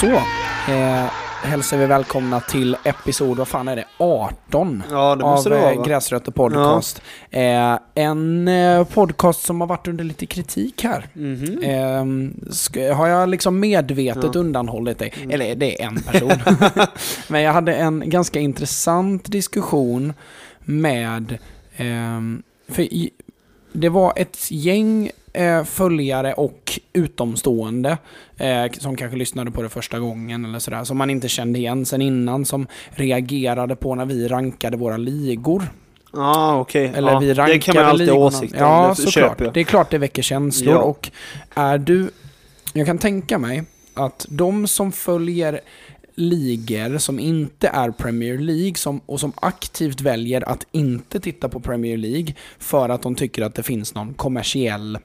Så. Eh, hälsar vi välkomna till episod, vad fan är det, 18? Ja, det av det eh? Gräsrötter Podcast. Eh, en eh, podcast som har varit under lite kritik här. Mhm. Eh, ska, har jag liksom medvetet Ja. undanhållit dig? Mm. Eller det är en person. Men jag hade en ganska intressant diskussion med... ehm, för i, det var ett gäng eh, följare och utomstående eh, som kanske lyssnade på det första gången eller sådär, som man inte kände igen sen innan, som reagerade på när vi rankade våra ligor. Ja, okej. Eller ja, vi rankade Det kan man alltid ha åsikter Ja, det såklart. jag. Det är klart det väcker känslor Ja. och är du... Jag kan tänka mig att de som följer ligor som inte är Premier League som, och som aktivt väljer att inte titta på Premier League för att de tycker att det finns någon kommersiell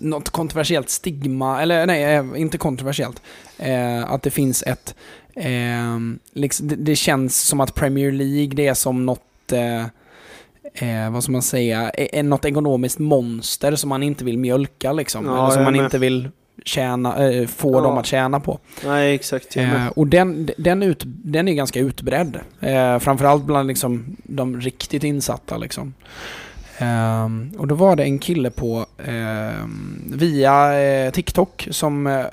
något kontroversiellt stigma, eller nej, eh, inte kontroversiellt. Eh, att det finns ett... Eh, liksom, det, det känns som att Premier League, det är som något... Eh, eh, vad ska man säga? Eh, något ekonomiskt monster som man inte vill mjölka liksom. Ja, eller som man med. inte vill tjäna, eh, få Ja. dem att tjäna på. Nej, exakt. Och den, den, ut, den är ganska utbredd. Framförallt bland liksom, de riktigt insatta. Liksom. Ehm, och då var det en kille på ehm, via eh, TikTok som eh,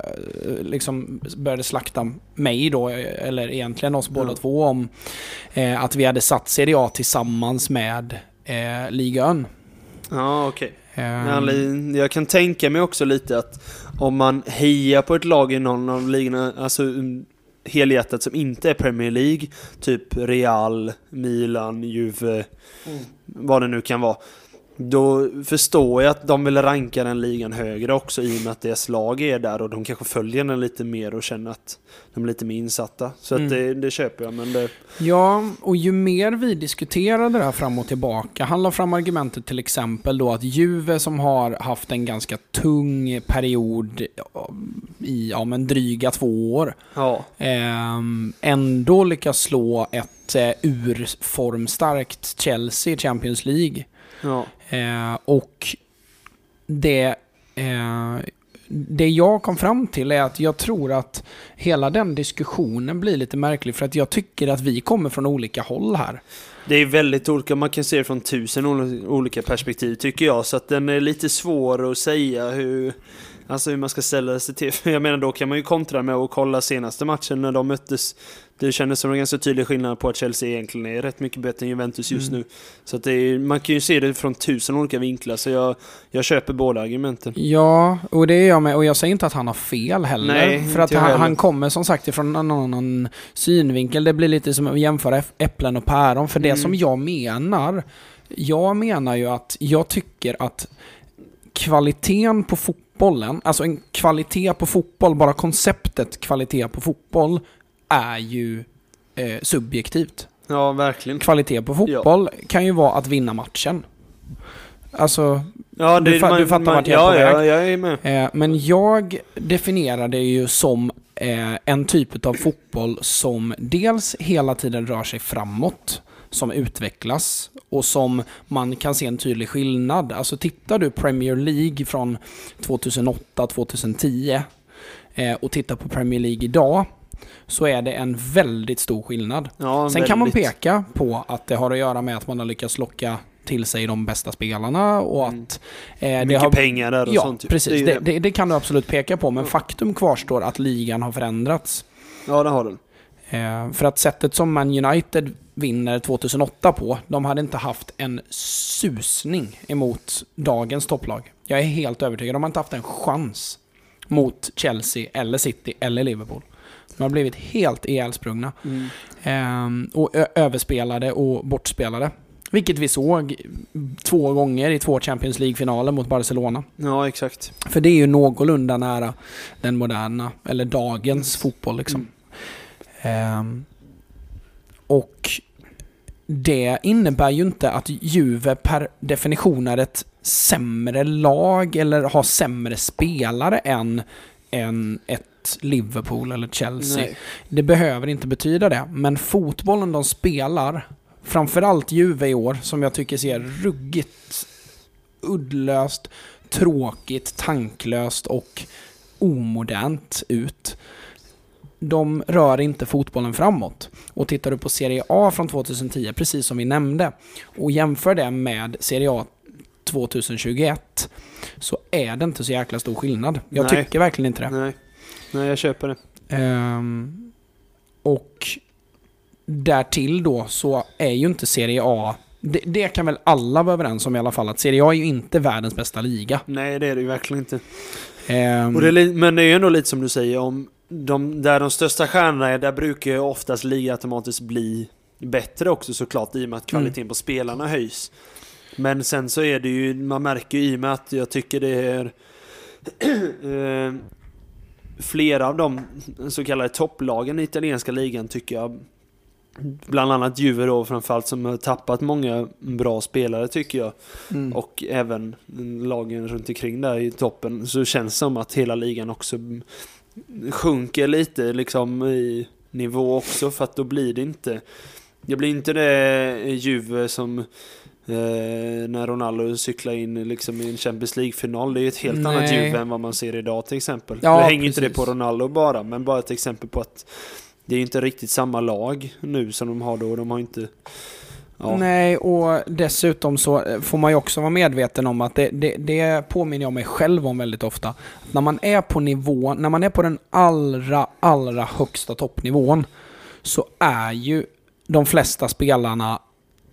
liksom började slakta mig då, eh, eller egentligen oss båda Ja. två om eh, att vi hade satt CDA tillsammans med eh, ligan. Ja, okej. Ehm, Men anled- Jag kan tänka mig också lite att om man hejar på ett lag i någon av ligorna, alltså mm, helhjärtat som inte är Premier League, typ Real, Milan, Juve, Mm. vad det nu kan vara. Då förstår jag att de vill ranka den ligan högre också i och med att deras lag är där och de kanske följer den lite mer och känner att de är lite mer insatta. Så Mm. det, det köper jag, men det... Ja, och ju mer vi diskuterade det här fram och tillbaka, han la fram argumentet till exempel då att Juve som har haft en ganska tung period i, ja men dryga två år, Ja. ehm, ändå lyckas slå ett eh, urformstarkt Chelsea i Champions League. Ja. Eh, och det, eh, det jag kom fram till är att jag tror att hela den diskussionen blir lite märklig för att jag tycker att vi kommer från olika håll här. Det är väldigt olika, man kan se det från tusen ol- olika perspektiv tycker jag, så att den är lite svår att säga hur, alltså hur man ska ställa sig till. Jag menar, då kan man ju kontra med att kolla senaste matchen när de möttes. Det kändes som en ganska tydlig skillnad på att Chelsea egentligen är rätt mycket bättre än Juventus just Mm. nu. Så att är, man kan ju se det från tusen olika vinklar, så jag, jag köper båda argumenten. Ja, och det är jag med. Och jag säger inte att han har fel heller. Nej, för att han, han kommer som sagt ifrån en annan synvinkel. Det blir lite som att jämföra äpp- äpplen och päron. För det Mm. som jag menar, jag menar ju att jag tycker att kvaliteten på fotbollen, alltså en kvalitet på fotboll, bara konceptet kvalitet på fotboll är ju eh, subjektivt. Ja, verkligen. Kvalitet på fotboll kan ju vara att vinna matchen. Alltså, Ja, Du fa- du fattar vart jag är ja, på ja, väg. jag är med. Eh, men jag definierar det ju som eh, en typ av fotboll som dels hela tiden rör sig framåt, som utvecklas och som man kan se en tydlig skillnad. Alltså tittar du Premier League från 2008-2010 eh, och tittar på Premier League idag så är det en väldigt stor skillnad. Ja, Sen kan man väldigt. peka på att det har att göra med att man har lyckats locka till sig de bästa spelarna och Mm. att eh, det Mycket har pengar där och Ja, sånt. ju. precis. Det, det, det kan du absolut peka på, men Ja. faktum kvarstår att ligan har förändrats. Ja, det har den. Eh, för att sättet som Man United vinner 2008 på, de hade inte haft en susning emot dagens topplag. Jag är helt övertygad, de har inte haft en chans mot Chelsea, eller City, eller Liverpool. De har blivit helt ihjälsprungna. Ehm, och överspelade och bortspelade. Vilket vi såg två gånger i två Champions League-finaler mot Barcelona. Ja, exakt. För det är ju någorlunda nära den moderna, eller dagens fotboll liksom. Ehm, och det innebär ju inte att Juve per definition är ett sämre lag eller har sämre spelare än, än ett Liverpool eller Chelsea. Nej. Det behöver inte betyda det, men fotbollen de spelar, framförallt Juve i år, som jag tycker ser ruggigt uddlöst, tråkigt, tanklöst och omodernt ut. De rör inte fotbollen framåt. Och tittar du på Serie A från 2010, precis som vi nämnde, och jämför det med Serie A 2021, så är det inte så jäkla stor skillnad. Jag Nej. tycker verkligen inte det. Nej. Nej, jag köper det. Ehm, och därtill då så är ju inte Serie A, det, det kan väl alla vara överens om i alla fall, att Serie A är ju inte världens bästa liga. Nej, det är det ju verkligen inte. Och det är, men det är ju ändå lite som du säger, om de, där de största stjärnorna är, där brukar ju oftast liga automatiskt bli bättre också såklart i och med att kvaliteten på spelarna höjs. Men sen så är det ju, man märker ju i och med att jag tycker det är eh, flera av de så kallade topplagen i italienska ligan tycker jag Bland annat Juve då framförallt som har tappat många bra spelare tycker jag. mm. Och även lagen runt omkring där i toppen. Så känns det som att hela ligan också sjunker lite liksom i nivå också. För att då blir det inte... Det blir inte det Juve som eh, när Ronaldo cyklar in liksom i en Champions League-final. Det är ju ett helt annat Nej. Juve än vad man ser idag till exempel. Ja, det hänger inte det precis. på Ronaldo bara, men bara ett exempel på att det är inte riktigt samma lag nu som de har då. De har inte... Ja. Nej, och dessutom så får man ju också vara medveten om att det, det, det påminner jag mig själv om väldigt ofta. När man är på nivå, när man är på den allra, allra högsta toppnivån så är ju de flesta spelarna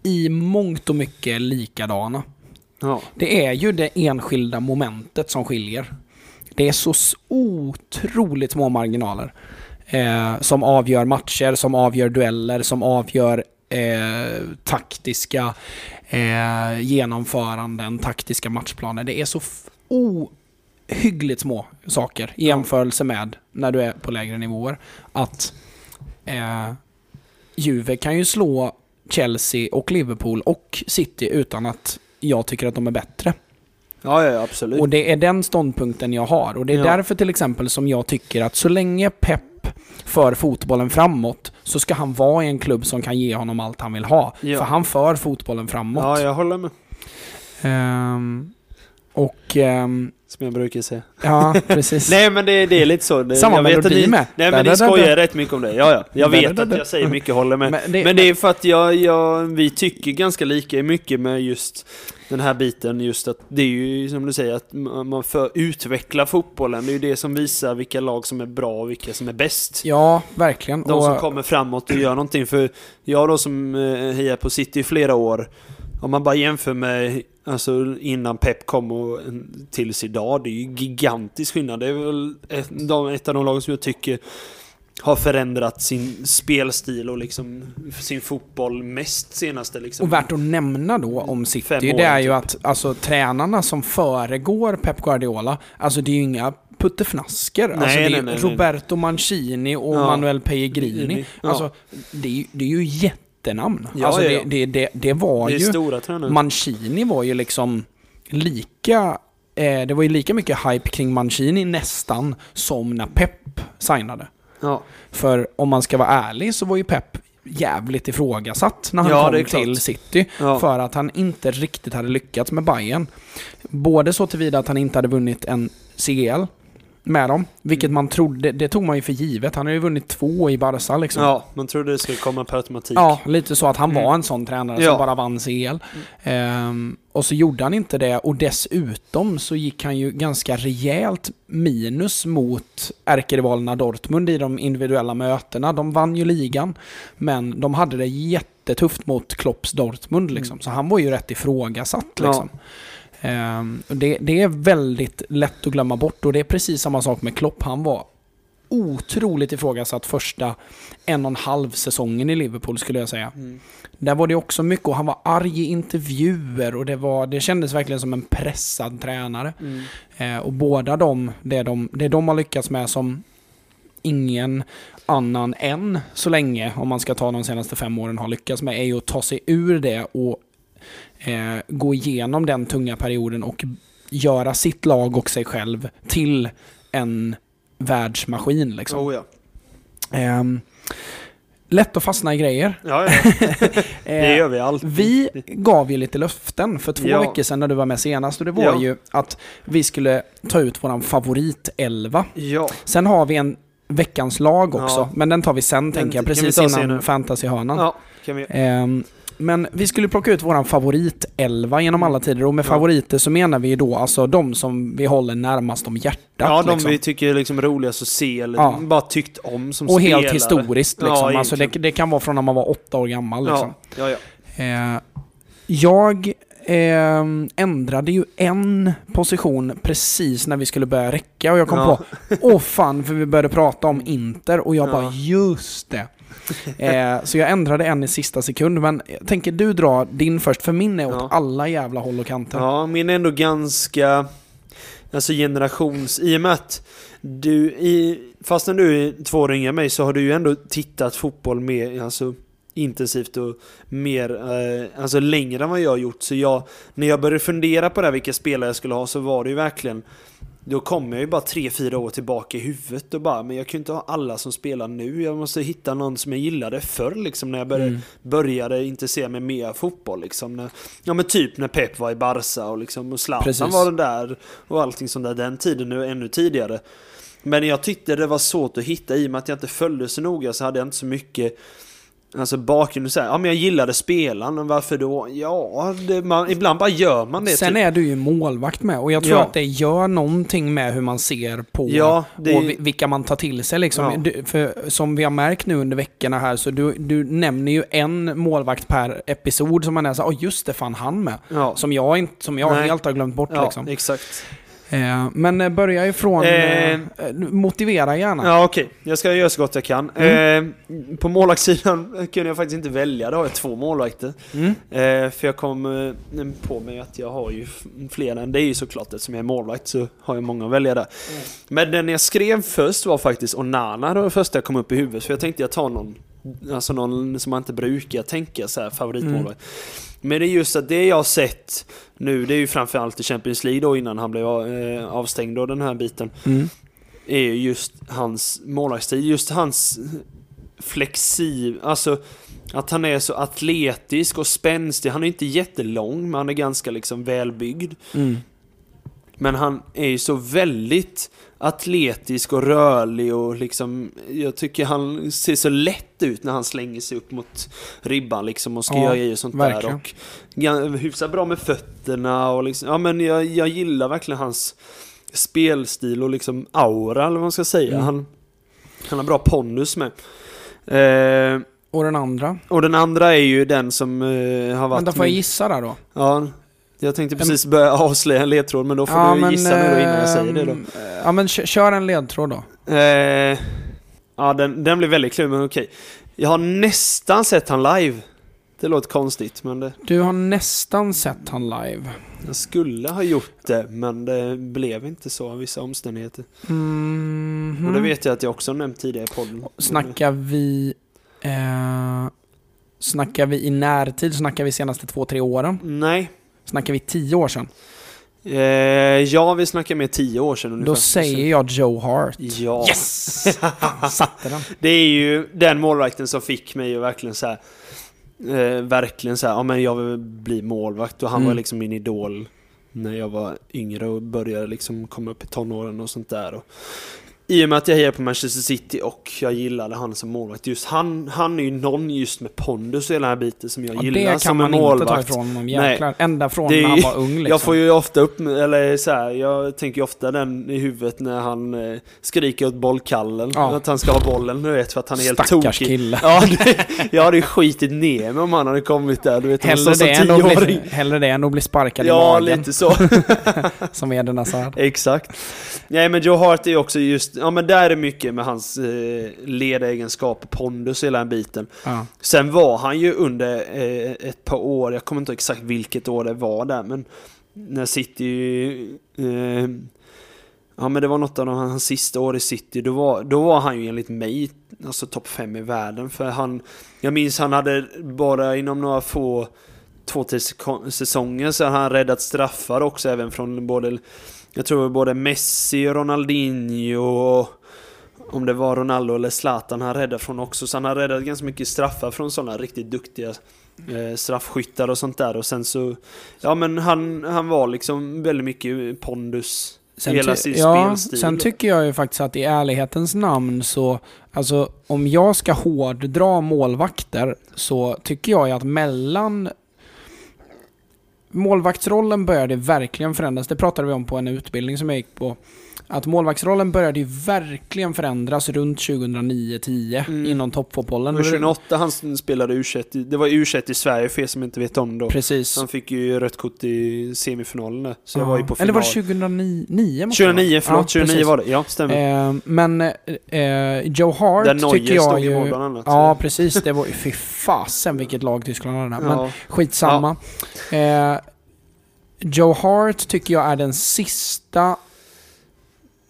i mångt och mycket likadana. Ja. Det är ju det enskilda momentet som skiljer. Det är så otroligt små marginaler. Eh, som avgör matcher, som avgör dueller, som avgör eh, taktiska eh, genomföranden, taktiska matchplaner. Det är så ohyggligt små saker i jämförelse med när du är på lägre nivåer. Att eh, Juve kan ju slå Chelsea och Liverpool och City utan att jag tycker att de är bättre. Ja, ja, absolut. Och det är den ståndpunkten jag har. Och det är Ja. därför till exempel som jag tycker att så länge Pep för fotbollen framåt så ska han vara i en klubb som kan ge honom allt han vill ha. Ja. För han för fotbollen framåt. Ja, jag håller med. Ehm, och ehm, Som jag brukar säga. ja, precis. Nej men det, det är lite så. Det, Samma jag vet att ni, med. Nej men ni skojar rätt mycket om det. Ja, ja. Jag vet att jag säger mycket håller med. Men det- Men det är för att jag, jag, vi tycker ganska lika mycket med just den här biten. Just att det är ju som du säger att man man får utveckla fotbollen. Det är ju det som visar vilka lag som är bra och vilka som är bäst. Ja, verkligen. De som Och- kommer framåt och gör någonting. För jag då som eh, hejar på City i flera år. Om man bara jämför med alltså, innan Pep kom och tills idag. Det är ju gigantisk skillnad. Det är väl ett, ett av de lag som jag tycker har förändrat sin spelstil och liksom sin fotboll mest senaste liksom. Och värt att nämna då om City, Fem det år, är ju typ. att alltså, tränarna som föregår Pep Guardiola, alltså det är ju inga puttefnasker. alltså, det är nej, nej, nej. Roberto Mancini och Ja. Manuel Pellegrini. Ja. Alltså, det är, det är ju jättenamn. Ja, alltså. Det, det, det, det var ju... stora tränare. Mancini var ju liksom lika... Eh, det var ju lika mycket hype kring Mancini nästan som när Pep signade. Ja. För om man ska vara ärlig så var ju Pep jävligt ifrågasatt när han Ja, kom till City. Ja. För att han inte riktigt hade lyckats med Bayern. Både så tillvida att han inte hade vunnit en CL med dem, vilket man trodde, det tog man ju för givet. Han har ju vunnit två i Barca liksom. ja, man trodde det skulle komma per automatik. Ja, lite så att han Mm. var en sån tränare Ja. som bara vann CL. Ehm, och så gjorde han inte det och dessutom så gick han ju ganska rejält minus mot ärkerivalerna Dortmund i de individuella mötena. De vann ju ligan, men de hade det jättetufft mot Klopps Dortmund liksom. Så han var ju rätt ifrågasatt Ja. liksom. Och det, det är väldigt lätt att glömma bort och det är precis samma sak med Klopp. Han var otroligt ifrågasatt första en och en halv säsongen i Liverpool skulle jag säga. Mm. Där var det också mycket och han var arg i intervjuer och det, var, det kändes verkligen som en pressad tränare. Mm. Eh, och båda de, det de, det de har lyckats med som ingen annan än så länge, om man ska ta de senaste fem åren, har lyckats med är ju att ta sig ur det och eh, gå igenom den tunga perioden och göra sitt lag och sig själv till en världsmaskin. Liksom. Oh ja. Ehm, lätt att fastna i grejer. Ja, ja. det Eh, gör vi alltid. Vi gav ju lite löften för två Ja. veckor sedan när du var med senast och det var Ja. ju att vi skulle ta ut våran favoritelva. Ja, Sen har vi en veckans lag också, men den tar vi sen tänker jag, precis innan fantasyhörnan. ja kan vi Ehm, men vi skulle plocka ut våran favoritelva genom alla tider och med Ja. favoriter så menar vi ju då alltså de som vi håller närmast om hjärtat. Ja, de liksom. vi tycker är liksom roligast att se eller Ja. bara tyckt om som Och spelare. helt historiskt liksom. Ja, alltså det, det kan vara från när man var åtta år gammal liksom. Ja, ja, ja. Eh, jag eh, ändrade ju en position precis när vi skulle börja räcka och jag kom Ja. på, åh fan, för vi började prata om Inter och jag Ja. bara, just det. Eh, så jag ändrade en i sista sekund, men jag tänker du dra din först, för min är åt Ja. alla jävla håll och kanter. Ja, min är ändå ganska... Alltså generations... I och med att du, i, fast när du är två år yngre än mig så har du ju ändå tittat fotboll mer, alltså intensivt och mer, eh, alltså längre än vad jag har gjort. Så jag, när jag började fundera på det här, vilka spelare jag skulle ha, så var det ju verkligen då kom jag ju bara tre fyra år tillbaka i huvudet och bara, men jag kan ju inte ha alla som spelar nu. Jag måste hitta någon som jag gillade förr liksom när jag började, Mm. började intressera mig mer fotboll liksom. När, ja men typ när Pep var i Barca och liksom, och Zlatan Precis. var det där och allting sånt där den tiden nu ännu tidigare. Men jag tyckte det var svårt att hitta i och med att jag inte följde så noga så hade jag inte så mycket Alltså bakgrund och så här, ja men jag gillade spelaren, och varför då? Ja, det, man, ibland bara gör man det. Sen typ. är du ju målvakt med och jag tror Ja. att det gör någonting med hur man ser på Ja, det- och vi- vilka man tar till sig liksom. Ja. Du, för som vi har märkt nu under veckorna här så du, du nämner ju en målvakt per episod som man är så åh just det, fan han med. Ja, Som jag, inte, som jag Nej. helt har glömt bort ja liksom. exakt. Eh, men eh, börja ifrån, Eh. eh, motivera gärna. Ja okej, jag ska göra så gott jag kan. Mm. Eh, på målvaktssidan kunde jag faktiskt inte välja, då har jag två målvakter. Mm. För jag kom på mig att jag har ju fler än det är ju såklart eftersom jag är målvakt så har jag många att välja där. Men den jag skrev först var faktiskt Onana, det var det första jag kom upp i huvudet. För jag tänkte jag tar någon, alltså någon som man inte brukar tänka så här favoritmålvakt. Men det är just att det jag har sett nu, det är ju framförallt i Champions League då innan han blev eh, avstängd och den här biten Mm. är ju just hans målvaktsstil, just hans flexib, alltså att han är så atletisk och spänstig. Han är inte jättelång, men han är ganska liksom välbyggd. Mm. Men han är ju så väldigt atletisk och rörlig och liksom, jag tycker han ser så lätt ut när han slänger sig upp mot ribban liksom och ska Ja, göra grejer och sånt verkligen. där. Och hyfsat bra med fötterna och liksom, ja men jag, jag gillar verkligen hans spelstil och liksom aura eller vad man ska säga. Mm. Han, han har bra pondus med. Eh, Och den andra? och den andra är ju den som eh, har varit då får jag gissa där då. Ja, jag tänkte precis börja avslöja en ledtråd men då får du gissa nu då innan jag säger det då. Ja men kö- kör en ledtråd då. Eh, ja, den, den blir väldigt klurig men okej. Jag har nästan sett han live. Det låter konstigt men det, Du har nästan sett han live. jag skulle ha gjort det men det blev inte så av vissa omständigheter. Mhm. Och det vet jag att jag också nämnt tidigare i podden. Snackar vi... Eh, snackar vi i närtid? Snackar vi senaste två, tre åren? Nej. Snackar vi tio år sedan? Eh, ja, vi snackar med tio år sedan ungefär. Då säger jag Joe Hart. Ja. Yes! Fan, satte den. Det är ju den målvakten som fick mig att verkligen så här, eh, verkligen så här, ja men jag vill bli målvakt och han Mm. var liksom min idol när jag var yngre och började liksom komma upp i tonåren och sånt där. Och, I och med att jag hejar på Manchester City och jag gillade han som målvakt. Just han, han är ju någon just med pondus och hela den här biten som jag Ja, gillar det kan som en man inte ta målvakt. ifrån honom. Nej. Jäklar. Ända från Det är när han var ung liksom. Jag får ju ofta upp, eller så här, jag tänker ju ofta den i huvudet när han eh, skriker åt bollkallen. Ja. Att han ska ha bollen, du vet, för att han är helt Stackars tokig. kille. Ja, det, jag hade ju skitit ner mig om han hade kommit där. Du vet, Hellre det, än att bli, hellre det än att bli sparkad i Ja, magen. lite så. Som Eden Hazard. Exakt. Nej, men Joe Hart är ju också just, ja men där är mycket med hans eh, ledaregenskap och pondus hela den biten. Ja. Sen var han ju under eh, ett par år, jag kommer inte ihåg exakt vilket år det var där, men när City... Eh, ja men det var något av de- hans sista år i City, då var, då var han ju enligt mig alltså topp fem i världen. För han, jag minns han hade bara inom några få, två, säsonger så hade han räddat straffar också även från både, jag tror både Messi och Ronaldinho och om det var Ronaldo eller Zlatan han räddade från också. Så han har räddat ganska mycket straffar från sådana riktigt duktiga eh, straffskyttar och sånt där. Och sen så, ja men han, han var liksom väldigt mycket pondus. Sen hela sin ja, spelstil. Sen tycker jag ju faktiskt att i ärlighetens namn så, alltså om jag ska hårddra målvakter så tycker jag ju att mellan Målvaktsrollen började verkligen förändras. Det pratade vi om på en utbildning som jag gick på. Att målvaktsrollen började ju verkligen förändras runt 2009-10 Mm. inom toppfotbollen. Och 2008 han spelade U21, i- det var U21 i Sverige för er som inte vet om då. Precis. Han fick ju rött kort i semifinalen där. Så jag var ju på Eller final. var det 2009? måste det vara. 2009, förlåt. Ja, 2009 precis. var det. Ja, stämmer. Eh, men eh, Joe Hart Där tycker jag ju... mål bland annat. Ja, precis. Det var ju... Fy fasen vilket lag Tyskland hade där. Men ja. skitsamma. Eh, Joe Hart tycker jag är den sista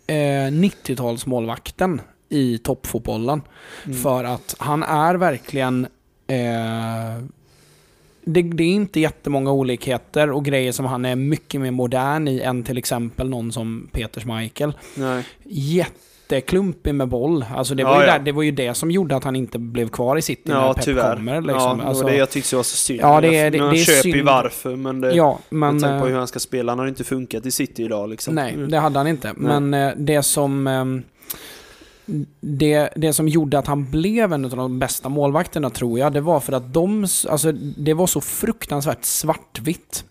eh, 90-talsmålvakten i toppfotbollen. Mm. För att han är verkligen... Eh, det, det är inte jättemånga olikheter och grejer som han är mycket mer modern i än till exempel någon som Peter Schmeichel. Nej. Jätteklumpig med boll. Alltså det, Ja, var ju ja. där, det var ju det som gjorde att han inte blev kvar i City när Ja, Pep tyvärr. kommer. ja, Liksom. det alltså, det jag tyckte var så synd. Ja, det är- Jag- det- det köper ju varför, men det... ja, Men, med tanke på eh, hur han ska spela, han har inte funkat i City idag liksom. Nej, Mm. det hade han inte. Men eh, det som... ehm, det, det som gjorde att han blev en av de bästa målvakterna tror jag, det var för att de... Alltså, det var så fruktansvärt svartvitt.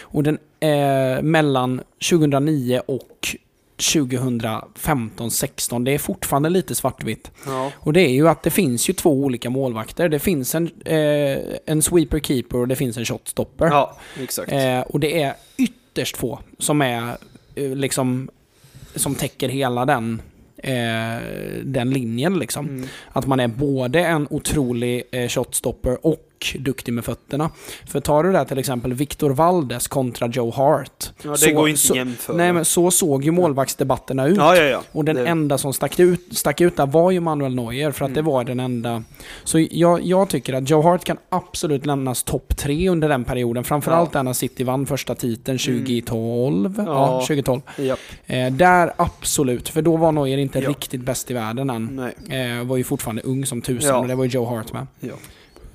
Och den eh, mellan 2009 och 2015-16, det är fortfarande lite svartvitt. Ja. Och det är ju att det finns ju två olika målvakter. Det finns en, eh, en sweeper keeper och det finns en shotstopper. ja, exakt. Eh, och det är ytterst få som är eh, liksom som täcker hela den, eh, den linjen liksom. Mm. Att man är både en otrolig eh, shotstopper och duktig med fötterna. För tar du där till exempel Victor Valdes kontra Joe Hart. Ja, det så- går inte så- jämföra. Nej men så såg ju målvaktsdebatterna ut. Ja, ja, ja. Och den Det- enda som stack ut, stack ut där var ju Manuel Neuer, för att Mm. det var den enda. Så jag, jag tycker att Joe Hart kan absolut lämnas topp tre under den perioden. Framförallt Ja. när City vann första titeln 2012. Ja, Ja. 2012. Japp. Eh, där absolut, för då var Neuer inte riktigt bäst i världen än. Nej. Eh, var ju fortfarande ung som tusen och det var ju Joe Hart med.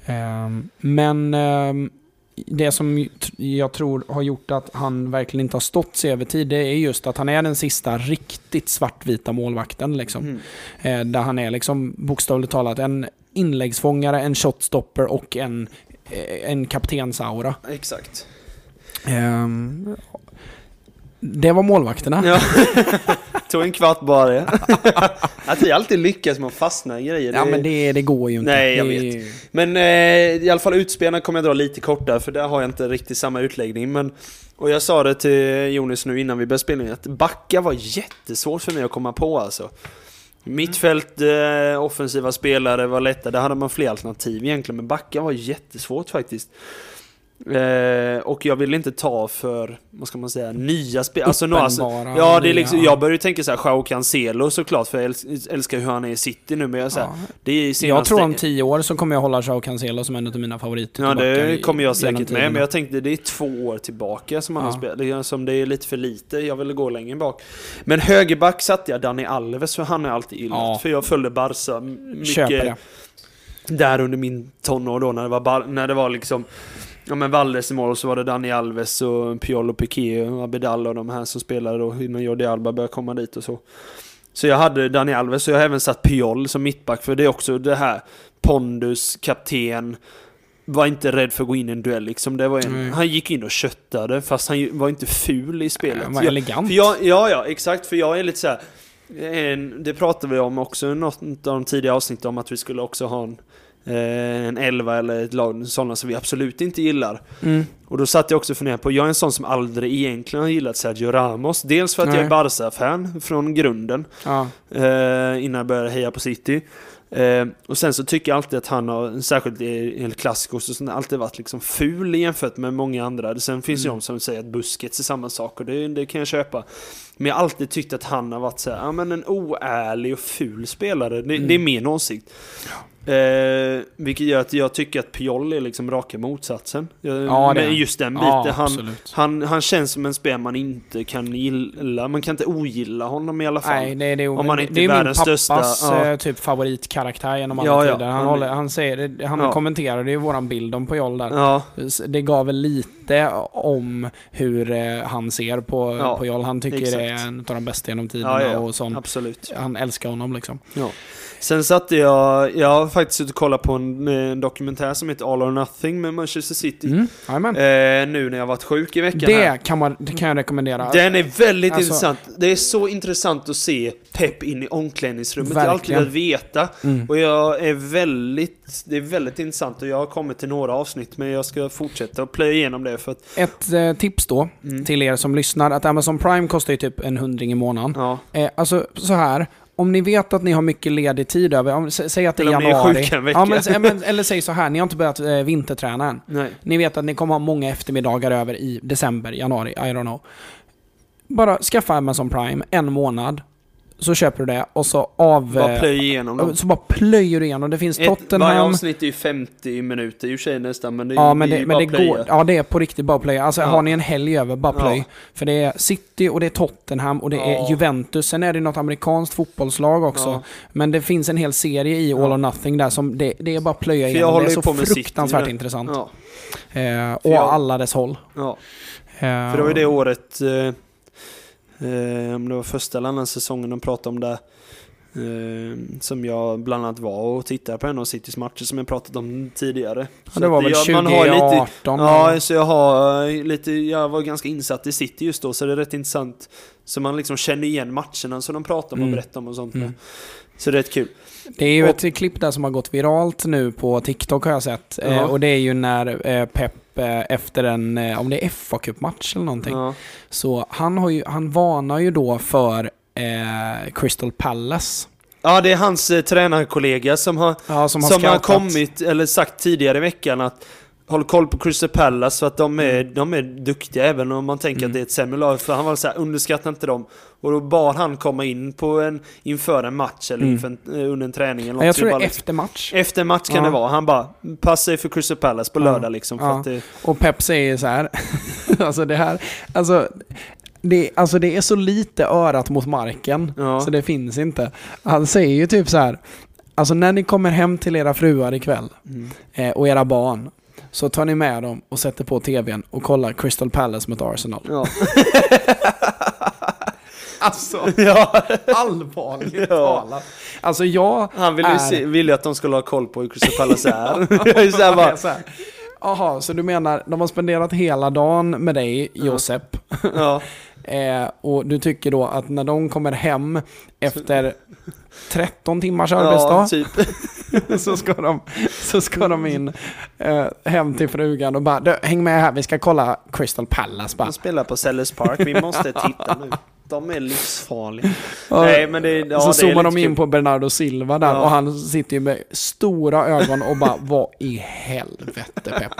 Ehm, men ehm, det som jag tror har gjort att han verkligen inte har stått sig över tid, det är just att han är den sista riktigt svartvita målvakten. Liksom. Mm. Där han är liksom bokstavligt talat en inläggsfångare, en shotstopper och en, eh, en kaptensaura. Exakt. Det var målvakterna. Ja. Tog en kvart bara. Ja. att vi alltid lyckas med att fastna i grejer. Ja, men det, det går ju inte. Nej, jag det, vet. Men eh, i alla fall utspelarna kommer jag dra lite kortare för där har jag inte riktigt samma utläggning. Men, och jag sa det till Jonas nu innan vi började spela att backa var jättesvårt för mig att komma på alltså. Mittfält, eh, offensiva spelare var lätta, där hade man fler alternativ egentligen. Men backa var jättesvårt faktiskt. Eh, och jag vill inte ta för, vad ska man säga, nya spel. Alltså, några, alltså, ja, det är liksom, jag börjar ju tänka så här, Joao Cancelo såklart, för jag äls- älskar hur han är i City nu. Men jag, så här, Ja. det är Jag senaste- tror om tio år så kommer jag hålla Joao Cancelo som en av mina favoriter. Ja det kommer jag säkert med, men jag tänkte det är två år tillbaka som han Ja. har spelat. Det är, som det är lite för lite, jag ville gå längre bak. Men högerback satte jag Dani Alves, för han är alltid illa. Ja. För jag följde Barca mycket där under min tonår då, när det var, när det var liksom Ja men Valdes i mål, så var det Dani Alves och Piolo Piqué och Abidal och de här som spelade då innan Jordi Alba började komma dit och så. Så jag hade Dani Alves och jag har även satt Piol som mittback för det är också det här pondus, kapten, var inte rädd för att gå in i en duell liksom. Det var en, Nej. Han gick in och köttade fast han var inte ful i spelet. Han var elegant. för jag, ja, ja, exakt. För jag är lite så här. En, det pratade vi om också i något av de tidiga avsnitten om att vi skulle också ha en, en elva eller ett lag, sådana som vi absolut inte gillar. Mm. Och då satt jag också och funderade på, jag är en sån som aldrig egentligen har gillat Sergio Ramos. Dels för att jag Nej. är Barca-fan från grunden, Ja. eh, innan jag började heja på City. Eh, och sen så tycker jag alltid att han har, särskilt i El Clasico, så sånt, alltid varit liksom ful jämfört med många andra. Sen finns Mm. ju de som säger att Busquets är samma sak och det, det kan jag köpa. Men jag har alltid tyckt att han har varit så här, ja men en oärlig och ful spelare. Det, Mm. det är min åsikt. Eh, vilket gör att jag tycker att Piol är liksom raka motsatsen. Eh, Ja, är han. just den biten. Ja, han, han, han känns som en spelare man inte kan gilla. Man kan inte ogilla honom i alla fall. Nej, det, det, Om man inte det är är min pappas största, ja. eh, typ favoritkaraktär genom alla Ja, ja. tider. Han, Han- håller, han, säger, han Ja. kommenterade ju våran bild om Puyol där. Ja, Det gav väl lite om hur eh, han ser på Ja, Puyol. Han tycker exakt. det är en av de bästa genom tiderna ja, ja, och sånt. absolut. Han älskar honom liksom. Sen satte jag, jag har faktiskt suttit och kollat på en, en dokumentär som heter All or Nothing med Manchester City. Mm. Eh, nu när jag varit sjuk i veckan här. Det kan, man, det kan jag rekommendera. Den är väldigt Alltså- intressant. Det är så intressant att se Pep in i omklädningsrummet. Jag har alltid Verkligen. velat veta. Mm. Och jag är väldigt, det är väldigt intressant och jag har kommit till några avsnitt men jag ska fortsätta och plöja igenom det för att... Ett eh, tips då Mm. till er som lyssnar, att Amazon Prime kostar ju typ en hundring i månaden. Ja. Eh, alltså så här. Om ni vet att ni har mycket ledig tid över, om, sä, säg att det är Eller ni är januari. sjuka en vecka. Ja, men, men, eller säg så här, ni har inte börjat eh, vinterträna än. Nej. Ni vet att ni kommer ha många eftermiddagar över i december, januari, I don't know. Bara skaffa Amazon Prime en månad, så köper du det och så av... Bara eh, plöj igenom dem. så bara plöjer du igenom. Det finns Ett, varje Tottenham... avsnitt är ju 50 minuter i och för sig nästan men det, Ja, men det är det, ju men det går. Ja, det är på riktigt bara plöja. Alltså, Ja. har ni en helg över, bara plöj. Ja. För det är City och det är Tottenham och det Ja. är Juventus. Sen är det något amerikanskt fotbollslag också. Men det finns en hel serie i All or Nothing där som det, det är bara plöja För igenom. Det är ju så på City fruktansvärt nu. intressant. Eh, och jag- alla dess håll. Eh, För det var ju det året, eh, eh, om det var första eller andra säsongen de pratade om det. Eh, som jag bland annat var och tittade på en av Citys matcher som jag pratat om tidigare. Ja, det var väl jag- man har lite- 2018? Ja, så jag har eh, lite, jag var ganska insatt i City just då så det är rätt intressant. Så man liksom känner igen matcherna som de pratar om och Mm. berättar om och sånt. Mm. Så det är rätt kul. Det är ju Och- ett klipp där som har gått viralt nu på TikTok har jag sett. Eh, Ja. och det är ju när eh, Pep eh, efter en, eh, om det är fa Cup-match eller någonting. Ja. Så han, har ju, han varnar ju då för eh, Crystal Palace. ja, det är hans eh, tränarkollega som har Ja, som Som har, har, scoutat. kommit, eller sagt tidigare i veckan att Håll koll på Crystal Palace för att de är, Mm. de är duktiga även om man tänker Mm. att det är ett sämre lag. För han var så här, underskatta inte dem. Och då bad han komma in på en, inför en match eller Mm. inför en, eh, under en träning eller något. Ja, jag tror det är liksom- efter match. efter match kan Ja. det vara. Han bara, passa dig för Crystal Palace på Ja. lördag liksom. Ja. det, Och Pep säger så här. alltså det här, alltså det, alltså det är så lite örat mot marken. ja. Så det finns inte. Han säger ju typ så här. Alltså när ni kommer hem till era fruar ikväll Mm. eh, och era barn. Så tar ni med dem och sätter på tvn och kollar Crystal Palace mot Arsenal. Ja. Alltså, ja. allvarligt Ja. talat. Alltså jag Han ville ju, är- se, ville ju att de skulle ha koll på hur Crystal Palace är. Jag är så här bara, Så här. Jaha, så du menar, de har spenderat hela dagen med dig, Josep. ja. Eh, och du tycker då att när de kommer hem efter 13 timmars arbetsdag ja, typ. så, ska de, så ska de in eh, hem till frugan och bara "Du, häng med här, vi ska kolla Crystal Palace bara. De spelar på Sellers Park, vi måste titta nu. De är livsfarliga. Och Nej men det, ja, så zoomar de in kul. på Bernardo Silva där Ja. och han sitter ju med stora ögon och bara vad i helvete Pep.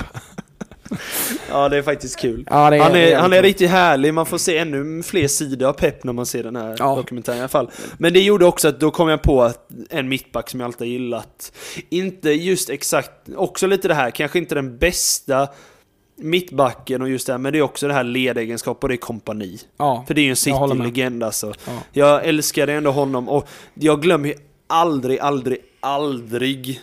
Ja det är faktiskt kul. Ja, det Han är, han är riktigt härlig, man får se ännu fler sidor av Pep när man ser den här Ja. dokumentären i alla fall. Men det gjorde också att då kom jag på att en mittback som jag alltid gillat, inte just exakt, också lite det här, kanske inte den bästa mittbacken och just det här, men det är också det här ledegenskap och det är kompani. Ja, För det är ju en. City-legend alltså. ja. Jag älskade ändå honom och jag glömmer ju aldrig, aldrig, aldrig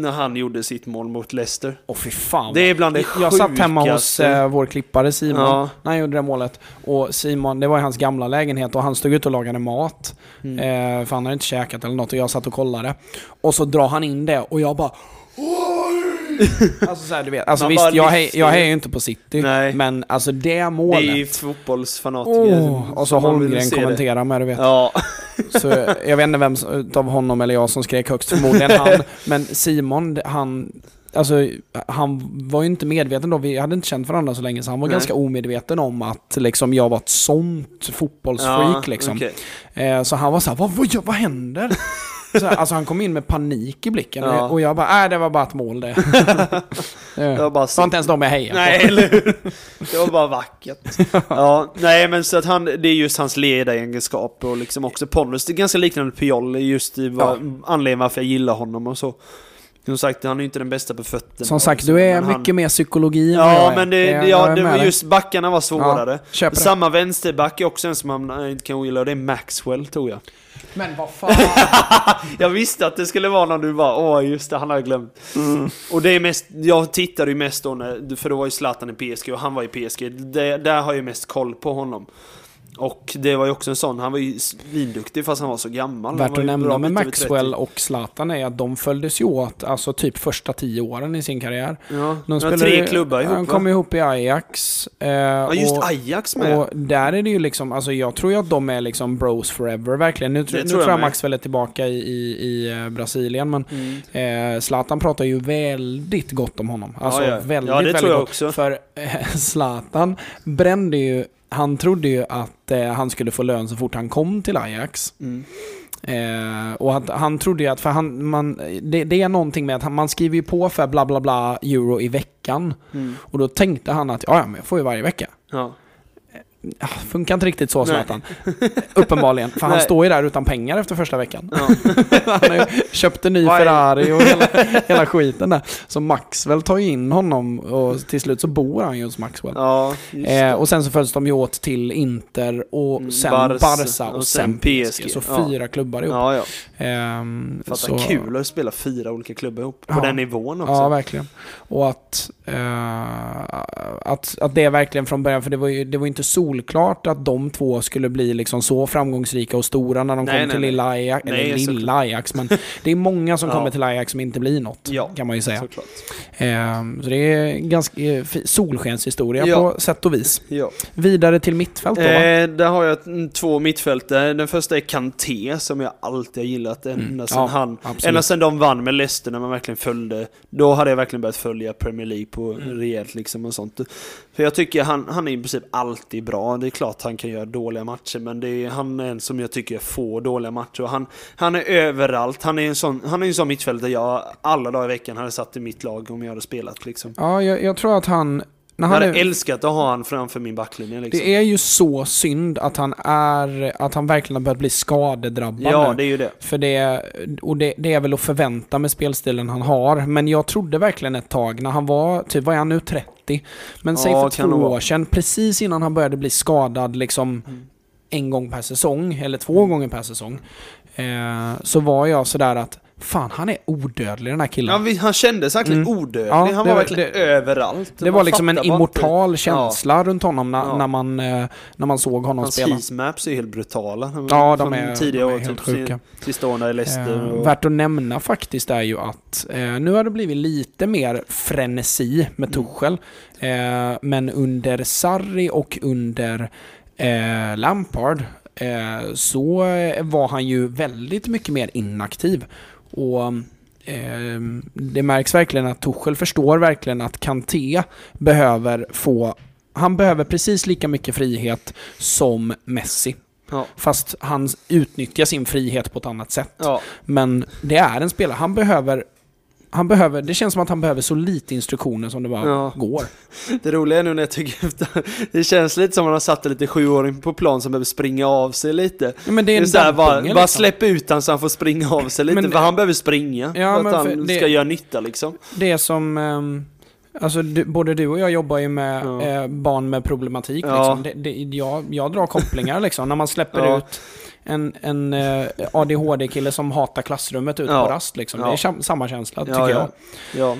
när han gjorde sitt mål mot Leicester. Åh fy fan. Det är bland det jag satt hemma hos eh, vår klippare Simon Ja. när han gjorde det målet. Och Simon, det var i hans gamla lägenhet och han stod ute och lagade mat. Mm. Eh, för han hade inte käkat eller något och jag satt och kollade. Och så drar han in det och jag bara! Alltså så här, du vet. Alltså Man visst, jag, hej, jag hejar ju inte på City. Nej. Men alltså det Det är målet. ju fotbollsfanatiker. Oh, och så Holmgren kommenterar med, du vet. Ja. Så jag vet inte vem av honom eller jag som skrek högst, förmodligen han. Men Simon, han... Alltså, han var ju inte medveten då, vi hade inte känt varandra så länge, så han var Nej. ganska omedveten om att liksom, jag var ett sånt fotbollsfreak liksom. okej. Eh, så han var såhär, vad, vad, vad händer? Så här, alltså han kom in med panik i blicken Ja. och jag bara, nej det var bara ett mål det. Det var bara var inte ens de jag hejade Nej, eller hur? Det var bara vackert. Ja, nej men så att han, det är just hans ledaregenskap och liksom också pondus. Det är ganska liknande Piol just i vad, anledningen varför jag gillar honom och så. Som sagt, han är ju inte den bästa på fötterna. Som sagt, liksom, du är men han- mycket mer psykologi än vad jag Ja, är. men det, Jag- jag ja, är det var just backarna var svårare. Det. Samma vänsterback är också en som man eh, inte kan ogilla och det är Maxwell, tror jag. Men vad fan. Jag visste att det skulle vara någon du bara åh just det, han har jag glömt. Mm. Och det är mest, jag tittade ju mest då när, för då var ju Zlatan i PSG och han var i PSG. Det, där har jag mest koll på honom. Och det var ju också en sån, han var ju svinduktig fast han var så gammal. Värt att nämna med över Maxwell 30. och Zlatan är att de följdes ju åt, alltså typ första tio åren i sin karriär. Ja, De spelade tre klubbar ihop Han va? kom ihop i Ajax. eh, Ja just och, Ajax med. Och där är det ju liksom, alltså jag tror ju att de är liksom bros forever, verkligen. Nu, Det nu tror jag jag. Maxwell är tillbaka i, i, i eh, Brasilien, men Mm. eh, Zlatan pratar ju väldigt gott om honom. Alltså Ja, ja. väldigt, Ja, det väldigt tror jag gott. också. För eh, Zlatan brände ju, han trodde ju att eh, han skulle få lön så fort han kom till Ajax. Mm. Eh, och att han trodde ju att, för han, man, det, det är någonting med att han, man skriver ju på för bla bla bla euro i veckan. Mm. Och då tänkte han att ja, men jag får ju varje vecka. Ja. Ja, funkar inte riktigt så. Zlatan. Uppenbarligen. För han Nej. står ju där utan pengar efter första veckan. Ja. han har ju köpt en ny Ferrari och hela, hela skiten där. Så Maxwell tar ju in honom och till slut så bor han ju hos Maxwell. ja, Eh, och sen så följs de ju åt till Inter och Mm, sen Barca Barca, och, och sen PSG. Så Ja. fyra klubbar ihop. Ja, ja. Ehm, Fatta så- kul att spela fyra olika klubbar ihop. På den nivån också. Ja, verkligen. Och att, eh, att, att det är verkligen från början, för det var ju det var inte solklart att de två skulle bli liksom så framgångsrika och stora när de Nej, kom nej, till lilla Ajax, eller lilla Ajax, men det är många som Ja. kommer till Ajax som inte blir något, Ja, kan man ju säga. Ehm, så det är ganska eh, solskenshistoria Ja. på sätt och vis. Ja. Vidare till mittfält då? Eh, där har jag mm, två mittfältare. Den första är Kanté som jag alltid har gillat ända Mm. sedan han... absolut. Ända sedan de vann med Leicester när man verkligen följde. Då hade jag verkligen börjat följa Premier League på Mm. rejält liksom och sånt. För jag tycker han, han är i princip alltid bra. Det är klart han kan göra dåliga matcher men är, han är en som jag tycker får dåliga matcher. Han, han är överallt. Han är en sån, han är en sån mittfältare jag alla dagar i veckan hade satt i mitt lag om jag hade spelat liksom. Ja, jag, jag tror att han... När Jag han hade är, älskat att ha han framför min backlinje liksom. det är ju så synd att han är... Att han verkligen har börjat bli skadedrabbad Ja, nu. det är ju det. För det, och det, det är väl att förvänta med spelstilen han har. Men jag trodde verkligen ett tag när han var, typ vad är han nu, 30? Men säg Ja, för kan två år sedan, precis innan han började bli skadad liksom Mm. en gång per säsong, eller två gånger per säsong. Eh, så var jag sådär att, fan han är odödlig den här killen. Ja, han kändes verkligen Mm. odödlig. Ja, han var verkligen det- överallt. det Man var liksom en immortal inte. känsla runt honom när, Ja. när, man, eh, när man såg honom Hans spela. heatmaps är helt brutala. Ja, de är, tidiga de är år, helt typ sjuka. sista åren i Leicester. Eh, och, värt att nämna faktiskt är ju att eh, nu har det blivit lite mer frenesi med Mm. Tuchel. Eh, men under Sarri och under eh, Lampard eh, så var han ju väldigt mycket mer inaktiv. Och eh, det märks verkligen att Tuchel förstår verkligen att Kanté behöver få han behöver precis lika mycket frihet som Messi. ja, Fast han utnyttjar sin frihet på ett annat sätt. ja, Men det är en spelare, han behöver han behöver, det känns som att han behöver så lite instruktioner som det bara Ja. går. det roliga är nu när jag tycker efter, det känns lite som att man har satt en lite sjuåring på plan som behöver springa av sig lite. Ja, men det Det är är en så här, bara, dampunge, bara liksom. släpp ut han så han får springa av sig lite, Men- för han behöver springa. Ja, för att för han det- ska göra nytta liksom. Det är som, ehm, alltså du, både du och jag jobbar ju med Ja. eh, barn med problematik. Ja. Liksom. Det, det, jag, jag drar kopplingar liksom, när man släpper Ja. ut en, en eh, ADHD-kille som hatar klassrummet ut Ja. på rast. Liksom. Ja. Det är sam- samma känsla, tycker Ja, jag. ja.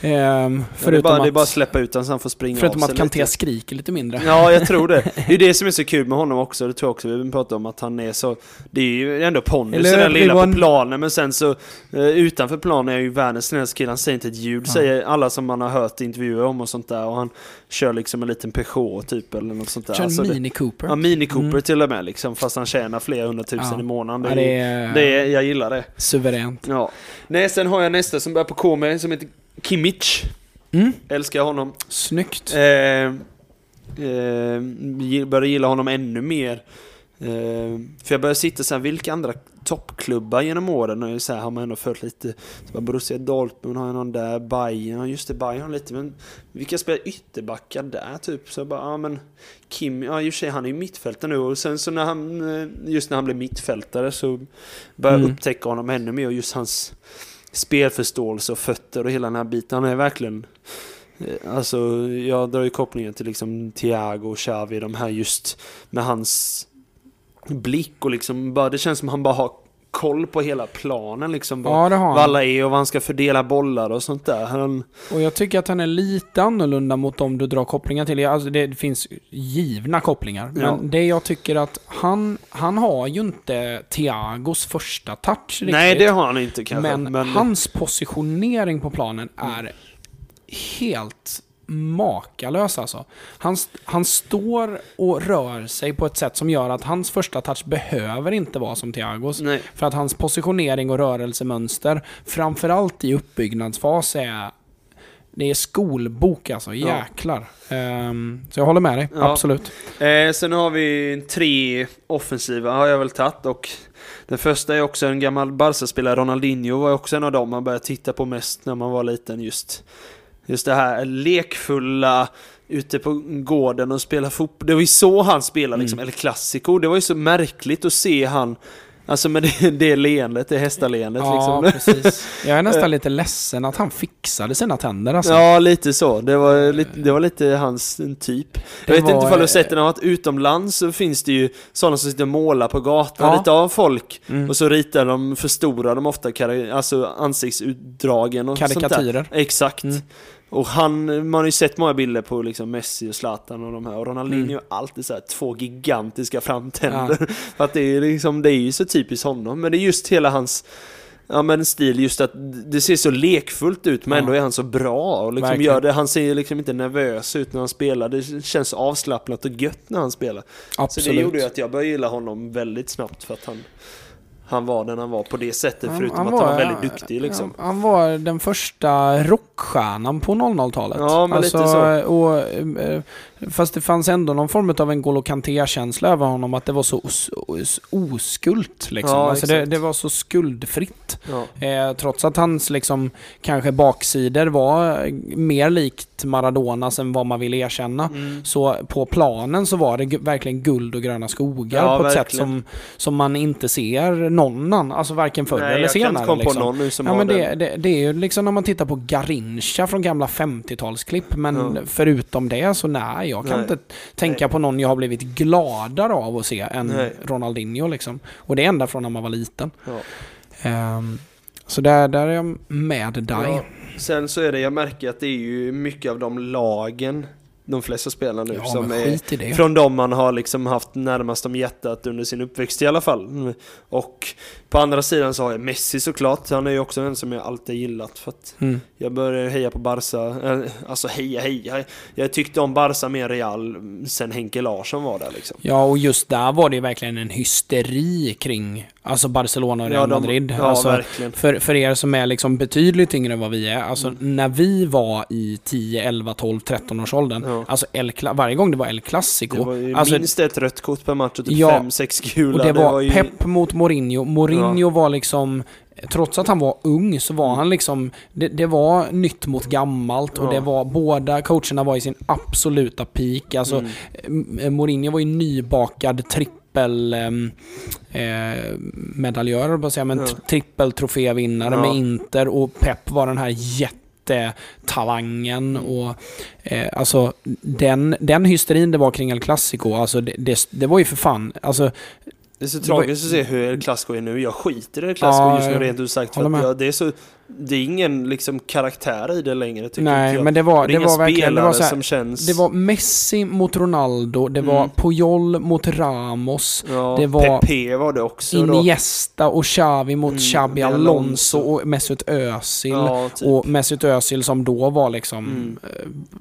Ehm, ja det, är förutom bara, det är att, bara att släppa ut han så han får springa förutom av att sig Kanté lite. skriker lite mindre. Ja, jag tror det. Det är det som är så kul med honom också, det tror jag också vi pratar om, att han är så... Det är ju ändå Eller den lilla på planen, men sen så eh, utanför planen är ju världens snällaste kille, han säger inte ett ljud, Ja. säger alla som man har hört intervjuer om och sånt där, och han kör liksom en liten Peugeot typ, eller något sånt där. Kör en Alltså, Mini Cooper. Ja, Mini Cooper Mm. till och med liksom, fast han tjänar flera hundratusen Ja. i månaden. Det, är, det är, det är, jag gillar det. suveränt. Ja. Nej, sen har jag nästa som börjar på K med, som heter Kimmich. Mm. Älskar honom. Snyggt. Eh, eh, började gilla honom ännu mer. Eh, för jag började sitta så här, vilka andra toppklubbar genom åren och så här, har man ändå följt lite. Så bara Borussia Dortmund har jag någon där, Bayern, just det, Bayern har lite, men vilka spelar ytterbackar där typ? Så jag bara, ja men Kim, ja i och för sig han är ju mittfältare nu och sen så när han, eh, just när han blev mittfältare så började jag Mm. upptäcka honom ännu mer och just hans spelförståelse och fötter och hela den här biten. Han är verkligen eh, Alltså, jag drar ju kopplingen till liksom Thiago och Xavi, de här just med hans blick och liksom bara, det känns som han bara har koll på hela planen liksom. Vad, Ja, vad alla är och vad han ska fördela bollar och sånt där. Han, Och jag tycker att han är lite annorlunda mot dem du drar kopplingar till. Alltså det finns givna kopplingar. Men Ja. det jag tycker att han, han har ju inte Thiagos första touch riktigt. nej, det har han inte kanske. men, hans positionering på planen är helt makalös alltså. Han, han står och rör sig på ett sätt som gör att hans första touch behöver inte vara som Thiagos. Nej. För att hans positionering och rörelsemönster, framförallt i uppbyggnadsfas, är det är skolbok alltså, Ja. jäklar. Ehm, så jag håller med dig, Ja. absolut. Eh, sen har vi tre offensiva har jag väl tagit och den första är också en gammal Barca-spelare, Ronaldinho var också en av dem man började titta på mest när man var liten just. Just det här lekfulla ute på gården och spela fotboll. Det var ju så han spelade liksom, eller klassiko. Det var ju så märkligt att se han, alltså med det, det leendet, det hästaleendet Ja, liksom. precis. Jag är nästan lite ledsen att han fixade sina tänder alltså. Ja, lite så. Det var lite, det var lite hans typ. Jag Det vet var, inte ifall du har eh, sett det har varit utomlands så finns det ju sådana som sitter och målar på gatan, Ja. ritar av folk Mm. och så ritar de, förstorar de ofta alltså ansiktsutdragen och sånt där. Karikatyrer. Exakt. Mm. Och han, man har ju sett många bilder på liksom Messi och Zlatan och de här och Ronaldinho Mm. har alltid så här två gigantiska framtänder. För att det är liksom, det är ju så typiskt honom. Men det är just hela hans Ja men stil just att det ser så lekfullt ut men Ja. ändå är han så bra och liksom Verkligen. gör det, han ser ju liksom inte nervös ut när han spelar, det känns avslappnat och gött när han spelar. Så Absolut. det gjorde ju att jag började gilla honom väldigt snabbt för att han Han var den han var på det sättet Han- förutom han att var- han var väldigt duktig liksom. Han, han var den första rockstjärnan på 00-talet. Ja, men lite så. Och, eh, fast det fanns ändå någon form av en Golo Kanté-känsla över honom, att det var så os os oskult. Liksom. Ja, alltså det, det var så skuldfritt. Ja. Eh, trots att hans liksom, kanske baksidor var mer likt Maradonas än vad man vill erkänna. Mm. Så på planen så var det verkligen guld och gröna skogar Ja, på ett sätt verkligen. som, som man inte ser någon annan, alltså varken förr Nej, eller jag kan senare. inte komma liksom. på någon nu som Ja har men det, det, det är ju liksom när man tittar på Garincha från gamla 50-talsklipp, men förutom det så nej, jag kan Nej. inte tänka på någon jag har blivit gladare av att se än Nej. Ronaldinho liksom. Och det är ända från när man var liten. Ja. Ehm, så där, där är jag med dig. Ja. Sen så är det, jag märker att det är ju mycket av de lagen de flesta spelar nu Ja, som är från de man har liksom haft närmast om hjärtat under sin uppväxt i alla fall. Och på andra sidan så har jag Messi såklart. Han är ju också en som jag alltid gillat för att Mm. jag började heja på Barca. Eh, Alltså heja heja. Jag tyckte om Barca mer Real sen Henke Larsson var där liksom. Ja, och just där var det ju verkligen en hysteri kring alltså Barcelona och Real de- Madrid. Ja, alltså, verkligen. för, för er som är liksom betydligt yngre än vad vi är, alltså när vi var i 10, 11, 12, 13 års åldern, Ja. alltså El, varje gång det var El Clasico, Det var ju alltså, minst ett rött kort per match och typ Ja, fem, sex gula. och det var, ju... Pep mot Mourinho. Mourinho var liksom, trots att han var ung så var han liksom, det, det var nytt mot gammalt och Ja. det var, båda coacherna var i sin absoluta peak. Alltså, Mm. Mourinho var ju nybakad trippel ehm, eh, medaljör, på säga, men Ja. trippel trofévinnare Ja. med Inter och Pep var den här jättetalangen och eh, alltså den, den hysterin det var kring El Clasico, alltså det, det, det var ju för fan, alltså Det är så tragiskt att se hur El Clasico är nu. Jag skiter i El Clasico Ja, just nu rent ut sagt. För jag, det, är så, det är ingen liksom, karaktär i det längre tycker inte nej jag. men det var, det det inga var verkligen, det var så här, som känns... det var Messi mot Ronaldo, det var Mm. Puyol mot Ramos, ja, det var Pepe var det också. Iniesta och Xavi mot Mm, Xabi Alonso och Mesut Özil. Ja, typ. Och Mesut Özil som då var liksom... Mm.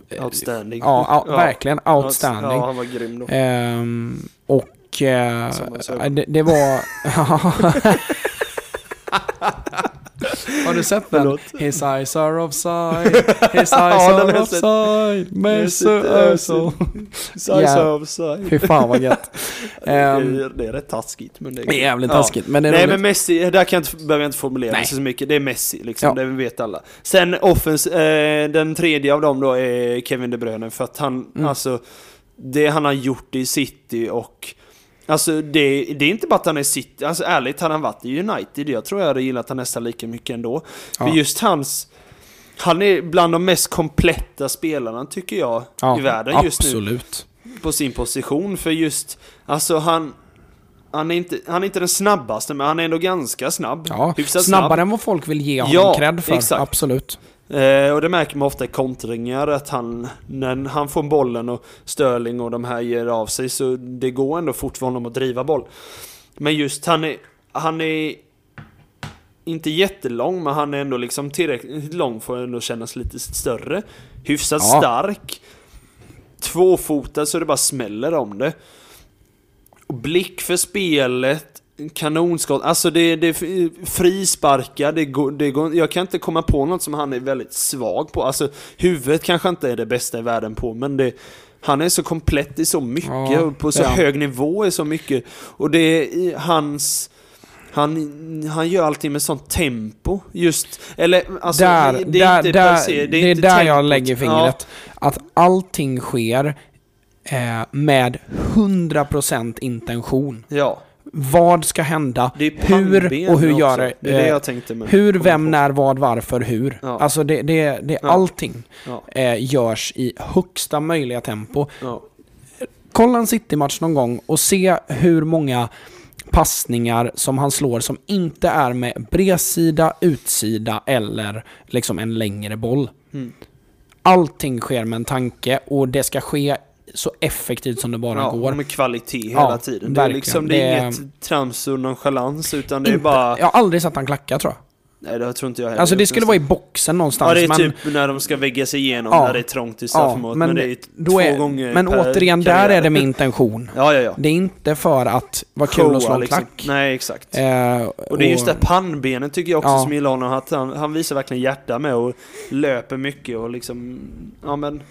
eh, Outstanding. Ja, ja, verkligen outstanding. Ja, han var grym då. Ehm, och eh, sa. äh, det, det var... Har du sett den? His eyes are offside, his eyes are offside, Mesut Özil. Size Ja. offside. Fy fan vad gött. Ehm, det, är, det är rätt taskigt men det är jävligt Ja. taskigt, men det är Nej roligt. men Messi, där kan jag inte, behöver jag inte formulera Nej. så mycket. Det är Messi liksom, Ja. det vet alla. Sen offens, eh, den tredje av dem då är Kevin De Bruyne för att han, Mm. alltså det han har gjort i City och Alltså det, det är inte bara att han är City, alltså ärligt hade han varit i United, jag tror jag hade gillat han nästan lika mycket ändå. Ja. För just hans, han är bland de mest kompletta spelarna tycker jag Ja, i världen just nu absolut. på sin position. För just, alltså han, han är, inte, han är inte den snabbaste men han är ändå ganska snabb. Ja, snabbare snabb. än vad folk vill ge honom Ja, cred för. exakt. Absolut. Eh, och det märker man ofta i kontringar att han, när han får bollen och Sterling och de här ger av sig så det går ändå fort för honom att driva boll. Men just han är, han är inte jättelång men han är ändå liksom tillräckligt lång för att ändå kännas lite större. Hyfsat Ja. stark. Tvåfotad så det bara smäller om det. Och blick för spelet. Kanonskott, alltså det, det är frisparkar, det går, det går, jag kan inte komma på något som han är väldigt svag på. Alltså huvudet kanske inte är det bästa i världen på, men det, han är så komplett i så mycket Ja, och på så ja. hög nivå i så mycket. Och det är hans... Han, han gör allting med sånt tempo, just, eller alltså där, det, det där, är inte där, se, det är, det är inte där jag tempot. lägger fingret. Att allting sker eh, med 100% intention. Ja, ja. Vad ska hända? Hur och hur gör det? Det är det eh, med. Hur, vem, när, vad, varför, hur. Ja. Alltså det, det, det, Ja. allting Ja, eh, görs i högsta möjliga tempo. ja. Kolla en City-match någon gång och se hur många passningar som han slår som inte är med bredsida, utsida eller liksom en längre boll. Mm. Allting sker med en tanke och det ska ske så effektivt som det bara ja, går. med kvalitet Ja, hela tiden. Det är, liksom, det är Det är- inget trams och nonchalans utan det är Inte- bara... Jag har aldrig sett han klacka tror jag. Nej det tror inte jag heller. Alltså det skulle vara i boxen någonstans. Ja det är men, typ när de ska vägga sig igenom Ja. när det är trångt i ja, straffområdet. men, men, det är två är, gånger men per återigen, där karriär. är det med intention. Ja ja ja. Det är inte för att vara kul Showa, att slå en liksom. klack. Nej exakt. Eh, och det är just det pannbenet tycker jag också Ja. som gillar honom. Att han, han visar verkligen hjärta med och löper mycket och liksom... Ja men...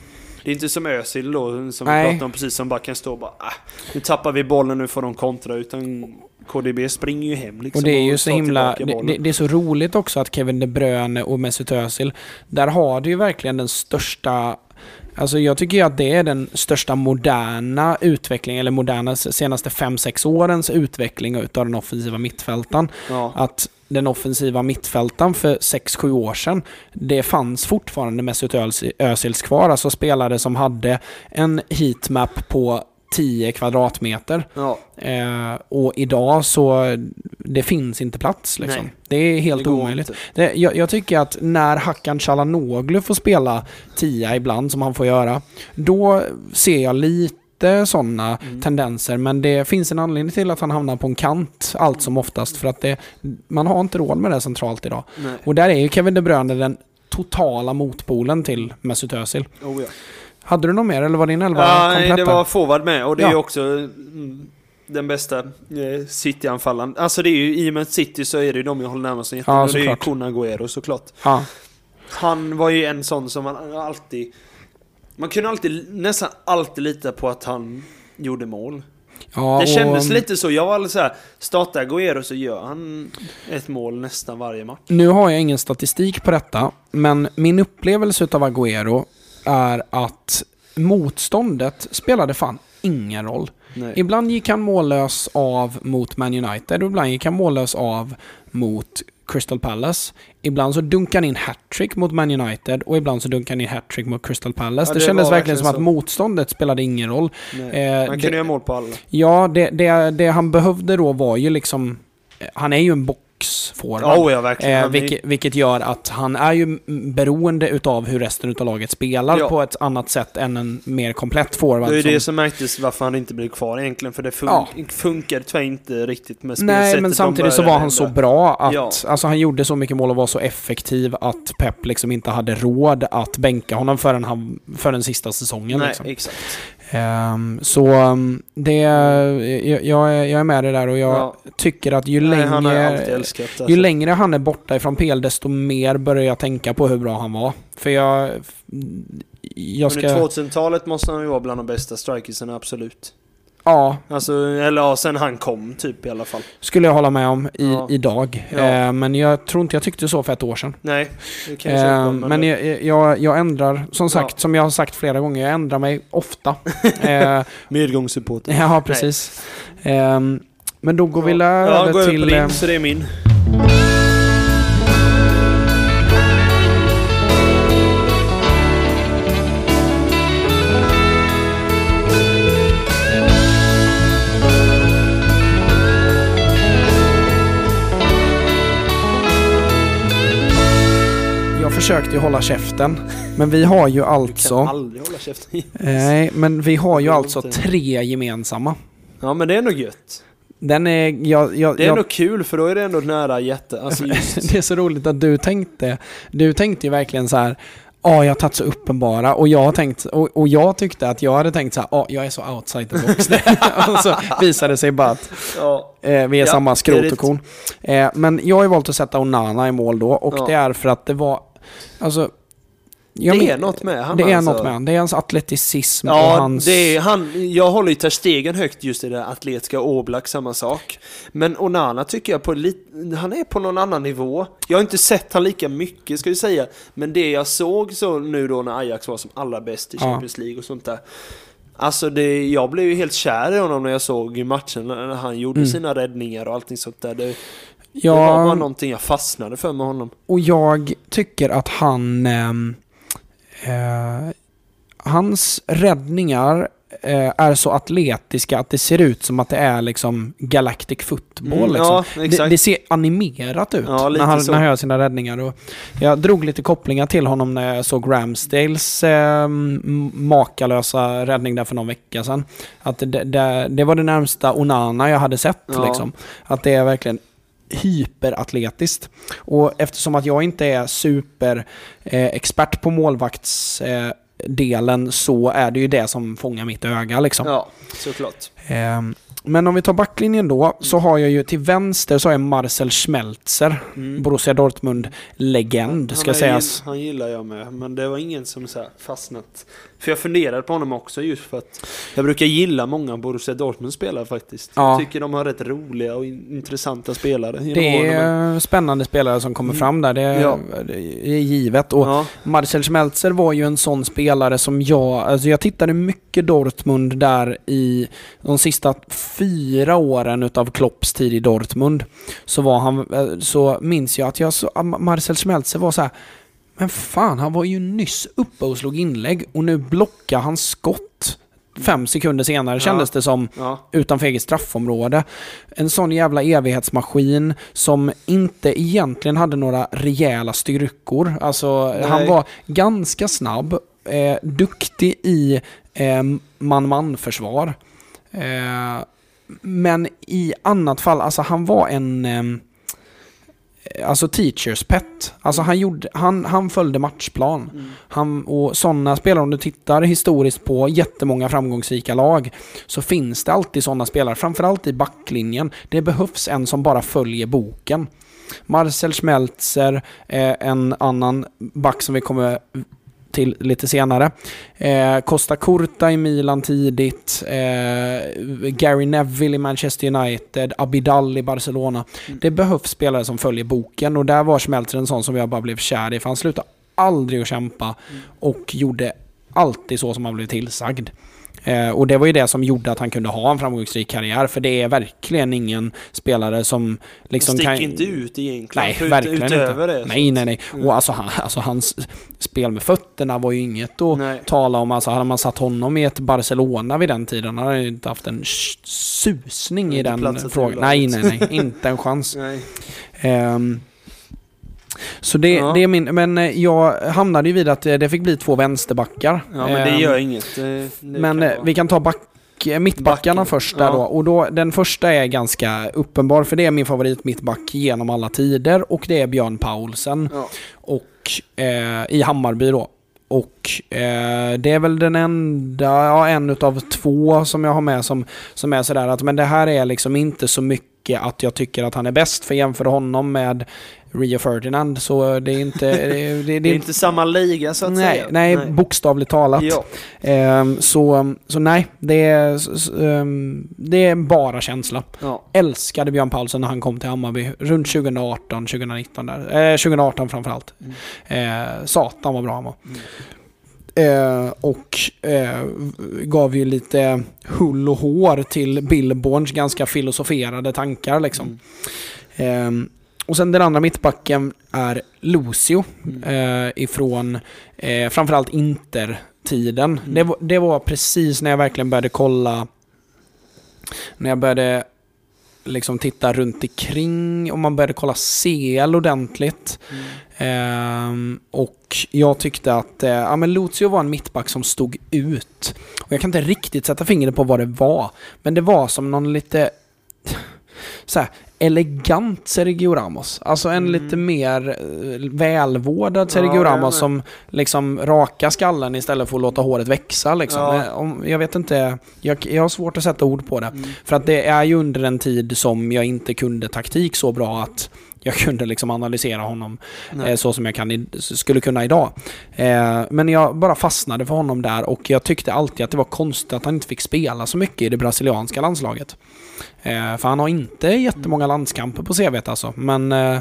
Det är inte som Özil då, som Nej. vi pratade om precis, som bara kan stå och bara ah, Nu tappar vi bollen, nu får de kontra. Utan KDB springer ju hem liksom Och det är ju så himla, det, det är så roligt också att Kevin De Bruyne och Mesut Özil, där har du ju verkligen den största Alltså jag tycker ju att det är den största moderna utvecklingen, eller moderna senaste 5-6 årens utveckling utav den offensiva mittfältan. Ja. Att den offensiva mittfältan för 6-7 år sedan, det fanns fortfarande Mesut Özil- Özils kvar, alltså spelare som hade en heatmap på 10 kvadratmeter. ja. Eh, och idag så, det finns inte plats liksom. Nej. Det är helt Det omöjligt. Det, jag, jag tycker att när Hakan Çalhanoğlu får spela 10 ibland, som han får göra, då ser jag lite sådana Mm. tendenser. Men det finns en anledning till att han hamnar på en kant allt som oftast. För att det, man har inte råd med det centralt idag. Nej. Och där är ju Kevin De Bruyne den totala motpolen till Mesut Özil. Oh, ja. Hade du något mer eller var din elva Ja, nej, komplett det var forward med och det är Ja. ju också mm, den bästa eh, City-anfallaren. Alltså det är ju, i och med City så är det ju de jag håller närmast hjärtat. Ja, och det är ju såklart. Kun Agüero såklart. Ja. Han var ju en sån som man alltid... Man kunde alltid, nästan alltid lita på att han gjorde mål. Ja, det kändes och- lite så. Jag var alldeles såhär, startar Agüero så gör han ett mål nästan varje match. Nu har jag ingen statistik på detta, men min upplevelse av Agüero är att motståndet spelade fan ingen roll. Nej. Ibland gick han mållös av mot Man United och ibland gick han mållös av mot Crystal Palace. Ibland så dunkade han in hattrick mot Man United och ibland så dunkade han in hattrick mot Crystal Palace. Ja, det, det kändes verkligen verkligen som så. att motståndet spelade ingen roll. Nej. Eh, Han kunde göra mål på alla. Ja, det, det, det han behövde då var ju liksom... Han är ju en boxforward. Oh, ja, verkligen. Eh, vilket, vilket gör att han är ju beroende utav hur resten av laget spelar Ja. på ett annat sätt än en mer komplett forward. Det är som- det som märktes varför han inte blev kvar egentligen. För det fun Ja. funkade tyvärr inte riktigt med Nej, spelsättet men de samtidigt så var han så ändra. bra att Ja. alltså, han gjorde så mycket mål och var så effektiv att Pep liksom inte hade råd att bänka honom förrän, han, för den sista säsongen. Nej, liksom. exakt. Ehm, så um, det, jag, jag, är, jag är med dig där och jag Ja. tycker att ju Nej, längre... han älskat. Alltså. Ju längre han är borta ifrån PL, desto mer börjar jag tänka på hur bra han var. För jag... Jag Under ska... 2000-talet måste han ju vara bland de bästa strikerserna, absolut. Ja, Alltså, eller ja, sen han kom typ i alla fall. skulle jag hålla med om i, Ja. idag. Ja. Eh, men jag tror inte jag tyckte så för ett år sedan. Nej, det kan jag. Eh, men jag, jag, jag ändrar, som sagt, Ja. som jag har sagt flera gånger, jag ändrar mig ofta. eh, Medgångssupporter. ja, precis. Ehm, men då går vi ja, över gå över till... på din, eh, så det är min. Försökte ju hålla käften, men vi har ju Du kan alltså... aldrig hålla käften. Nej, men vi har ju alltså tre gemensamma. Ja men det är nog gött. Den är... Jag, jag, Det är jag, ändå kul för då är det ändå nära hjärtat. Alltså det är så roligt att du tänkte... Du tänkte ju verkligen så här... Ja, jag har tagit så uppenbara och jag har tänkt, och, och jag tyckte att jag hade tänkt så här, ja, jag är så outside the box. och så visade det sig bara att ja, eh, vi är Ja, samma skrot och korn. Eh, men jag har ju valt att sätta Onana i mål då och Ja. det är för att det var, alltså... jag det men- är något med han Det är alltså. något med han. Det är hans atleticism och Ja, hans... det är han. Jag håller ju Ter Stegen högt just i det atletiska och Oblak samma sak. Men Onana tycker jag på lite, han är på någon annan nivå. Jag har inte sett han lika mycket ska vi säga. Men det jag såg så nu då när Ajax var som allra bäst i Ja. Champions League och sånt där. Alltså det, jag blev ju helt kär i honom när jag såg matchen när han gjorde Mm. sina räddningar och allting sånt där. Det, det Ja, var bara någonting jag fastnade för med honom. Och jag tycker att han... ehm, eh, hans räddningar eh, är så atletiska att det ser ut som att det är liksom Galactic football. Mm, liksom. ja, det, det ser animerat ut Ja, när, han, så. när han gör sina räddningar. Och jag drog lite kopplingar till honom när jag såg Ramsdales eh, makalösa räddning där för någon vecka sedan. Att det, det, det var det närmsta Onana jag hade sett. Ja. Liksom. Att det är verkligen hyperatletiskt. Och eftersom att jag inte är super eh, expert på målvaktsdelen eh, så är det ju det som fångar mitt öga liksom. Ja, såklart. Men om vi tar backlinjen då, så har jag ju till vänster så har jag Marcel Schmelzer, Mm. Borussia Dortmund-legend ska han, sägas. han gillar jag med, men det var ingen som så fastnat. För jag funderade på honom också just för att jag brukar gilla många Borussia Dortmund-spelare faktiskt. Ja. Jag tycker de har rätt roliga och in- intressanta spelare. Det är spännande spelare som kommer Mm. fram där, det är, Ja. det är givet. Och Ja, Marcel Schmelzer var ju en sån spelare som jag, alltså jag tittade mycket Dortmund där i de sista fyra åren utav Klopps tid i Dortmund. Så var han, eh, så minns jag att jag så, Marcel Schmelzer var så här. Men fan, han var ju nyss uppe och slog inlägg och nu blockar han skott fem sekunder senare Ja. kändes det som ja, utanför eget straffområde. En sån jävla evighetsmaskin som inte egentligen hade några rejäla styrkor. Alltså, Nej. han var ganska snabb, eh, duktig i eh, man-man-försvar. Eh, men i annat fall, alltså han var en... ehm, Alltså teachers pet. Alltså han, gjorde, han, han följde matchplan. Mm. Han, och sådana spelare, om du tittar historiskt på jättemånga framgångsrika lag, så finns det alltid sådana spelare, framförallt i backlinjen. Det behövs en som bara följer boken. Marcel Schmelzer, eh, en annan back som vi kommer till lite senare. Eh, Costa Curta i Milan tidigt. Eh, Gary Neville i Manchester United. Abidal i Barcelona. Mm. Det behövs spelare som följer boken och där var Schmelzer en sån som jag bara blev kär i för han slutade aldrig att kämpa Mm. och gjorde alltid så som han blev tillsagd. Eh, och det var ju det som gjorde att han kunde ha en framgångsrik karriär för det är verkligen ingen spelare som liksom Sticker kan... inte ut egentligen. Nej, Ut- verkligen utöver inte. det. Nej, nej, nej. Mm. Och alltså, han, alltså hans spel med fötterna var ju inget att Nej. tala om. Alltså hade man satt honom i ett Barcelona vid den tiden hade han ju inte haft en susning i den frågan. Nej, nej, nej. Inte en chans. Nej. Ehm, så det, Ja. det är min... Men eh, jag hamnade ju vid att eh, det fick bli två vänsterbackar. Ja, men det Ehm, gör inget. Det, det men kan eh, vi kan ta back, eh, mittbackarna Backen. först där Ja. då. Och då, den första är ganska uppenbar för det är min favorit mittback genom alla tider och det är Björn Paulsen. Ja. Och eh, i Hammarby då. Och eh, det är väl den enda, ja en utav två som jag har med som, som är sådär att men det här är liksom inte så mycket att jag tycker att han är bäst för jämför honom med Rio Ferdinand så det är inte... Det, det, det, är inte samma liga så att nej, säga. nej, bokstavligt talat. Ja. Ehm, så, så nej, det är, ehm, det är bara känsla. Ja. Älskade Björn Paulsen när han kom till Hammarby runt 2018, 2019 där. Eh, 2018 framförallt. Mm. Eh, satan vad bra han var. Mm. Eh, och eh, gav ju lite hull och hår till Billborns ganska filosoferade tankar liksom. Mm. Och sen den andra mittbacken är Lucio Mm. eh, ifrån eh, framförallt Inter-tiden. Mm. Det, var, det var precis när jag verkligen började kolla, när jag började liksom titta runt omkring och man började kolla CL ordentligt. Mm. Ehm, och jag tyckte att eh, ja, men Lucio var en mittback som stod ut. Och jag kan inte riktigt sätta fingret på vad det var. Men det var som någon lite så här, elegant Sergio Ramos. Alltså en Mm. lite mer eh, välvårdad Sergio Ja, Ramos som liksom raka skallen istället för att låta håret växa. Liksom. Ja. Eh, jag vet inte, jag, jag har svårt att sätta ord på det. Mm. För att det är ju under en tid som jag inte kunde taktik så bra att jag kunde liksom analysera honom eh, så som jag kan i, skulle kunna idag. Eh, men jag bara fastnade för honom där och jag tyckte alltid att det var konstigt att han inte fick spela så mycket i det brasilianska landslaget. Eh, för han har inte jättemånga landskamper på CVt alltså, men eh,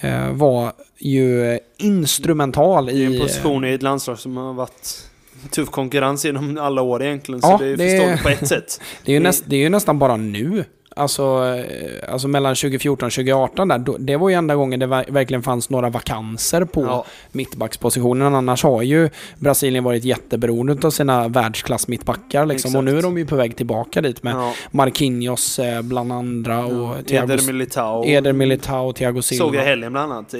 eh, var ju instrumental Det är en i... position i ett landslag som har varit tuff konkurrens genom alla år egentligen. Ja, så det är förståeligt på ett sätt. Det är, näst, det är ju nästan bara nu. Alltså, eh, alltså mellan 2014 och 2018 där, då, det var ju enda gången det ver- verkligen fanns några vakanser på Ja. mittbackspositionen. Annars har ju Brasilien varit jätteberoende av sina världsklass mittbackar liksom. Och nu är de ju på väg tillbaka dit med Ja. Marquinhos eh, bland andra och Thiago, Eder Militao. Eder Militao, Thiago Silva. Såg jag helgen bland annat.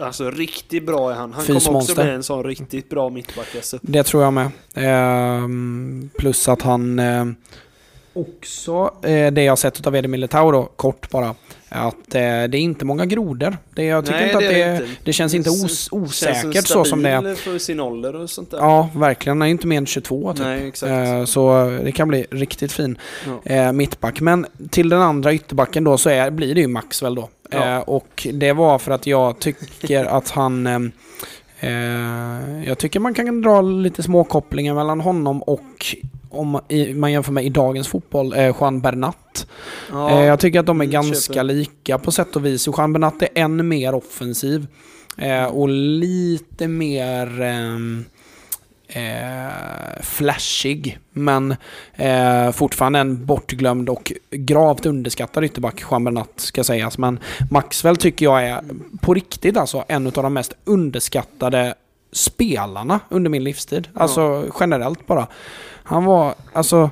Alltså riktigt bra är han. Han kommer också Fysmonster. bli en sån riktigt bra mittback alltså. Det tror jag med. Ehm, plus att han eh, också, eh, det jag har sett av Eder Militao då, kort bara, att eh, det är inte många grodor. Det, jag tycker Nej, inte att det det, är det, inte. känns inte os, Känns osäkert så som det är. för sin ålder och sånt där. Ja, verkligen. Är inte mer än 22 typ. Nej, exakt. Eh, Så det kan bli riktigt fin Ja. eh, mittback. Men till den andra ytterbacken då så är, blir det ju Maxwell då. Ja. Eh, och det var för att jag tycker att han... Eh, eh, jag tycker man kan dra lite små kopplingar mellan honom och om i, man jämför med i dagens fotboll, eh, Juan Bernat. Ja. Eh, jag tycker att de är Mm, ganska köper. lika på sätt och vis. Juan Bernat är än mer offensiv. Eh, och lite mer ehm, eh, flashig. Men eh, fortfarande en bortglömd och gravt underskattad ytterback, Juan Bernat ska sägas. Men Maxwell tycker jag är på riktigt alltså en av de mest underskattade spelarna under min livstid. Ja. Alltså generellt bara. Han var, alltså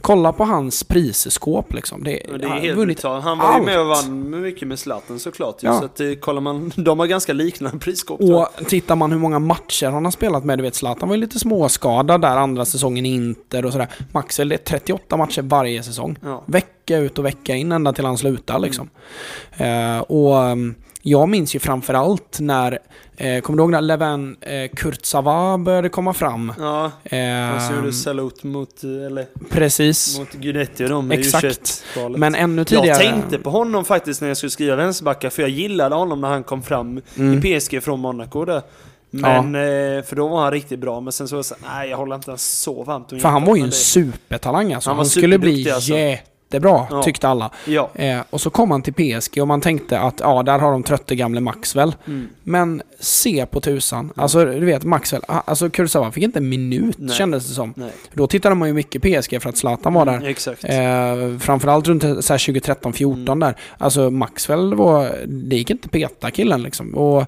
kolla på hans prisskåp liksom. Det, det han är har helt vunnit. Han var ju med och vann mycket med Zlatan såklart. ju. Ja. Så att det, kollar man, de har ganska liknande prisskåp. Och tittar man hur många matcher han har spelat med, du vet Zlatan var ju lite småskadad där andra säsongen i Inter och sådär. Maxwell, det är 38 matcher varje säsong. Ja. Vecka ut och vecka in ända till han slutar Mm. liksom. Eh, och um, jag minns ju framförallt när, eh, kommer du ihåg när Leven eh, Kurtzava började komma fram? Ja, han Eh, gjorde salut mot, eh, eller, precis. mot Guidetti och dem Exakt. U21-valet. Men ännu tidigare... Jag tänkte på honom faktiskt när jag skulle skriva vänsterbackar, för jag gillade honom när han kom fram Mm. i PSG från Monaco där. Men, eh, för då var han riktigt bra, men sen så var jag så nej jag håller inte så varmt om För han var ju en det- supertalang alltså. Han Han, skulle bli alltså. Jättebra, Ja. tyckte alla. Ja. Eh, och så kom han till PSG och man tänkte att ja, där har de trötte gamle Maxwell. Mm. Men se på tusan. Alltså du vet Maxwell, alltså Kurzawa fick inte en minut Nej. kändes det som. Nej. Då tittade man ju mycket PSG för att Zlatan var där. Mm, exakt. Eh, framförallt runt så här 2013-14 Mm. där. Alltså Maxwell var, det gick inte peta killen liksom. Och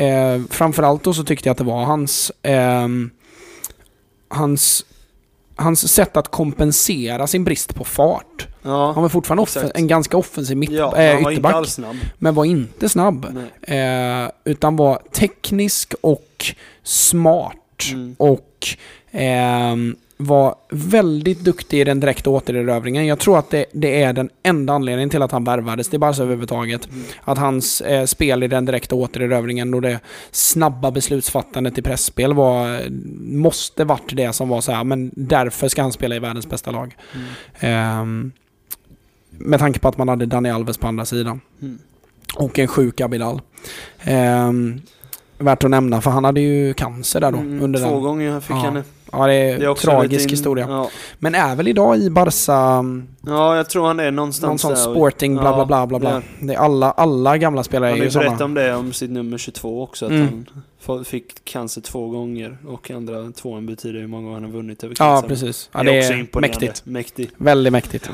eh, framförallt då så tyckte jag att det var hans, ehm, hans, hans sätt att kompensera sin brist på fart. Ja. Han var fortfarande offen- en ganska offensiv mitt, ja, äh, han var inte ytterback, alls snabb. men var inte snabb. Eh, utan var teknisk och smart. Mm. Och ehm, var väldigt duktig i den direkta återerövringen. Jag tror att det, det är den enda anledningen till att han värvades till Barca överhuvudtaget. Mm. Att hans eh, spel i den direkta återerövringen och det snabba beslutsfattandet i pressspel var, måste varit det som var så här, men därför ska han spela i världens bästa lag. Mm. Ehm, med tanke på att man hade Dani Alves på andra sidan. Mm. Och en sjuk Abidal. Ehm, värt att nämna, för han hade ju cancer där då. Mm, under Två den. gånger fick Ja. han det. Ja, det är, Det är också tragisk in- historia. Ja. Men är väl idag i Barca, ja, jag tror han är någonstans någon sån sporting, bla bla Ja, bla bla bla. ja. Det är alla, alla gamla spelare Han är har ju ju berättat sådana. om det, om sitt nummer 22 också, att Mm. han fick cancer två gånger och andra tvåan betyder hur många gånger han har vunnit över Ja, cancer. precis. Ja, det är det också är mäktigt. Mäktigt. Väldigt mäktigt.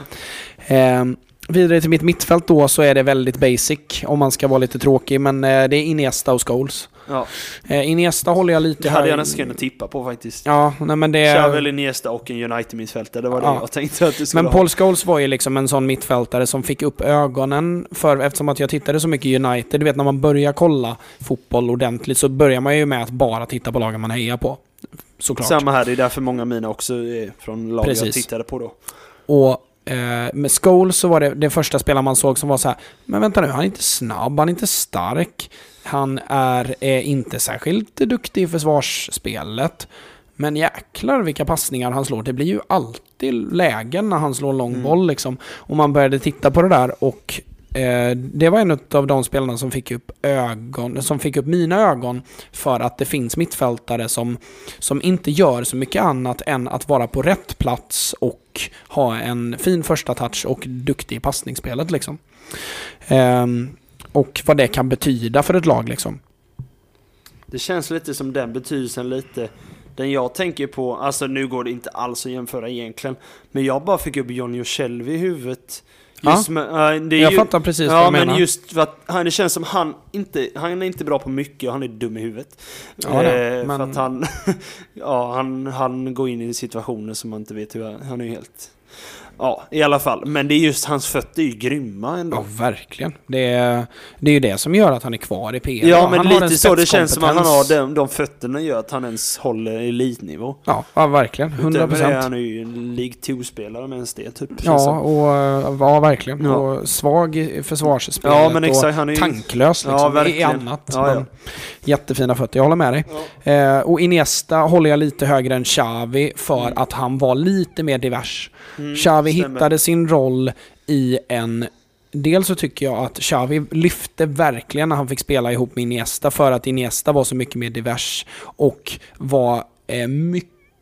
Ehm, vidare till mitt mittfält då så är det väldigt basic om man ska vara lite tråkig. Men eh, det är Iniesta och Scholes. Ja, Eh, Iniesta håller jag lite det hade jag nästan kunnat tippa på faktiskt. Ja, nej men det... Xavi, Iniesta och en United-mittfältare, det var det Ja. jag tänkte att du skulle Men ha. Paul Scholes var ju liksom en sån mittfältare som fick upp ögonen för, eftersom att jag tittade så mycket United, du vet när man börjar kolla fotboll ordentligt så börjar man ju med att bara titta på lagen man hejar på. Såklart. Samma här, det är därför många mina också är från lag jag Precis. tittade på då. Och eh, med Scholes så var det den första spelaren man såg som var så här, men vänta nu, han är inte snabb, han är inte stark, han är eh, inte särskilt duktig i försvarsspelet. Men jäklar vilka passningar han slår. Det blir ju alltid lägen när han slår lång Mm. boll liksom. Och man började titta på det där och eh, Eh, det var en av de spelarna som fick upp ögon, som fick upp mina ögon för att det finns mittfältare som, som inte gör så mycket annat än att vara på rätt plats och ha en fin första touch och duktig i passningsspelet liksom. Ehm, och vad det kan betyda för ett lag liksom. Det känns lite som den betydelsen lite den jag tänker på, alltså nu går det inte alls att jämföra egentligen Men jag bara fick upp Johnny Shelby i huvudet Ja. Med, äh, det är Jag ju, fattar precis vad Ja du menar. men just för att han, det känns som han inte, han är inte bra på mycket och han är dum i huvudet Ja, det, Eh, men- För att han, ja han, han går in i situationer som man inte vet hur, han är helt Ja, i alla fall. Men det är just hans fötter är ju grymma ändå. Ja, verkligen. Det är, det är ju det som gör att han är kvar i PL. Ja, men han lite så. Det känns som att han har de, de fötterna gör att han ens håller elitnivå. Ja, ja verkligen. 100 Utöver det, procent. han är ju en League 2-spelare med en det typ. Ja, och, ja, verkligen. Ja. Och svag i försvarsspelet ja, men exakt. Han är ju... tanklös Ja, liksom, i verkligen. annat. Ja, ja. Jättefina fötter, jag håller med dig. Ja. Eh, och Iniesta håller jag lite högre än Xavi för Mm. att han var lite mer divers. Mm, Xavi hittade sin roll i en... Dels så tycker jag att Xavi lyfte verkligen när han fick spela ihop med Iniesta för att Iniesta var så mycket mer divers och var eh,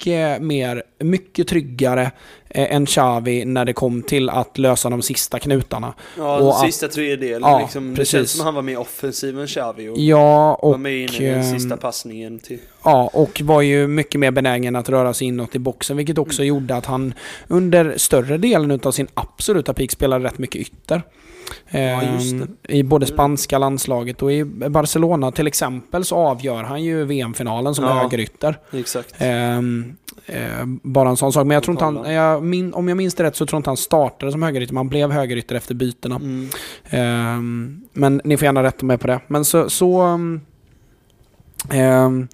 mycket mer, mycket tryggare eh, än Xavi när det kom till att lösa de sista knutarna. Ja, och den att- sista tredjedelen Ja, liksom. Det känns som att han var mer offensiv än Xavi och Ja, var och, med in i den ehm, sista passningen till... ja, och var ju mycket mer benägen att röra sig inåt i boxen, vilket också gjorde att han under större delen av sin absoluta peak spelade rätt mycket ytter. Ja, Ehm, I både spanska landslaget och i Barcelona till exempel så avgör han ju VM-finalen som Ja. högerytter. Exakt. Ehm, eh, bara en sån sak. Men jag tror inte han, jag min, om jag minns det rätt så tror inte han startade som högerytter, men han blev högerytter efter bytena. Mm. Ehm, men ni får gärna rätta mig på det. Men så... så um, ehm,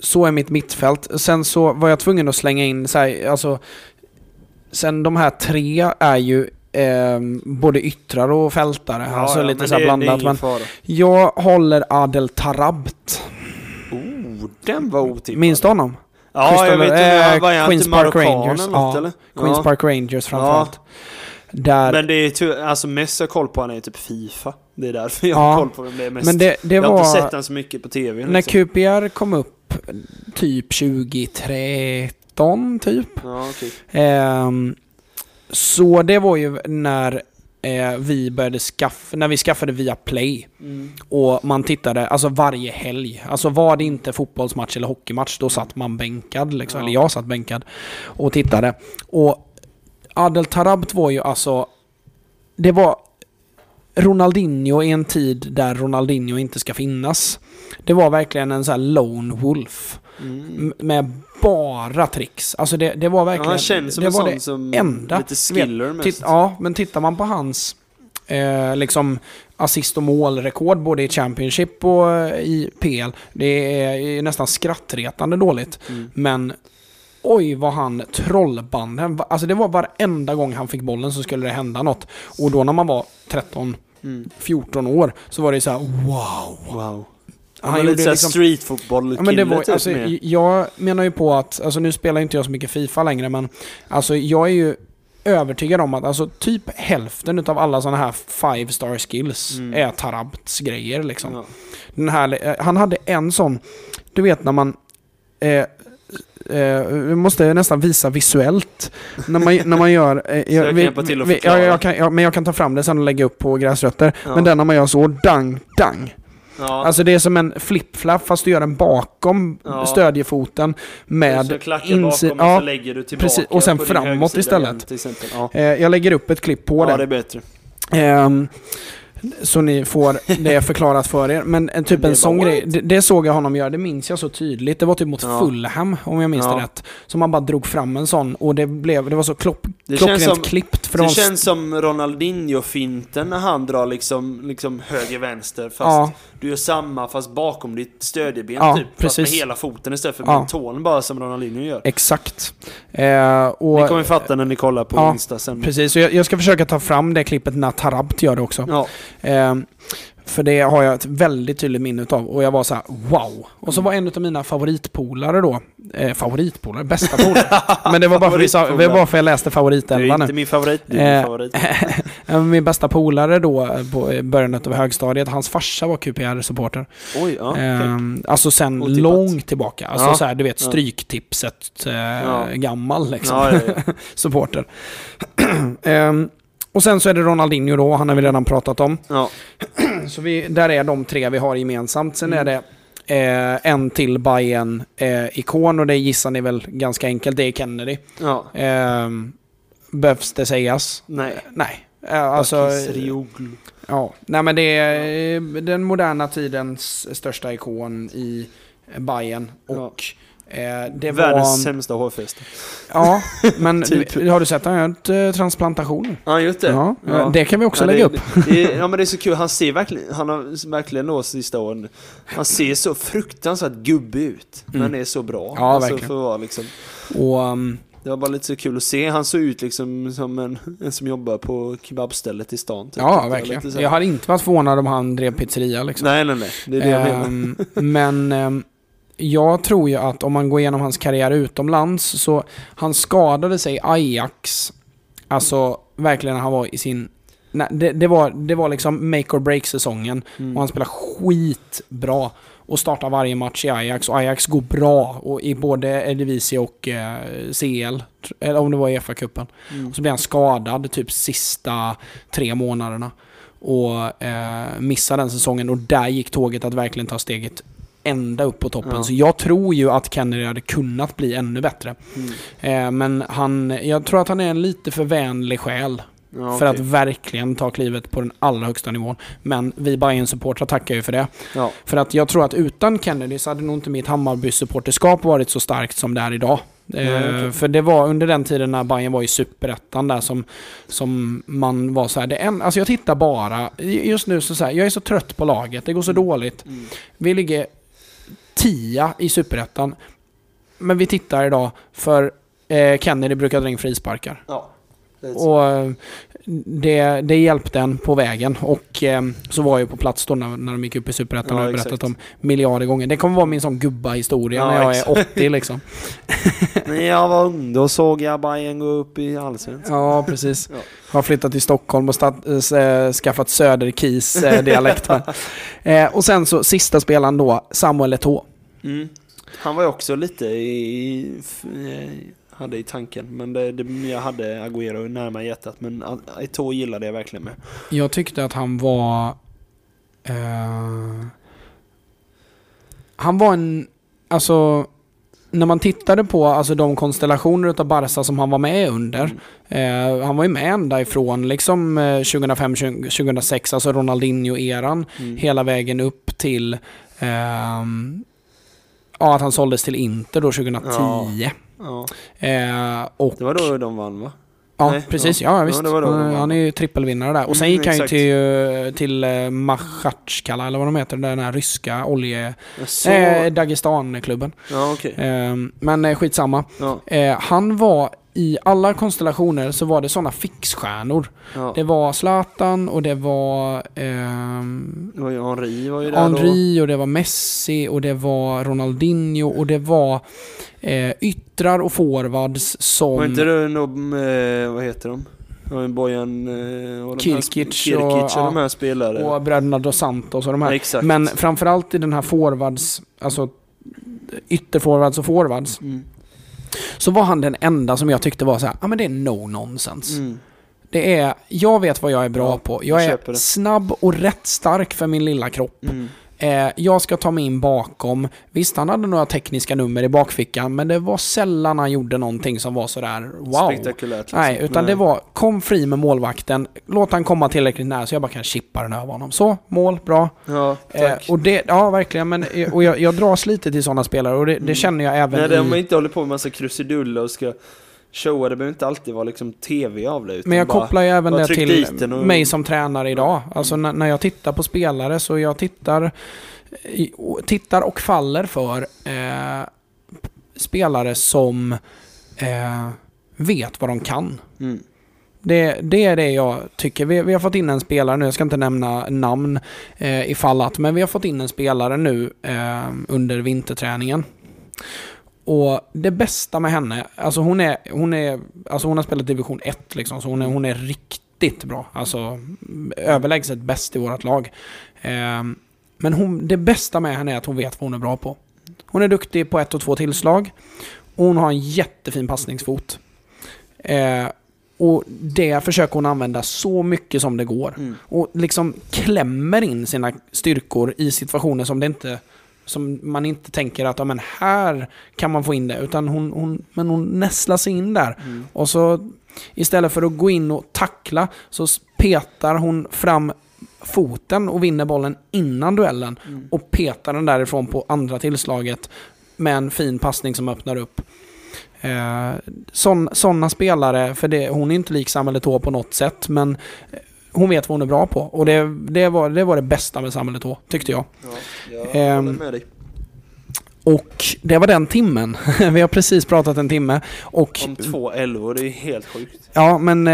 så är mitt mittfält. Sen så var jag tvungen att slänga in så här, alltså... Sen de här tre är ju ehm, både yttrar och fältare. Ja, alltså ja, lite så blandat. Men fara. jag håller Adel Tarabt. Oh, den var otippad. Minns du honom? Ja, Crystal- jag vet eh, inte. Var jag Queens Park Rangers, eller något ja. eller? Queens ja. Park Rangers framförallt. Där, Men det är ty- alltså mest jag har koll på han är typ Fifa. Det är därför jag Ja, har koll på vem det är mest. men det, det jag har var... inte sett han så mycket på TV. När liksom. QPR kom upp typ 2013 typ. Ja, okej. Ehm, så det var ju när eh, vi började skaffa, när vi skaffade via Play Mm. och man tittade alltså varje helg. Alltså var det inte fotbollsmatch eller hockeymatch då satt man bänkad liksom, Ja. eller jag satt bänkad och tittade. Och Adel Tarabt var ju alltså, det var Ronaldinho i en tid där Ronaldinho inte ska finnas. Det var verkligen en sån här lone wolf. Mm. Med bara tricks. Alltså det, det var Ja, verkligen... han känns som det en var sån det som enda. lite skiller mest. Titt, ja, men tittar man på hans eh, liksom assist och målrekord både i Championship och eh, i PL. Det är nästan skrattretande dåligt. Mm. Men oj vad han trollbanden. Alltså det var varenda gång han fick bollen så skulle det hända något. Och då när man var 13, Mm. 14 år så var det så här wow. Wow. Han Han lite liksom- streetfotboll Ja, men det var, typ alltså, med. jag menar ju på att, alltså nu spelar inte jag så mycket Fifa längre men alltså jag är ju övertygad om att alltså typ hälften utav alla sådana här five star skills Mm. är Tarabts grejer liksom. Ja. Den här, eh, han hade en sån, du vet när man eh, Eh, vi måste nästan visa visuellt när man, när man gör... Eh, jag kan till att vi, ja, jag kan, ja, men jag kan ta fram det sen och lägga upp på gräsrötter. Ja. Men den när man gör så, dang, dang. Ja. Alltså det är som en flip-flap fast du gör den bakom Ja. stödjefoten med klackar insi- bakom och ja, så lägger du tillbaka precis. Och sen framåt istället. igen. Ja. eh, Jag lägger upp ett klipp på ja, det. det är bättre. Så ni får det förklarat för er. Men en, typ Det en är sån bara, grej, det, det såg jag honom göra, det minns jag så tydligt. Det var typ mot Ja. Fulham, om jag minns Ja. det rätt. Som han bara drog fram en sån och det, blev, det var så klopp, Det klockrent som- klippt. För det de, känns som Ronaldinho-finten när han drar liksom, liksom höger-vänster fast Ja. du gör samma fast bakom ditt stödjeben Ja, typ. Fast precis. med hela foten istället för Ja. med tån bara som Ronaldinho gör. Exakt. Eh, och, Ni kommer fatta när ni kollar på Ja, Insta sen. Precis, så jag, jag ska försöka ta fram det klippet när Tarabt gör det också. Ehm, för det har jag ett väldigt tydligt minne av och jag var så här: wow. Och så var en av mina favoritpolare då, eh, favoritpolare, bästa polare. Men det var bara för, vi sa, det var för jag läste du är favoritelva nu. inte min favorit, du är Eh, min favorit. Eh, Min bästa polare då eh, på början av högstadiet, hans farsa var QPR-supporter. Oj, ja. Ehm, alltså sen Otippat. långt tillbaka. Alltså Ja. så här, du vet stryktipset eh, Ja. gammal liksom. Ja, supporter. Och sen så är det Ronaldinho då, han har vi redan pratat om. ja. Så vi, där är de tre vi har gemensamt. Sen Mm. är det eh, en till bayern eh, ikon och det gissar ni väl ganska enkelt, det är Kennedy. ja. Ehm, behövs det sägas? Nej. Nej. Eh, Alltså, ja. Nej men det är eh, den moderna tidens största ikon i Bayern och eh, det var... Världens sämsta hårfäste. Ja, men Typ. har du sett han gjort eh, transplantation? Ja, just det. Ja, Ja. det kan vi också Ja, lägga det, upp. Det, ja men det är så kul, han ser verkligen, han har verkligen då sista åren, han ser så fruktansvärt gubbig ut. Mm. Men är så bra. Ja, alltså, verkligen. För att vara liksom, Och, um, det var bara lite så kul att se, han såg ut liksom som en, en som jobbar på kebabstället i stan. typ. ja, verkligen. Jag hade inte varit förvånad om han drev pizzeria liksom. Nej, nej, nej. Det är det jag menar. Ehm, men ehm, jag tror ju att om man går igenom hans karriär utomlands så han skadade sig i Ajax. Alltså verkligen när han var i sin... Nej, det, det, var, det var liksom make or break säsongen. Mm. Och han spelar skitbra. Och startar varje match i Ajax. Och Ajax går bra. Och i både Eredivisie och eh, CL. Eller om det var i FA-cupen. Mm. Och så blir han skadad typ sista tre månaderna. Och eh, missar den säsongen. Och där gick tåget att verkligen ta steget ända upp på toppen. Ja. Så jag tror ju att Kennedy hade kunnat bli ännu bättre. Mm. Eh, men han, jag tror att han är en lite för vänlig själ. Ja, För okej. att verkligen ta klivet på den allra högsta nivån. Men vi bayern supportrar tackar ju för det. Ja. För att jag tror att utan Kennedy så hade nog inte mitt Hammarby-supporterskap varit så starkt som det är idag. Nej, Eh, okej. För det var under den tiden när Bayern var i superettan där som, som man var så här, det är en, alltså jag tittar bara, just nu så, så här, jag är så trött på laget, det går så dåligt. Mm. Vi ligger tia i superettan, men vi tittar idag för eh, Kennedy brukar dra in frisparkar. Ja. Och eh, det, det hjälpte en på vägen och eh, så var jag på plats då när, när de gick upp i Superettan Ja, jag har berättat exakt. om miljarder gånger. Det kommer vara min sån gubba-historia Ja, när jag exakt. är 80 liksom. När jag var ung då såg jag Bayern gå upp i Allsvenskan. Ja, precis. Ja. Har flyttat till Stockholm och stat, äh, skaffat Söderkis äh, dialekt. eh, och sen så sista spelaren då, Samuel Eto'o. Mm. Han var ju också lite i, f- eh, hade i tanken, men det, det, jag hade Agüero närmare hjärtat. Men Eto'o gillade jag verkligen med. Jag tyckte att han var... Eh, han var en... Alltså... När man tittade på alltså, de konstellationer utav Barca som han var med under. Mm. Eh, han var ju med ända ifrån liksom, eh, 2005-2006, alltså Ronaldinho-eran. Mm. Hela vägen upp till... ehm, ja, att han såldes till Inter då 2010. Ja. Eh, och, Det var då de vann va? Ja, Nej, precis. ja. Ja, Ja, visst. då de han, är ju trippelvinnare där. Och sen Mm, gick han ju till, till eh, Machatjkala, eller vad de heter, den här ryska olje... Så, Eh, Dagestan-klubben. ja. Eh, men eh, skitsamma. Ja, Eh, han var i alla konstellationer så var det sådana fixstjärnor. ja. Det var Zlatan och det var ehm, Det var ju Henri var ju där Henri och det var Messi och det var Ronaldinho och det var eh, yttrar och forwards då. som... Var inte det någon, eh, vad heter de? Bojan... Eh, och Kirkic Kirkic och- och, ja. de här spelare. och bröderna Dos Santos och de här. Exakt. Men framförallt i den här forwards, alltså ytterforwards och forwards. Mm. Så var han den enda som jag tyckte var så här, ja men det är no nonsense. Mm. Det är, jag vet vad jag är bra Ja, på. jag Jag är snabb och rätt stark för min lilla kropp. Mm. Eh, jag ska ta mig in bakom. Visst, han hade några tekniska nummer i bakfickan, men det var sällan han gjorde någonting som var sådär wow. Spektakulärt. liksom. Nej, utan Nej. det var kom fri med målvakten, låt han komma tillräckligt nära så jag bara kan chippa den över honom. Så, mål, bra. Ja, Eh, tack. och det, ja verkligen, men eh, och jag, jag dras lite till sådana spelare och det, det Mm. känner jag även Nej, det, om man i... inte håller på med massa krusiduller och ska showa, det behöver inte alltid vara liksom tv av det. Men jag bara, kopplar ju även det till och- mig som tränare idag. Alltså när, när jag tittar på spelare så jag tittar, tittar och faller för eh, spelare som eh, vet vad de kan. Mm. Det, det är det jag tycker. Vi, vi har fått in en spelare nu, jag ska inte nämna namn eh, ifall att, men vi har fått in en spelare nu eh, under vinterträningen. Och det bästa med henne, alltså hon är, hon är, alltså hon har spelat division 1 liksom, så hon är, hon är riktigt bra. Alltså överlägset bäst i vårt lag. Eh, men hon, det bästa med henne är att hon vet vad hon är bra på. Hon är duktig på ett och två tillslag. Och hon har en jättefin passningsfot. Eh, och det försöker hon använda så mycket som det går. Mm. Och liksom klämmer in sina styrkor i situationer som det inte som man inte tänker att ja, men här kan man få in det. Utan hon, hon, men hon nästlar sig in där. Mm. Och så istället för att gå in och tackla så petar hon fram foten och vinner bollen innan duellen. Mm. Och petar den därifrån på andra tillslaget med en fin passning som öppnar upp. Eh, Sådana spelare, för det, hon är inte lik Samuel Eto'o på något sätt, men hon vet vad hon är bra på. Och det, det, var, det var det bästa med Samuel Eto'o, tyckte jag. Ja, jag Ehm, håller med dig. Och det var den timmen. Vi har precis pratat en timme. Och Om två elvor, det är helt sjukt. Ja, men eh,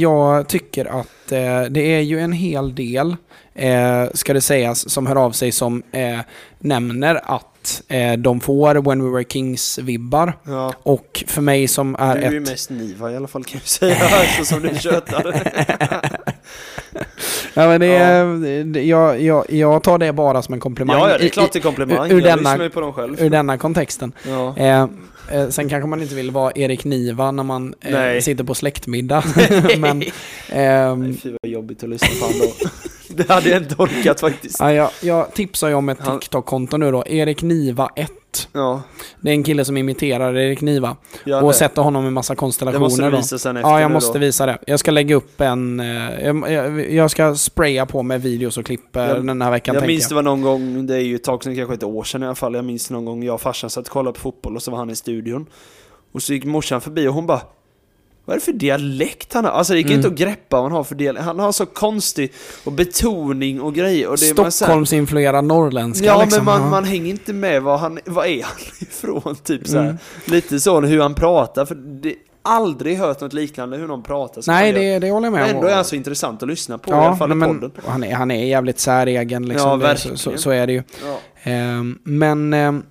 jag tycker att eh, det är ju en hel del, eh, ska det sägas, som hör av sig som eh, nämner att eh, de får When We Were Kings-vibbar. Ja. Och för mig som är du är ju ett... mest Niva i alla fall kan jag säga, så som du tjötar. Ja, men det det- jag, jag, jag tar det bara som en komplimang. Ja, ja, det är i- klart det är komplimang. ur jag denna- på dem själv. i, ur denna kontexten. Ja. Eh, eh, sen kanske man inte vill vara Erik Niva när man eh, sitter på släktmiddag. men, ehm, Nej, fy vad jobbigt att lyssna på då. Det hade jag inte orkat faktiskt. Ja, jag, jag tipsar ju om ett Han- TikTok-konto nu då. Erik Niva 1. Ja, Det är en kille som imiterar Erik Niva. gör och det. sätter honom i massa Det konstellationer måste du då. visa sen efter Ja, jag måste då. visa det. Jag ska lägga upp en... eh, Jag, jag, jag ska spraya på med videos och klipp eh, Jag- den här veckan Jag minns det var någon gång, det är ju ett tag sedan, kanske ett år sedan i alla fall. Jag minns någon gång jag och farsan satt och kollade på fotboll och så var han i studion. Och så gick morsan förbi och hon bara vad är det för dialekt han har? Alltså det gick Mm. inte att greppa vad han har för dialekt. Han har så konstig och betoning och grejer. Och Stockholmsinfluerad norrländska Ja liksom. men man, Ja. man hänger inte med vad han, vad är han ifrån typ så. Mm. Lite så hur han pratar för det aldrig hört något liknande hur någon pratar Nej, det, det håller jag med Men om. ändå är han så intressant att lyssna på i alla fall i men, podden. och han, är, han är jävligt säregen liksom. Ja, Det- så, verkligen. så, så är det ju. Ja. Ehm, men ehm,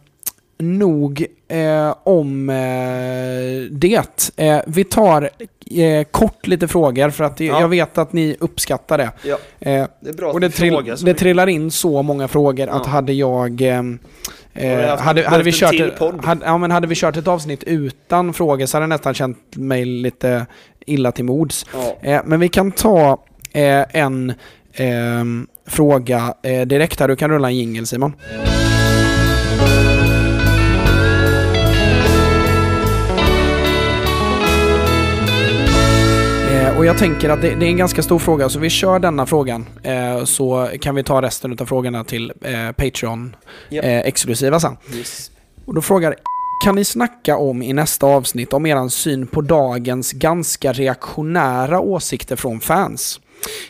nog eh, om eh, det. Eh, vi tar eh, kort lite frågor för att Ja. jag vet att ni uppskattar det. Ja, Eh, det är bra och att det, trill, frågar det trillar in så många frågor att Ja. hade jag... ehm, Eh, hade, hade, vi kört, hade, ja, men hade vi kört ett avsnitt utan frågor så hade jag nästan känt mig lite illa till mods. Ja. Eh, men vi kan ta eh, en ehm, fråga eh, direkt här. Du kan rulla en jingel Simon. Eh, Och jag tänker att det, det är en ganska stor fråga, så vi kör denna frågan. Eh, så kan vi ta resten av frågorna till eh, Patreon Ja. eh, sen. Yes. Och då frågar kan ni snacka om i nästa avsnitt om eran syn på dagens ganska reaktionära åsikter från fans?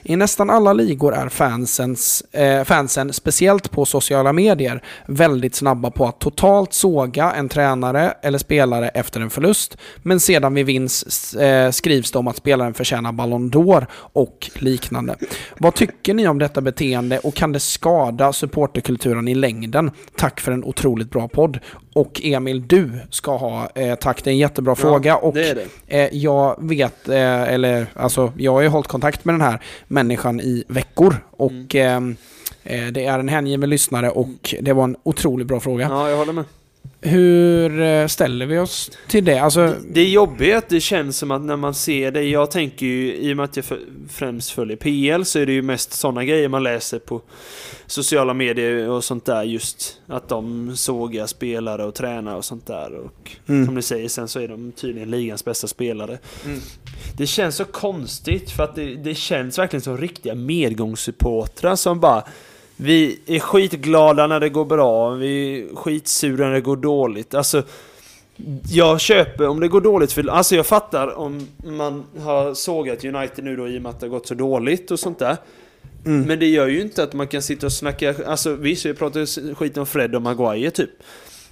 I nästan alla ligor är fansens, eh, fansen, speciellt på sociala medier, väldigt snabba på att totalt såga en tränare eller spelare efter en förlust. Men sedan vid vinst eh, skrivs det om att spelaren förtjänar Ballon d'Or och liknande. Vad tycker ni om detta beteende och kan det skada supporterkulturen i längden? Tack för en otroligt bra podd. Och Emil, du ska ha eh, tack. Det är en jättebra fråga. Och det det. Eh, jag vet, eh, eller alltså jag har ju hållit kontakt med den här människan i veckor och Mm. ehm, eh, det är en hängiven lyssnare och det var en otroligt bra fråga. Ja, jag håller med. Hur eh, ställer vi oss till det? Alltså, Det jobbiga är att det känns som att när man ser det, jag tänker ju i och med att jag för- främst följer PL så är det ju mest sådana grejer man läser på sociala medier och sånt där just att de sågar spelare och tränare och sånt där och Mm. som du säger sen så är de tydligen ligans bästa spelare. Mm. Det känns så konstigt för att det, det känns verkligen som riktiga medgångssupportrar som bara vi är skitglada när det går bra, vi är skitsura när det går dåligt. Alltså, jag köper om det går dåligt för... Alltså jag fattar om man har sågat United nu då i och med att det har gått så dåligt och sånt där. Mm. Men det gör ju inte att man kan sitta och snacka... Alltså visst, vi pratar skit om Fred och Maguire typ.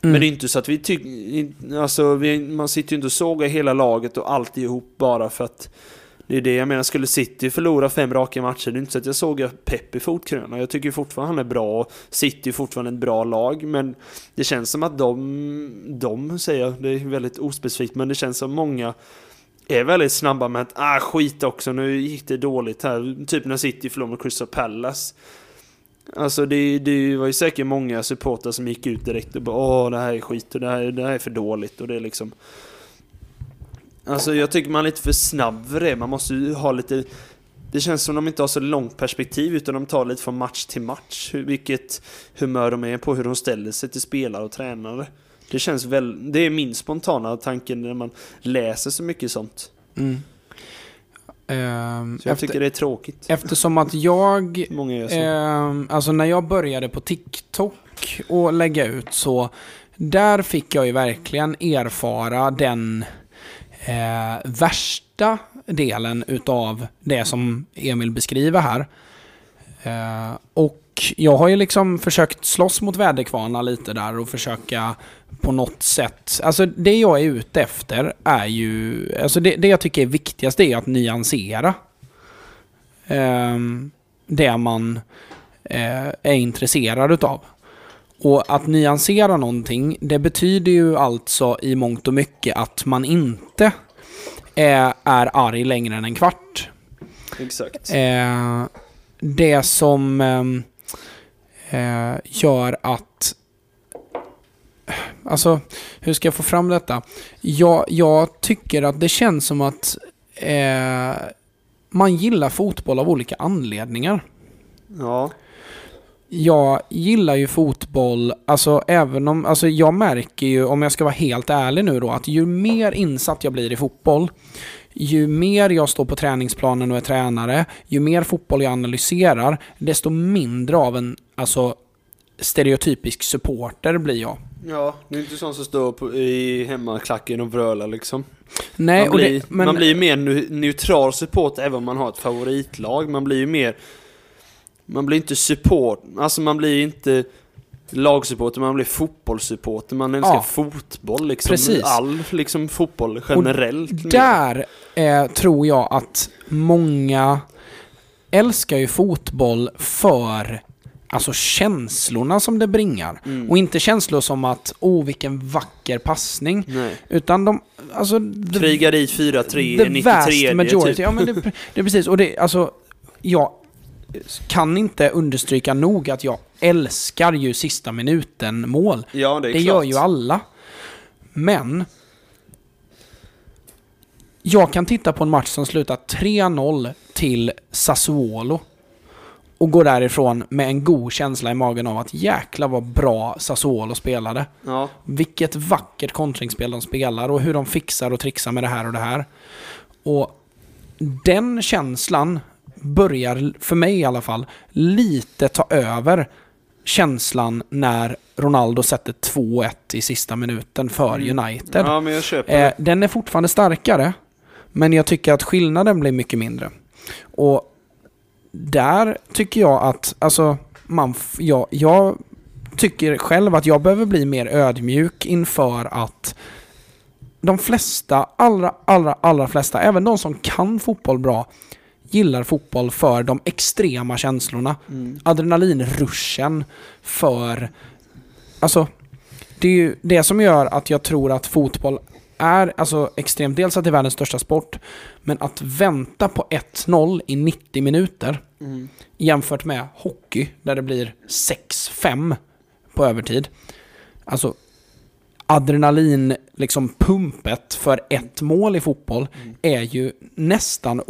Mm. Men det är inte så att vi tycker... Alltså vi, man sitter ju inte och sågar hela laget och allt ihop bara för att... Det är det jag menar, skulle City förlora fem raka matcher, det är inte så att jag sågar Pep i fotkröna. Jag tycker fortfarande han är bra och City är fortfarande ett bra lag, men det känns som att de, de säger jag, det är väldigt ospecifikt, men det känns som många är väldigt snabba med att ah skit också, nu gick det dåligt här. Typ när City förlorade mot Crystal Palace. Alltså det, det var ju säkert många supportrar som gick ut direkt och bara åh det här är skit och det här, det här är för dåligt och det är liksom Alltså jag tycker man är lite för snabb för det, man måste ju ha lite Det känns som de inte har så långt perspektiv utan de tar lite från match till match Vilket humör de är på, hur de ställer sig till spelare och tränare. Det känns väl, det är min spontana tanke när man läser så mycket sånt. Mm. Ehm, Så jag efter, tycker det är tråkigt. eftersom att jag Många gör så. Ehm, alltså när jag började på TikTok och lägga ut så där fick jag ju verkligen erfara den eh, värsta delen utav det som Emil beskriver här. Eh, och jag har ju liksom försökt slåss mot väderkvarnar lite där och försöka på något sätt. Alltså det jag är ute efter är ju, alltså det, det jag tycker är viktigast är att nyansera. Eh, det man eh, är intresserad utav. Och att nyansera någonting, det betyder ju alltså i mångt och mycket att man inte eh, är arg längre än en kvart. Exakt Eh, det som ehm, eh, gör att... Alltså, hur ska jag få fram detta? Jag, jag tycker att det känns som att eh, man gillar fotboll av olika anledningar. Ja Jag gillar ju fotboll, alltså även om, alltså jag märker ju, om jag ska vara helt ärlig nu då, att ju mer insatt jag blir i fotboll, ju mer jag står på träningsplanen och är tränare, ju mer fotboll jag analyserar, desto mindre av en, alltså stereotypisk supporter blir jag. Ja, det är inte sån som står på, i hemmaklacken och vrölar liksom. Nej, man, och blir, det, men, man blir mer neutral support även om man har ett favoritlag. Man blir ju mer... Man blir inte support, alltså man blir inte lagsupporter, man blir fotbollssupporter. Man älskar Ja. fotboll liksom. Precis. All liksom fotboll generellt. mer. Där eh, tror jag att många älskar ju fotboll för alltså känslorna som det bringar. Mm. Och inte känslor som att, oh vilken vacker passning. Nej. Utan de, alltså... Krigar i 4-3 the 93 vast majority. typ. Ja men det, det är precis, och det, alltså, jag kan inte understryka nog att jag älskar ju sista minuten mål. Ja, det är Det klart. gör ju alla. Men jag kan titta på en match som slutar 3-0 till Sassuolo och gå därifrån med en god känsla i magen av att jäkla vad bra Sassuolo spelade. Ja, Vilket vackert kontringsspel de spelar och hur de fixar och trixar med det här och det här. Och den känslan börjar, för mig i alla fall, lite ta över känslan när Ronaldo sätter 2-1 i sista minuten för Mm. United. ja men jag köper Eh, den är fortfarande starkare, men jag tycker att skillnaden blir mycket mindre. Och där tycker jag att, alltså, man, jag, jag tycker själv att jag behöver bli mer ödmjuk inför att de flesta, allra, allra, allra flesta, även de som kan fotboll bra, gillar fotboll för de extrema känslorna. Mm. Adrenalinruschen för... Alltså, det är ju det som gör att jag tror att fotboll är alltså extremt. Dels att det är världens största sport, men att vänta på 1-0 i 90 minuter Mm. jämfört med hockey där det blir 6-5 på övertid. Alltså, adrenalin, liksom pumpet för ett mål i fotboll Mm. är ju nästan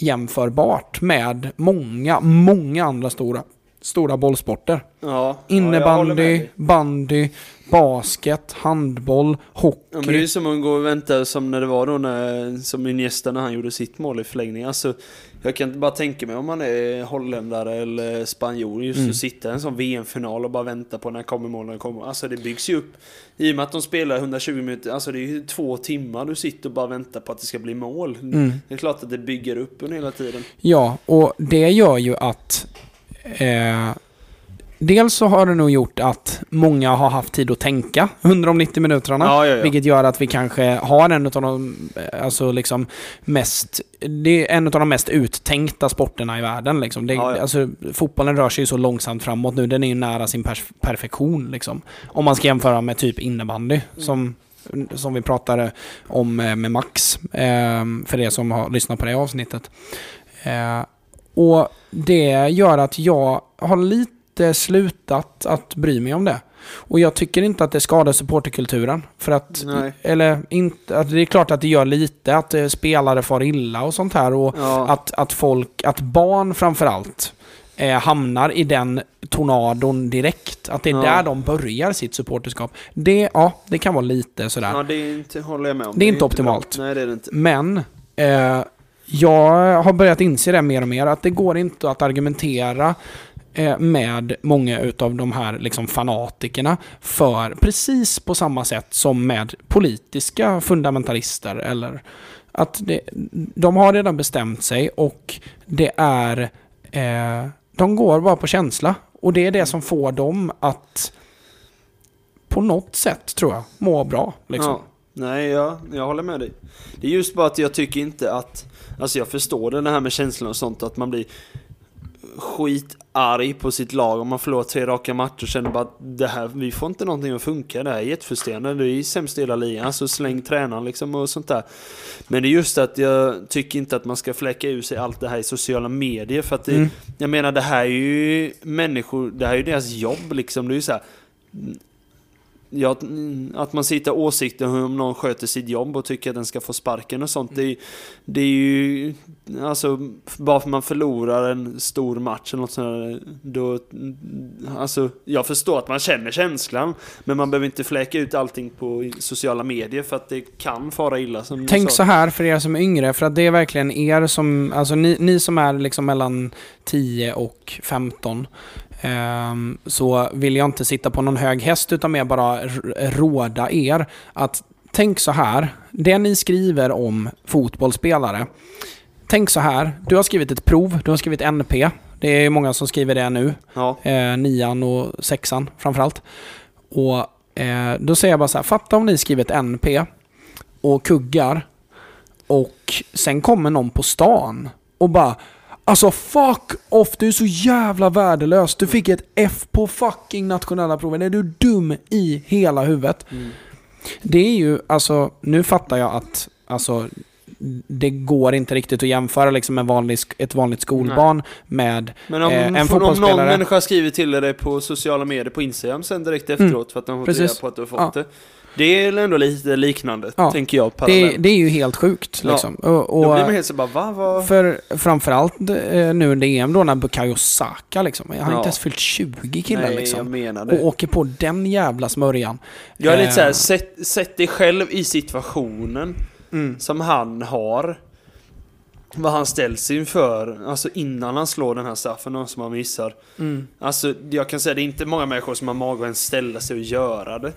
ojämförbart med många, många andra stora, stora bollsporter. Ja, ja, Innebandy, dig. bandy, basket, handboll, hockey. Ja, men det är ju som att gå och vänta som när det var då när, som Iniesta när han gjorde sitt mål i förlängning. Alltså, jag kan inte bara tänka mig om man är holländare eller spanjor just Mm. att sitta i en sån VM-final och bara vänta på när kommer mål, när kommer. Alltså det byggs ju upp. I och med att de spelar 120 minuter, alltså det är ju två timmar du sitter och bara väntar på att det ska bli mål. Mm. Det är klart att det bygger upp under hela tiden. Ja, och det gör ju att eh, Dels så har det nog gjort att många har haft tid att tänka under de 90 minuterna. Ja, ja, ja. Vilket gör att vi kanske har en av de alltså liksom mest, det är en av de mest uttänkta sporterna i världen. Liksom. Det. Alltså, fotbollen rör sig ju så långsamt framåt nu, den är ju nära sin pers- perfektion. Liksom. Om man ska jämföra med typ innebandy, som, som vi pratade om eh, med Max, eh, för er som har lyssnat på det avsnittet. Eh, och det gör att jag har lite slutat att bry mig om det. Och jag tycker inte att det skadar supporterkulturen. För att, Nej. eller inte, att det är klart att det gör lite, att eh, spelare far illa och sånt här. Och Ja. att, att folk, att barn framförallt, eh, hamnar i den tornadon direkt. Att det är Ja. där de börjar sitt supporterskap. Det, ja, det kan vara lite sådär. ja, det är inte, håller jag med om. Det är inte bra. optimalt. Nej, det är det inte. Men eh, jag har börjat inse det mer och mer att det går inte att argumentera Eh, med många utav de här liksom fanatikerna för precis på samma sätt som med politiska fundamentalister eller att det, de har redan bestämt sig och det är eh, de går bara på känsla och det är det som får dem att på något sätt tror jag må bra liksom. Ja. Nej, ja, jag håller med dig. Det är just bara att jag tycker inte att... Alltså jag förstår det, det här med känslor och sånt, att man blir skitarg på sitt lag om man förlorar tre raka matcher och känner bara att det här, vi får inte någonting att funka, det här är jättefrustrerande, det är sämst i hela ligan, så släng tränaren liksom och sånt där. Men det är just att jag tycker inte att man ska fläcka ur sig allt det här i sociala medier för att det, Mm. jag menar det här är ju människor, det här är ju deras jobb liksom, det är ju så här. Ja, mm, att man sitter åsikter om någon sköter sitt jobb och tycker att den ska få sparken och sånt. Det, är- det är ju, alltså, bara för man förlorar en stor match eller något sånt där, då, alltså, jag förstår att man känner känslan, men man behöver inte fläka ut allting på sociala medier för att det kan fara illa som Tänk så här för er som är yngre, för att det är verkligen er som, alltså ni, ni som är liksom mellan 10 och 15, ehm, så vill jag inte sitta på någon hög häst utan mer bara råda er att tänk så här, det ni skriver om fotbollsspelare, tänk så här, du har skrivit ett prov, du har skrivit NP, det är många som skriver det nu, Ja, eh, nian och sexan framförallt. Och eh, då säger jag bara så här, fatta om ni skriver ett NP och kuggar och sen kommer någon på stan och bara Alltså fuck off, du är så jävla värdelös. Du fick ett F på fucking nationella proven. Är du dum i hela huvudet? Mm. Det är ju, alltså, nu fattar jag att, alltså, det går inte riktigt att jämföra liksom en vanlig, ett vanligt skolbarn med Men om, Eh, en om någon fotbollsspelare- människa skriver till dig på sociala medier på Instagram sen direkt efteråt för att de har fått reda på att du har fått Ja. det. Det är ändå lite liknande, Ja. tänker jag. det, det är ju helt sjukt Ja. liksom. Och, Då och, blir man helt så bara, va? Vad? För framförallt eh, nu under EM då när Bukayo Saka liksom, han har Ja. inte ens fyllt 20 killen Nej, jag liksom. menar det. Och åker på den jävla smörjan. Jag är lite Eh, såhär, sätt, sätt dig själv i situationen Mm. som han har. Vad han ställs inför, alltså innan han slår den här straffen som han missar. Mm. Alltså, jag kan säga det är inte många människor som har mag att ens ställa sig och göra det.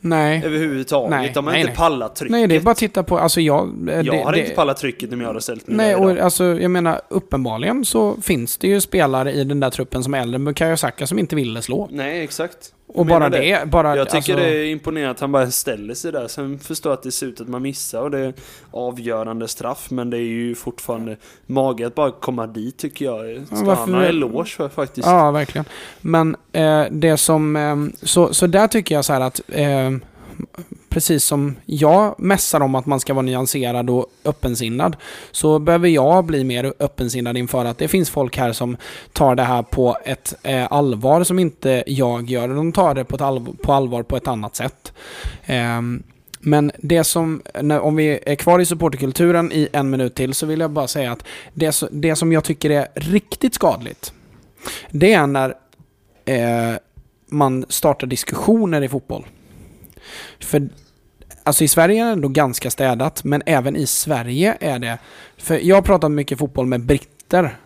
Nej. Överhuvudtaget. Nej, De har nej, inte nej. pallat trycket. Nej, det är bara att titta på, alltså jag... eh, jag det, hade det, inte pallat trycket om jag hade ställt mig Nej, och idag. alltså jag menar uppenbarligen så finns det ju spelare i den där truppen som är äldre än Bukayo Saka som inte ville slå. Nej, exakt. Och bara det. det, bara... Jag tycker alltså, det är imponerande att han bara ställer sig där. Sen förstår jag att det ser ut att man missar och det är avgörande straff. Men det är ju fortfarande mage att bara komma dit tycker jag. Ska varför- han ha eloge för faktiskt. Ja, verkligen. Men eh, det som... Eh, så, så där tycker jag så här att... Eh, precis som jag mässar om att man ska vara nyanserad och öppensinnad, så behöver jag bli mer öppensinnad inför att det finns folk här som tar det här på ett eh, allvar som inte jag gör. De tar det på, ett allvar, på allvar på ett annat sätt. Eh, men det som, när, om vi är kvar i supporterkulturen i en minut till, så vill jag bara säga att det, det som jag tycker är riktigt skadligt, det är när eh, man startar diskussioner i fotboll. För alltså i Sverige är det ändå ganska städat, men även i Sverige är det... För jag har pratat mycket fotboll med britter.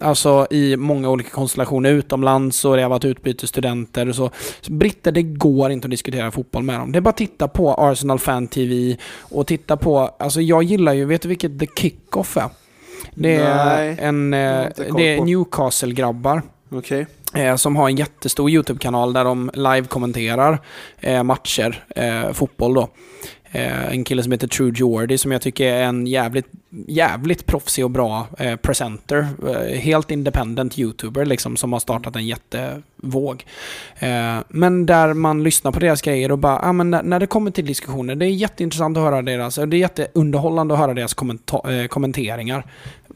Alltså i många olika konstellationer utomlands och det har varit utbytesstudenter och så. så. Britter, det går inte att diskutera fotboll med dem. Det är bara att titta på Arsenal Fan TV och titta på... Alltså jag gillar ju, vet du vilket The Kickoff är? Det är Nej, en... eh, Det är. Newcastle-grabbar Okej. eh, Eh, som har en jättestor YouTube-kanal där de live-kommenterar eh, matcher, eh, fotboll då. Eh, en kille som heter True Jordy som jag tycker är en jävligt, jävligt proffsig och bra eh, presenter. Eh, helt independent YouTuber liksom som har startat en jättevåg. Eh, men där man lyssnar på deras grejer och bara, ah, men när, när det kommer till diskussioner, det är jätteintressant att höra deras, och det är jätteunderhållande att höra deras kommenta- eh, kommenteringar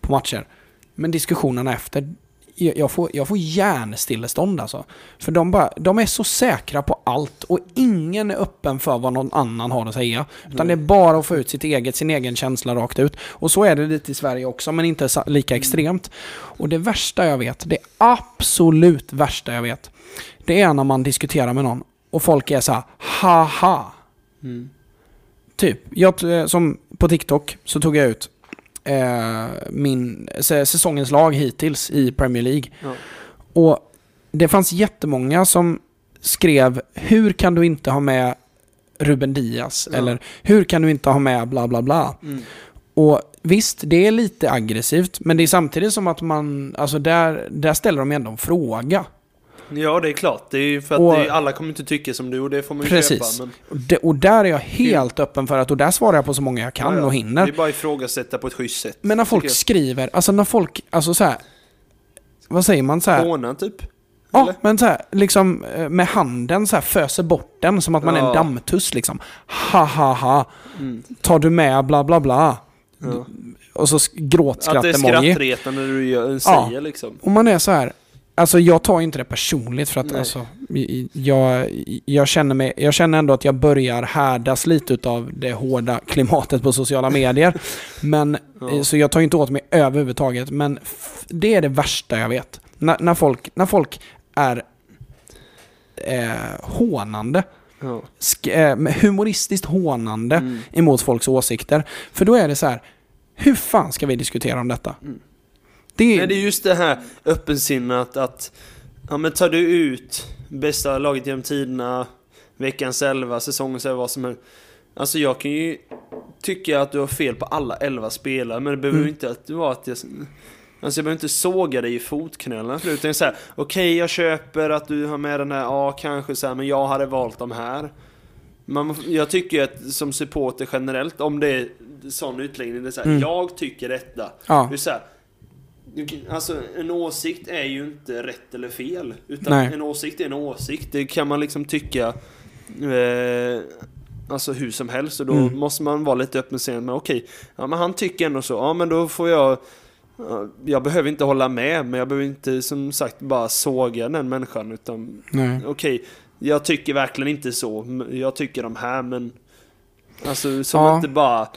på matcher. Men diskussionerna efter, jag får, jag får hjärnstillestånd alltså. För de, bara, de är så säkra på allt och ingen är öppen för vad någon annan har att säga. Utan det är bara att få ut sitt eget, sin egen känsla rakt ut. Och så är det lite i Sverige också, men inte lika extremt. Och det värsta jag vet, det absolut värsta jag vet, det är när man diskuterar med någon och folk är så här, haha. Mm. Typ, jag, som på TikTok så tog jag ut min, sä- säsongens lag hittills i Premier League. Ja. Och det fanns jättemånga som skrev Hur kan du inte ha med Ruben Diaz? Ja. Eller Hur kan du inte ha med bla bla bla? Mm. Och visst, det är lite aggressivt, men det är samtidigt som att man, alltså där, där ställer de ändå en fråga. Ja, det är klart. Det är för att Och- det är, alla kommer inte tycka som du och det får man ju Precis. köpa. Men Och, det, och där är jag helt öppen för att, och där svarar jag på så många jag kan Ja, ja. och det hinner. är bara ifrågasätta på ett schysst sätt. Men när folk skriver, alltså när folk, alltså så här, vad säger man så här? Håna typ. Ja, Eller? men så här, liksom eh, med handen så här föser bort den som att man är en Ja. dammtuss liksom. Ha ha ha. Mm. Tar du med bla bla bla. Ja. Och så sk- Att det är gråtskratt-emoji. skrattretande du gör, Ja. säger liksom. Och man är så här. Alltså jag tar inte det personligt för att Nej. alltså, jag, jag, känner mig, jag känner ändå att jag börjar härdas lite utav det hårda klimatet på sociala medier. Men, Ja. eh, så jag tar inte åt mig överhuvudtaget. Men det är det värsta jag vet. När, när, folk, när folk är eh, hånande, Ja. eh, humoristiskt hånande Mm. emot folks åsikter. För då är det så här, hur fan ska vi diskutera om detta? Mm. Det, Nej, det är just det här öppensinnat att ja, men tar du ut bästa laget genom tiderna, veckans elva, säsongens elva, vad som helst. Alltså jag kan ju tycka att du har fel på alla elva spelare, men det behöver ju Mm. inte att det var att jag... Alltså jag behöver inte såga dig i fotknölarna för utan så här, okej jag köper att du har med den här, ja kanske så här, men jag hade valt de här. Man, jag tycker att som supporter generellt, om det är sån utläggning, det är så här, Mm. jag tycker detta. ja. Det är så här, Alltså en åsikt är ju inte rätt eller fel. Utan Nej. en åsikt är en åsikt. Det kan man liksom tycka eh, Alltså hur som helst. Och då Mm. måste man vara lite öppen och säga, men okej, ja men han tycker ändå så. Ja men då får jag ja, jag behöver inte hålla med, men jag behöver inte som sagt bara såga den människan. Utan Nej. okej, jag tycker verkligen inte så. Jag tycker de här, men Alltså som Ja. inte bara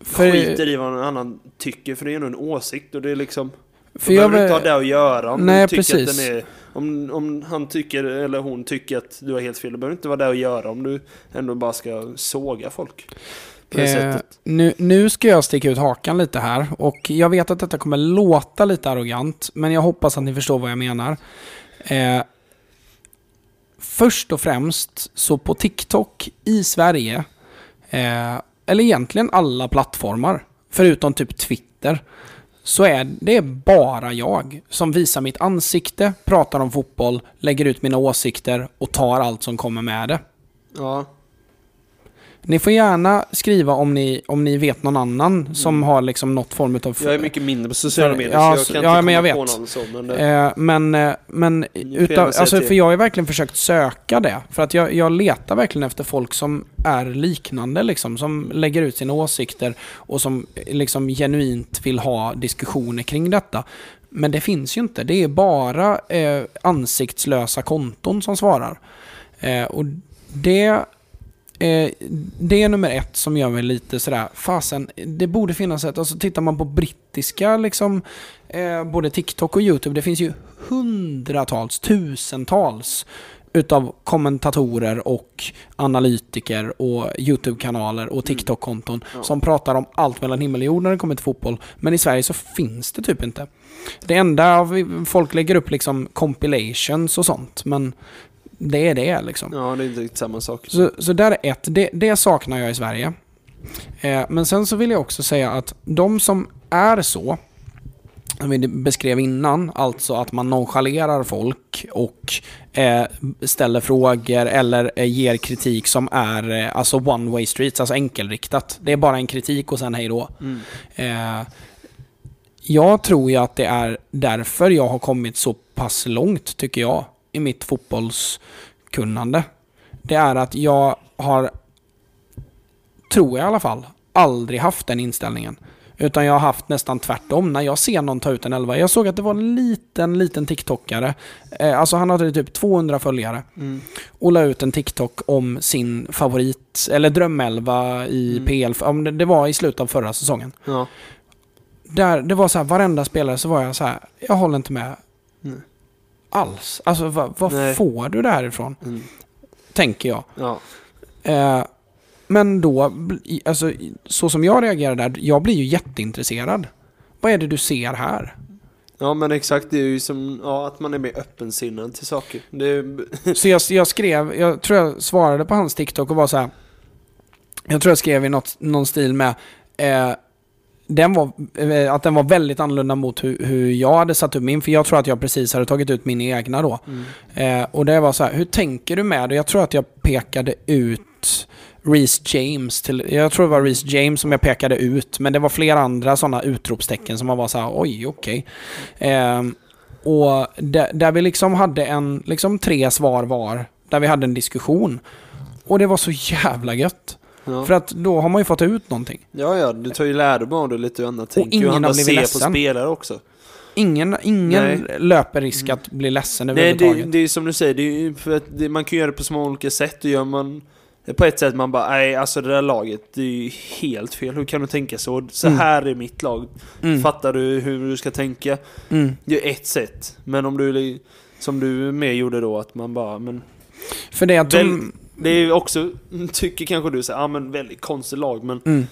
För, skiter i vad någon annan tycker, för det är nog en åsikt och det är liksom... för jag behöver inte ha det att göra om Nej, du tycker precis. att den är... Om, om han tycker, eller hon tycker att du har helt fel, det behöver inte vara det att göra om du ändå bara ska såga folk. Eh, nu, nu ska jag sticka ut hakan lite här och jag vet att detta kommer låta lite arrogant, men jag hoppas att ni förstår vad jag menar. Eh, först och främst så på TikTok i Sverige, eh, eller egentligen alla plattformar, förutom typ Twitter, så är det bara jag som visar mitt ansikte, pratar om fotboll, lägger ut mina åsikter och tar allt som kommer med det. Ja. Ni får gärna skriva om ni, om ni vet någon annan som har liksom något form av... Jag är mycket mindre på sociala medier Ja, så jag kan ja, inte men komma jag på vet. någon så. Men det, Eh, men eh, men utav, alltså, för jag har verkligen försökt söka det. För att jag, jag letar verkligen efter folk som är liknande, liksom, som lägger ut sina åsikter och som eh, liksom genuint vill ha diskussioner kring detta. Men det finns ju inte. Det är bara eh, ansiktslösa konton som svarar. Eh, och det, eh, det är nummer ett som gör mig lite sådär, fasen, det borde finnas ett, alltså tittar man på brittiska liksom, eh, både TikTok och YouTube, det finns ju hundratals, tusentals utav kommentatorer och analytiker och YouTube-kanaler och TikTok-konton Ja. som pratar om allt mellan himmel och jord när det kommer till fotboll. Men i Sverige så finns det typ inte. Det enda folk lägger upp liksom compilations och sånt, men det är det liksom. ja, det är inte riktigt samma sak. Så, så där är ett, det, det saknar jag i Sverige. Eh, men sen så vill jag också säga att de som är så, som vi beskrev innan, alltså att man nonchalerar folk och eh, ställer frågor eller eh, ger kritik som är eh, alltså one way streets, alltså enkelriktat. Det är bara en kritik och sen hej då. Mm. Eh, jag tror ju att det är därför jag har kommit så pass långt, tycker jag, i mitt fotbollskunnande. Det är att jag har, tror jag i alla fall, aldrig haft den inställningen. Utan jag har haft nästan tvärtom. När jag ser någon ta ut en elva. Jag såg att det var en liten, liten TikTokare. Eh, alltså han hade typ 200 följare. Mm. Och la ut en TikTok om sin favorit, eller drömelva i Mm. PL. Det, var i slutet av förra säsongen Ja. där, det var så här, varenda spelare så var jag så här, jag håller inte med Nej. Alls. Alltså vad, vad får du det här ifrån? Mm. Tänker jag. Ja. Eh, men då, alltså så som jag reagerar där, jag blir ju jätteintresserad. Vad är det du ser här? ja, men exakt. Det är ju som ja, att man är mer öppensinnad till saker. Är, Så jag, jag skrev, jag tror jag svarade på hans TikTok och var så här. Jag tror jag skrev i något, någon stil med eh, den var, eh, att den var väldigt annorlunda mot hur, hur jag hade satt upp min. För jag tror att jag precis hade tagit ut min egna då. mm. Eh, och det var så här, hur tänker du med det? Jag tror att jag pekade ut Reece James till, jag tror det var Reece James som jag pekade ut, men det var flera andra sådana utropstecken som man var så här, oj, okej. Eh, och där, där vi liksom hade en, liksom tre svar var, där vi hade en diskussion. Och det var så jävla gött. Ja. För att då har man ju fått ut någonting. ja, ja, du tar ju lärdom av det lite hur andra tänker. ingen hur andra ser på ledsen. spelare också. Ingen, ingen Nej. löper risk att bli ledsen Nej, överhuvudtaget. det, det är som du säger, det det, man kan göra det på många olika sätt. Och gör man på ett sätt man bara, nej alltså det där laget, det är ju helt fel. Hur kan du tänka så? Så Mm. här är mitt lag. Mm. Fattar du hur du ska tänka? Mm. Det är ett sätt. Men om du, som du med gjorde då, att man bara, men För det Väl- de... Det är också, tycker kanske du, så, ja men väldigt konstigt lag, men Mm.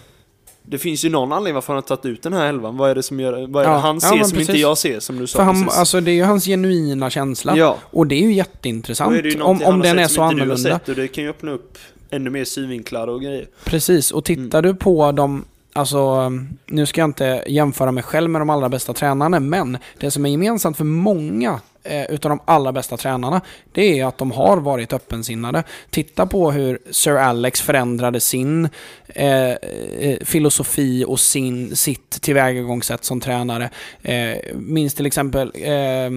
det finns ju någon anledning varför han har tagit ut den här elvan. Vad är det som gör vad är Ja, det han ser som inte precis. jag ser, som du sa För han, precis. alltså det är ju hans genuina känsla. ja, Och det är ju jätteintressant är det ju om, om den är så inte annorlunda. sett, och det kan ju öppna upp ännu mer synvinklar och grejer. Precis, och tittar Mm. du på de, alltså nu ska jag inte jämföra mig själv med de allra bästa tränarna, men det som är gemensamt för många eh, utav de allra bästa tränarna, det är att de har varit öppensinnade. Titta på hur Sir Alex förändrade sin eh, eh, filosofi och sin, sitt tillvägagångssätt som tränare. Eh, minns till exempel eh,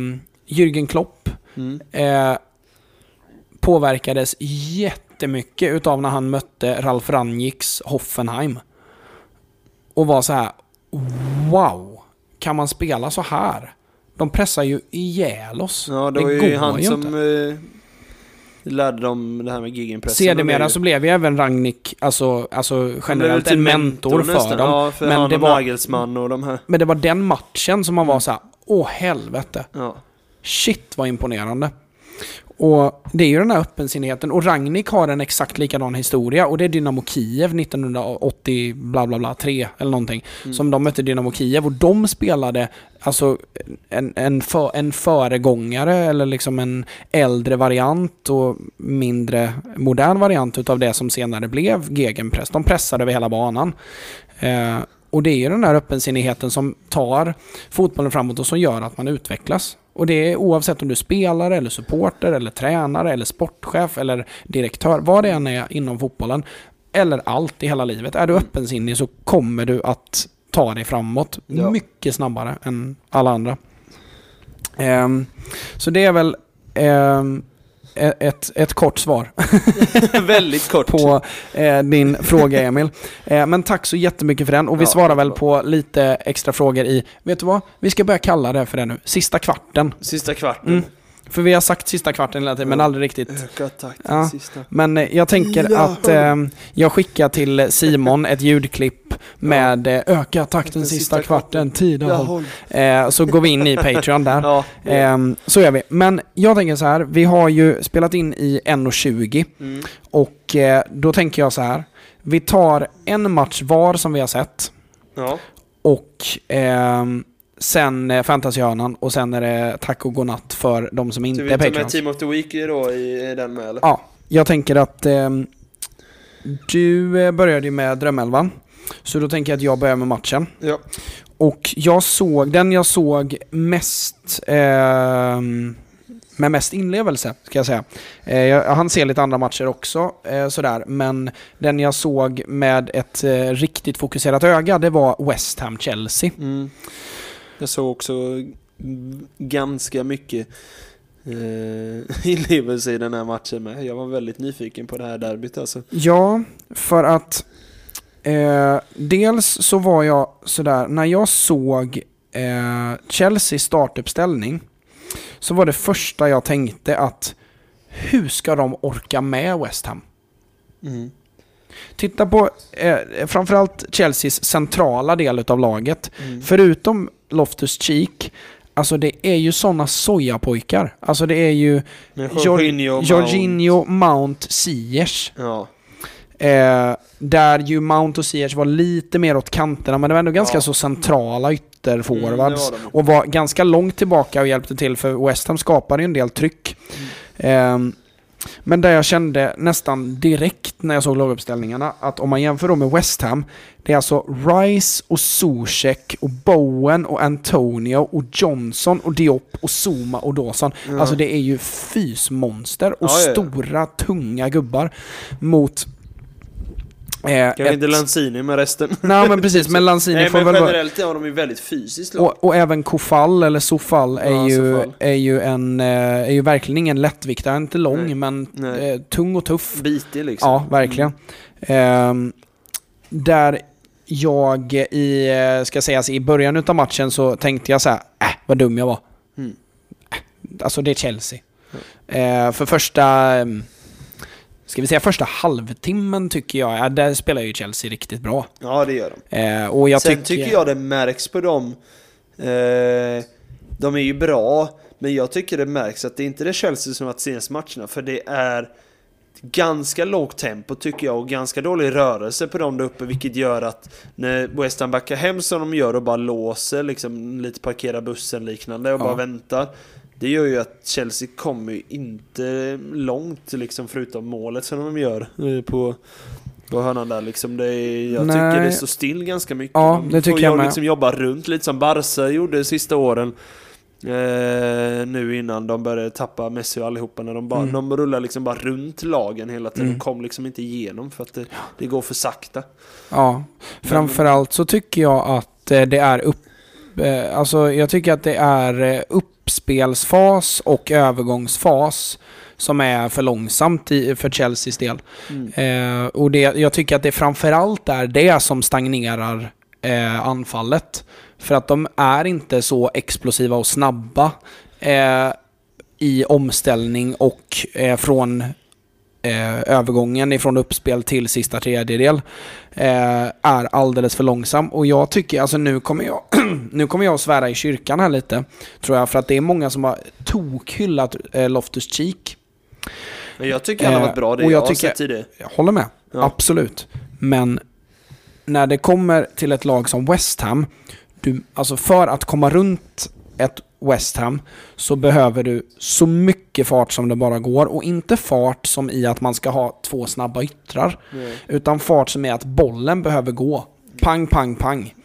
Jürgen Klopp Mm. eh, påverkades jättemycket utav när han mötte Ralf Rangnicks Hoffenheim. Och var så här: Wow! Kan man spela så här? De pressar ju ihjäl oss. Ja, det, det var ju han ju som inte. eh, lärde dem det här med gegenpressen. Sedermera så blev ju även Rangnick, alltså, alltså generellt en mentor för nästan. dem. Ja, för Men han det var- Nagelsmann och de här. Men det var den matchen som man var så här: åh helvete. Ja. Shit vad imponerande. Och det är ju den här öppensinnigheten. Och Ragnik har en exakt likadan historia. Och det är Dynamo Kiev 1980 bla bla bla 3 eller någonting. Mm. Som de mötte Dynamo Kiev. Och de spelade alltså en, en, för, en föregångare eller liksom en äldre variant och mindre modern variant utav det som senare blev gegenpress. De pressade över hela banan. Eh, och det är ju den här öppensinnigheten som tar fotbollen framåt och som gör att man utvecklas. Och det är oavsett om du är spelare, eller supporter, eller tränare, eller sportchef, eller direktör, vad det än är inom fotbollen. eller allt i hela livet. Är du öppensinnig så kommer du att ta dig framåt Ja. mycket snabbare än alla andra. Ehm, så det är väl e- ett, ett kort svar Väldigt kort. på eh, din fråga Emil. Eh, men tack så jättemycket för den och vi Ja, svarar väl på lite extra frågor i, vet du vad? Vi ska börja kalla det för det nu, sista kvarten. Sista kvarten. Mm. För vi har sagt sista kvarten hela tiden men aldrig riktigt. Öka takten Ja. sista. Men eh, jag tänker Ja. att eh, jag skickar till Simon ett ljudklipp med eh, öka takten sista sista kvarten, tida Ja, håll. håll. Eh, så går vi in i Patreon där. Ja. Ehm, så gör vi. Men jag tänker så här, vi har ju spelat in i 1.20 Mm. och eh, då tänker jag så här. Vi tar en match var som vi har sett Ja. och ehm, sen eh, Fantasyhörnan och sen är det tack och godnatt för de som inte är tar med Patreons. Team of the Week då i, i den med eller? Ja, jag tänker att ehm, du eh, började ju med Drömelvan. Så då tänker jag att jag börjar med matchen. Ja. Och jag såg, den jag såg mest ehm, med mest inlevelse, ska jag säga. Eh, jag hann se lite andra matcher också, eh, sådär. Men den jag såg med ett eh, riktigt fokuserat öga, det var West Ham-Chelsea. Mm. Jag såg också ganska mycket eh, inlevelse i den här matchen med. Jag var väldigt nyfiken på det här derbyt alltså. Ja, för att eh, dels så var jag sådär, när jag såg eh, Chelsea startuppställning så var det första jag tänkte att hur ska de orka med West Ham? Mm. Titta på eh, framförallt Chelseas centrala del av laget. Mm. Förutom Loftus Cheek, alltså det är ju sådana sojapojkar. Alltså det är ju Jorginho, Mount. Jorginho, Mount, Ziyech. Ja. Eh, där ju Mount och Ziyech var lite mer åt kanterna, men det var ändå ganska Ja. så centrala ytterforwards. Mm, och var ganska långt tillbaka och hjälpte till, för West Ham skapade ju en del tryck. Mm. Eh, men där jag kände nästan direkt när jag såg laguppställningarna att om man jämför då med West Ham, det är alltså Rice och Zuzek och Bowen och Antonio och Johnson och Diop och Zuma och Dawson. Ja. Alltså det är ju fysmonster och ja. stora, tunga gubbar mot... Eh, Kanske inte Lanzini med resten. Nej men precis, men Lanzini Nej får men väl vara... generellt är de ju väldigt fysiskt lag. Och, och även Kofall, eller Sofall, är, Ja, ju, Sofall. är, ju en, eh, är ju verkligen ingen lättviktare. Inte lång, Nej. men Nej. eh, tung och tuff. Bitig liksom. Ja, verkligen. Ehm, där jag i, eh, ska sägas, i början av matchen så tänkte jag så här, äh, vad dum jag var. Mm. Alltså det är Chelsea. Eh, för första, ehm, ska vi säga första halvtimmen tycker jag, ja, där spelar ju Chelsea riktigt bra. Ja det gör de. Eh, och jag Sen tycker, tycker jag det märks på dem. Eh, de är ju bra, men jag tycker det märks att det inte är det Chelsea som varit senaste matcherna, för det är ganska lågt tempo tycker jag och ganska dålig rörelse på dem där uppe vilket gör att när West Ham backar hem som de gör och bara låser liksom lite parkera bussen liknande och Ja. bara väntar det gör ju att Chelsea kommer ju inte långt liksom förutom målet som de gör eh, på på hörnan där liksom. Det är, jag Nej. tycker det står still ganska mycket. Ja, De det tycker jag ju med. liksom jobba runt lite som Barca gjorde de sista åren. Eh, nu innan de började tappa Messi och allihopa när de bara, Mm. de rullar liksom bara runt lagen hela tiden. Mm. Kom liksom inte igenom för att det, det går för sakta. Ja, framförallt så tycker jag att eh, det är upp... eh, Alltså jag tycker att det är eh, uppspelsfas och övergångsfas som är för långsamt i, för Chelseas del. Mm. Eh, och det, jag tycker att det framförallt är det som stagnerar eh, anfallet. För att de är inte så explosiva och snabba eh, i omställning och eh, från eh, övergången ifrån uppspel till sista tredjedel eh, är alldeles för långsam. Och jag tycker, alltså nu kommer jag, nu kommer jag att svära i kyrkan här lite, tror jag, för att det är många som har tokhyllat eh, Loftus Cheek. Men jag tycker han har Eh, varit bra det och jag, jag har tycker- sett i det. Jag håller med, Ja. absolut. Men när det kommer till ett lag som West Ham, du, alltså för att komma runt ett West Ham så behöver du så mycket fart som det bara går och inte fart som i att man ska ha två snabba yttrar Nej. utan fart som är att bollen behöver gå. Pang, pang, pang.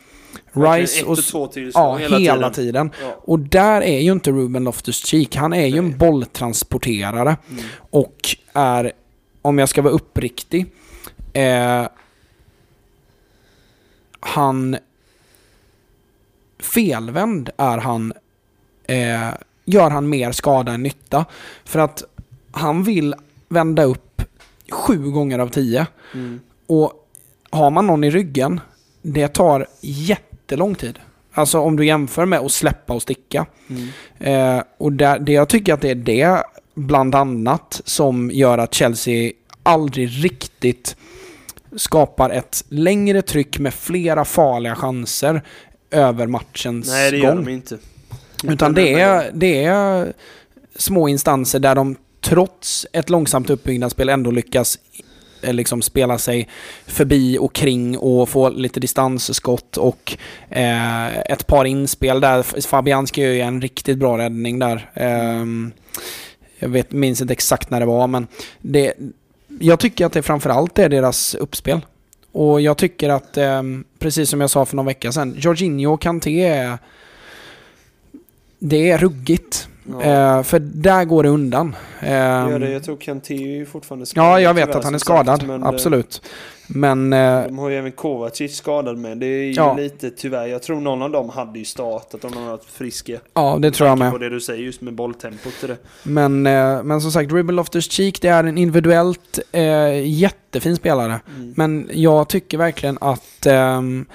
Rice och... och två tillslag Ja, hela, hela, tiden. tiden. Ja. Och där är ju inte Ruben Loftus-Cheek. Han är ju en Nej. bolltransporterare Mm. och är, om jag ska vara uppriktig, eh, han felvänd är han eh, gör han mer skada än nytta. För att han vill vända upp sju gånger av tio. Mm. Och har man någon i ryggen, det tar jättelång tid. Alltså om du jämför med att släppa och sticka. Mm. Eh, och där, det jag tycker att det är det, bland annat, som gör att Chelsea aldrig riktigt skapar ett längre tryck med flera farliga chanser över matchens Nej, det gör gång. de inte. Utan det är, det är små instanser där de trots ett långsamt uppbyggnadsspel ändå lyckas eh, liksom spela sig förbi och kring och få lite distansskott och eh, ett par inspel där. Fabianski gör ju en riktigt bra räddning där. Ehm, jag vet, minns inte exakt när det var, men det, jag tycker att det framförallt är deras uppspel. Och jag tycker att, ehm, precis som jag sa för någon vecka sedan, Jorginho och Kanté är... Det är ruggigt. Ja. Eh, för där går det undan. Ehm, det. Jag tror Kanté är ju fortfarande skadad. ja, jag vet att han är som sagt, skadad. men, eh, absolut. Men... eh, De har ju även Kovacic skadad med. Det är ju Ja. lite tyvärr. Jag tror någon av dem hade ju startat om de hade varit friska. ja, det tror jag med. på det du säger just med bolltempot till det. Men, eh, men som sagt, Ribble Loftus-Cheek, det är en individuellt eh, jättefin spelare. Mm. Men jag tycker verkligen att ehm,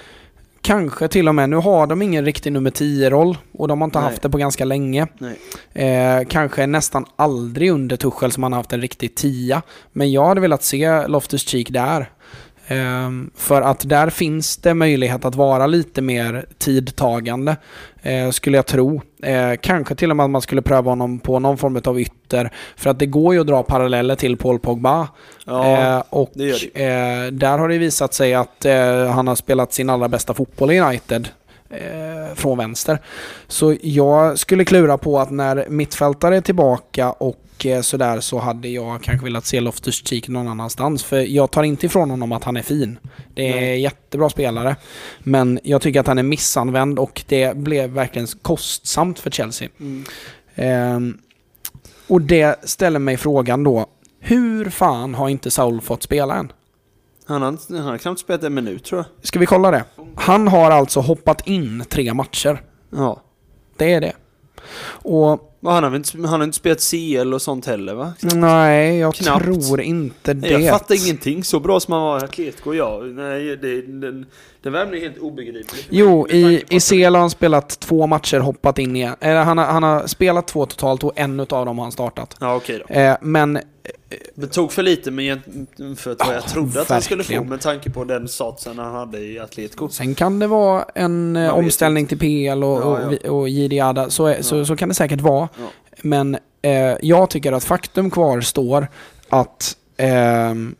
kanske till och med, nu har de ingen riktig nummer 10-roll och de har inte Nej. haft det på ganska länge. Eh, kanske nästan aldrig under Tuchel som han har haft en riktig tia. Men jag hade velat se Loftus-Cheek där. Ehm, för att där finns det möjlighet att vara lite mer tidtagande, eh, skulle jag tro. Eh, kanske till och med att man skulle pröva honom på någon form av ytter. För att det går ju att dra paralleller till Paul Pogba. Ja, Eh, och det gör eh, där har det visat sig att han har spelat sin allra bästa fotboll i United från vänster. Så jag skulle klura på att när mittfältare är tillbaka och eh, sådär så hade jag kanske velat se Loftus-Cheek någon annanstans. För jag tar inte ifrån honom att han är fin. Det är Nej. jättebra spelare. Men jag tycker att han är missanvänd och det blev verkligen kostsamt för Chelsea. Mm. Ehm, och det ställer mig frågan då. Hur fan har inte Saul fått spela än? Han har, han har knappt spelat en minut tror jag. Ska vi kolla det? Han har alltså hoppat in tre matcher. Ja. Det är det. Och han har inte, han har inte spelat CL och sånt heller va? nej, jag Knappt. tror inte det. Jag fattar ingenting. Så bra som han var i Atletico, ja. Nej, det, den, den värvningen är helt obegriplig. Jo, i, i CL har han spelat två matcher, hoppat in igen. Eller han, har, han har spelat två totalt och en av dem har han startat. Ja, okej då. Eh, men Det tog för lite men för vad jag Ja, trodde att han skulle få med tanke på den satsen han hade i Atletico. sen kan det vara en eh, Man vet omställning till PL och, Ja, och, ja. vi- och JD. Så, är- så, Ja. så kan det säkert vara. Ja. Men eh, jag tycker att faktum kvarstår att ehm,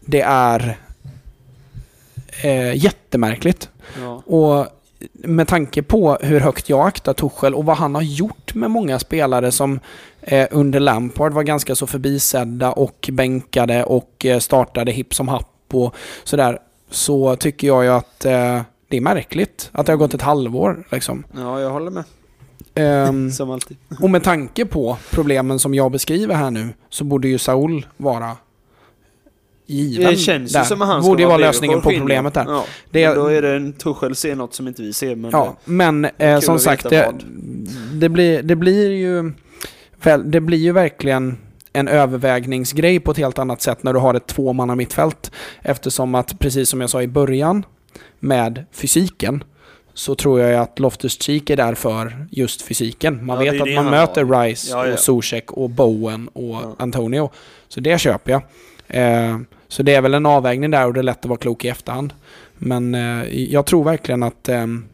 det är eh, jättemärkligt. Ja. Och med tanke på hur högt jag aktar Tuchel och vad han har gjort med många spelare som eh, under Lampard var ganska så förbisedda och bänkade och eh, startade hipp som happ och sådär. Så tycker jag ju att eh, det är märkligt att det har gått ett halvår. Liksom. ja, jag håller med. Ehm, Som alltid. och med tanke på problemen som jag beskriver här nu så borde ju Saul vara given Det känns där. ju som att han ska borde ju vara lösningen på problemet där. Ja, Det- men då är det en Tuchel ser något som inte vi ser. Men Ja, men eh, som sagt, det, det, blir, det blir ju väl, det blir ju verkligen en övervägningsgrej på ett helt annat sätt när du har ett tvåmanna mittfält. Eftersom att, precis som jag sa i början, med fysiken, så tror jag att Loftus-Cheek är där för just fysiken. Man Ja, vet att man möter har. Rice Ja, ja. och Zuzek och Bowen och. Antonio. Så det köper jag. Eh, så det är väl en avvägning där och det är lätt att vara klok i efterhand. Men eh, jag tror verkligen att ehm,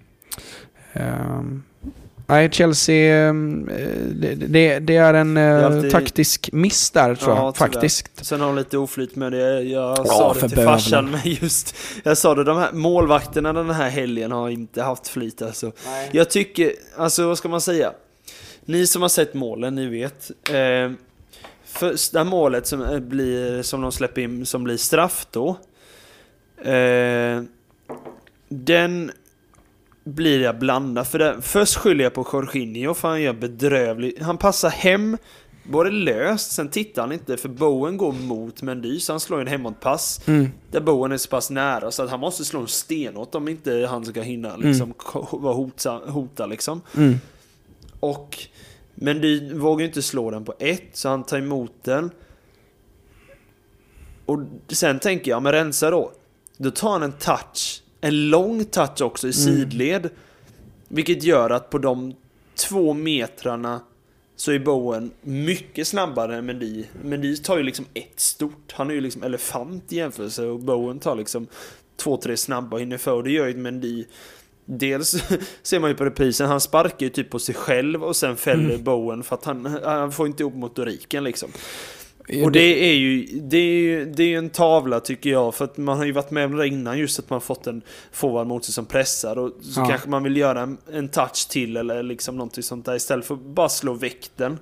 ehm, Nej, Chelsea, ehm, eh, det, det, det är en eh, alltid- taktisk miss där tror Ja, jag, faktiskt. Sen har de lite oflyt med det. Jag Ja, sa det till farsan men just Jag sa det, de här målvakterna den här helgen har inte haft flyt alltså. Jag tycker, alltså vad ska man säga? Ni som har sett målen, ni vet. Första målet som eh, blir, som de släpper in, som blir straff då. Eh, den blir jag blandad. För det, först skyller jag på Jorginho för han gör bedrövlig. Han passar hem Både löst, sen tittar han inte för Bowen går mot Mendy så han slår en hemåtpass. Mm. Där Bowen är så pass nära så att han måste slå en stenåt om inte han ska hinna liksom ko- vara hota, hota liksom. Mm. Och Mendy vågar ju inte slå den på ett så han tar emot den. Och sen tänker jag, men rensa då. Då tar han en touch, en lång touch också i sidled. Vilket gör att på de två metrarna så är Bowen mycket snabbare än Mendy. Mendy tar ju liksom ett stort. Han är ju liksom elefant i jämförelse och Bowen tar liksom två, tre snabba och hinner för. Och det gör ju Mendy. Dels ser man ju på reprisen, han sparkar ju typ på sig själv och sen fäller Bowen för att han, han får inte ihop motoriken liksom. Och det är ju, det är ju det är en tavla tycker jag, för att man har ju varit med om det där innan just att man fått en forward mot sig som pressar och så Ja. kanske man vill göra en, en touch till eller liksom någonting sånt där istället för att bara slå väck den.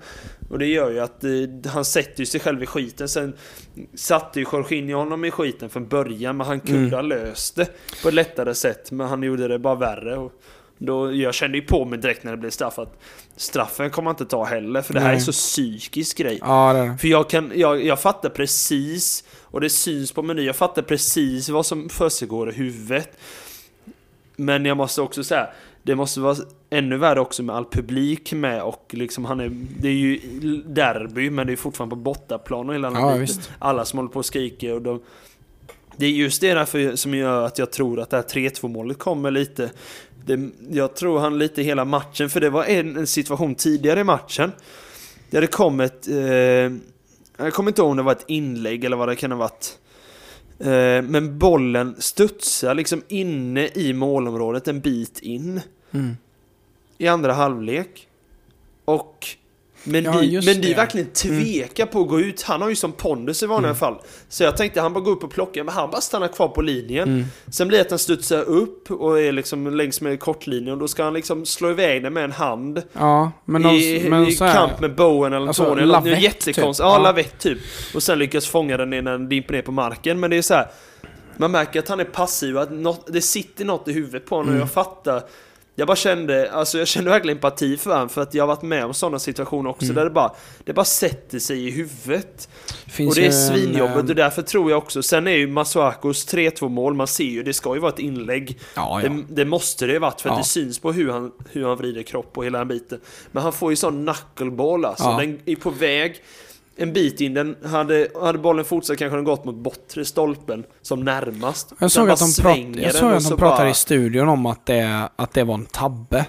Och det gör ju att eh, han sätter ju sig själv i skiten. Sen satte ju Jorginho honom i skiten från början men han kunde Mm. ha löst det på ett lättare sätt men han gjorde det bara värre. Och då, jag kände ju på mig direkt när det blev straff att straffen kommer han inte ta heller för det här Nej. är så psykisk grej. Ja, det. För jag, kan, jag, jag fattar precis, och det syns på menyn, jag fattar precis vad som försiggår i huvudet. Men jag måste också säga, det måste vara ännu värre också med all publik med och liksom han är, det är ju derby men det är fortfarande på bortaplan och hela Ja. Alla som håller på och skriker och de, Det är just det därför som gör att jag tror att det här 3-2 målet kommer lite det, Jag tror han lite hela matchen för det var en, en situation tidigare i matchen Där det kom ett eh, Jag kommer inte ihåg om det var ett inlägg eller vad det kan ha varit eh, Men bollen studsar liksom inne i målområdet en bit in Mm. i andra halvlek. Och men Ja, de, men de verkligen tvekar på att gå ut. Han har ju som pondus i vanliga fall. Så jag tänkte han bara gå upp och plocka, men han bara stannar kvar på linjen. Mm. Sen blir det att han studsar upp och är liksom längs med kortlinjen och då ska han liksom slå iväg den med en hand. Ja, men, de, I, men i här, kamp med Bowen eller Alltså, Tony lavett, jättekonstigt. typ. Ja, Ja. lavett typ. Och sen lyckas fånga den när den dimper ner på marken. Men det är så här. Man märker att han är passiv att något, det sitter något i huvudet på honom Mm. och jag fattar. Jag bara kände, alltså jag kände verkligen empati för honom för att jag har varit med om sådana situationer också Mm. där det bara, det bara sätter sig i huvudet. finns och det är ju en, svinjobbigt eh, och därför tror jag också, sen är ju Masuakos 3-2 mål, man ser ju, det ska ju vara ett inlägg. Ja, ja. Det, det måste det ju varit för att Ja. det syns på hur han, hur han vrider kropp och hela den biten. Men han får ju sån knuckleball alltså. Den är på väg en bit in. Den hade, hade bollen fortsatt kanske den gått mot bortre stolpen som närmast. Jag såg att de, prat, jag såg att så de pratade bara- i studion om att det, att det var en tabbe.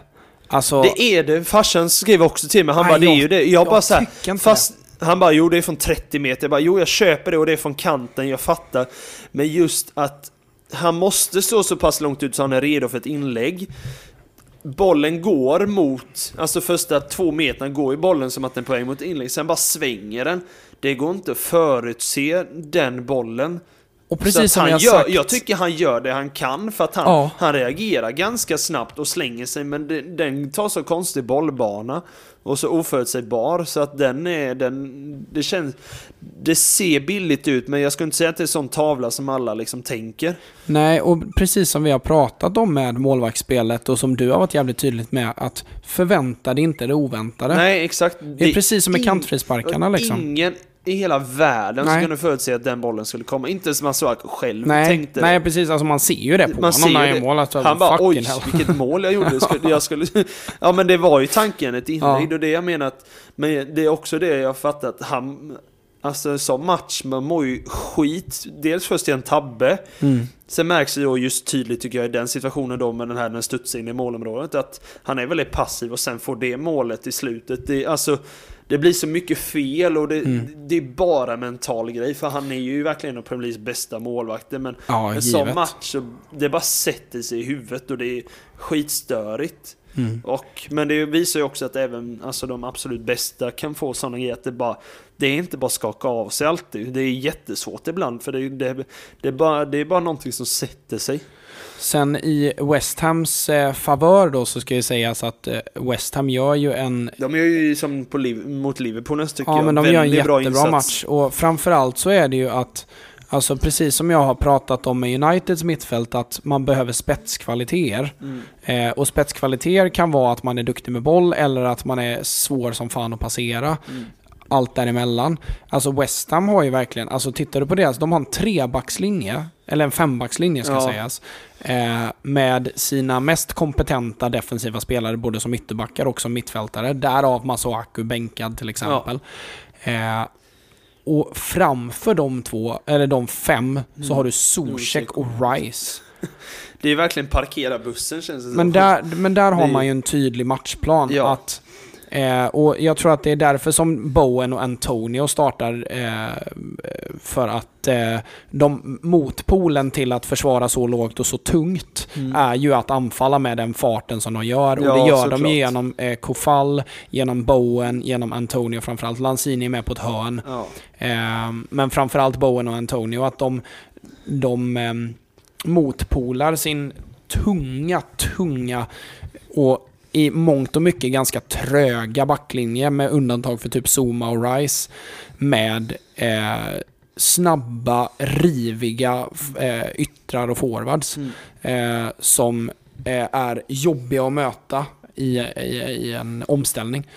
Alltså, Det är det. Farsan skrev också till mig. Han bara, det är ju det. Jag, jag bara så här, tycker inte fast han bara, jo det är från 30 meter. Jag bara, jo jag köper det och det är från kanten, jag fattar. Men just att han måste stå så pass långt ut så han är redo för ett inlägg. Bollen går mot, alltså första två meterna går ju bollen som att den är på väg mot inlägg. Sen bara svänger den. Det går inte att förutse den bollen. och precis som jag gör, sagt. Jag tycker han gör det han kan för att han, Ja. han reagerar ganska snabbt och slänger sig men det, den tar så konstig bollbana och så oförutsägbar så att den är, den, det känns, det ser billigt ut men jag skulle inte säga att det är en sån tavla som alla liksom tänker. Nej, och precis som vi har pratat om med målvaktsspelet och som du har varit jävligt tydligt med att förvänta dig inte det oväntade. Nej exakt. det är precis som med kantfrisparkarna liksom. Ingen i hela världen Nej. som kunde förutse att den bollen skulle komma. Inte ens Masuako själv Nej, tänkte nej det. precis. Alltså man ser ju det på Man honom när han mål. Alltså, Han bara oj, hell. vilket mål jag gjorde. Jag skulle, jag skulle, ja men det var ju tanken, ett inlägg. Ja. Och det jag menar att, men det är också det jag fattat. Han, alltså som match, man mår ju skit. Dels först i en tabbe. Mm. Sen märks det då just tydligt tycker jag i den situationen då med den här den studsar in i målområdet. Att han är väldigt passiv och sen får det målet i slutet. Det, alltså, det blir så mycket fel och det, Mm. det är bara mental grej. För han är ju verkligen en av Premier Leagues bästa målvakter. Men Ja, en sån match, det bara sätter sig i huvudet och det är skitstörigt. Mm. Och, men det visar ju också att även alltså, de absolut bästa kan få sådana grejer att det bara Det är inte bara skaka av sig alltid. Det är jättesvårt ibland för det, det, det, är, bara, det är bara någonting som sätter sig. Sen i West Hams eh, favör då så ska ju sägas att eh, West Ham gör ju en De gör ju som på mot Liverpool nästa tycker Ja, jag. men de gör en jättebra insats. match. Och framförallt så är det ju att, alltså precis som jag har pratat om med Uniteds mittfält, att man behöver spetskvaliteter. Mm. Eh, och spetskvaliteter kan vara att man är duktig med boll eller att man är svår som fan att passera. Mm. allt däremellan. Alltså West Ham har ju verkligen, alltså tittar du på deras, de har en trebackslinje, eller en fembackslinje ska Ja. sägas, eh, med sina mest kompetenta defensiva spelare både som ytterbackar och som mittfältare. Därav Masuaku bänkad till exempel. Eh, och framför de två, eller de fem, Mm. så har du Zuzek och Rice. Det är verkligen parkera bussen känns det som. Men där, men där har man ju en tydlig matchplan. Ja. Att, eh, och jag tror att det är därför som Bowen och Antonio startar. Eh, för att eh, de, motpolen till att försvara så lågt och så tungt Mm. är ju att anfalla med den farten som de gör. Och Ja, det gör de såklart. ju genom eh, Kofall, genom Bowen, genom Antonio framförallt. Lanzini är med på ett hörn. Ja. Eh, men framförallt Bowen och Antonio, att de, de eh, motpolar sin tunga, tunga och i mångt och mycket ganska tröga backlinje med undantag för typ Zuma och Rice med eh, snabba, riviga eh, yttrar och forwards Mm. eh, som eh, är jobbiga att möta i, i, i en omställning.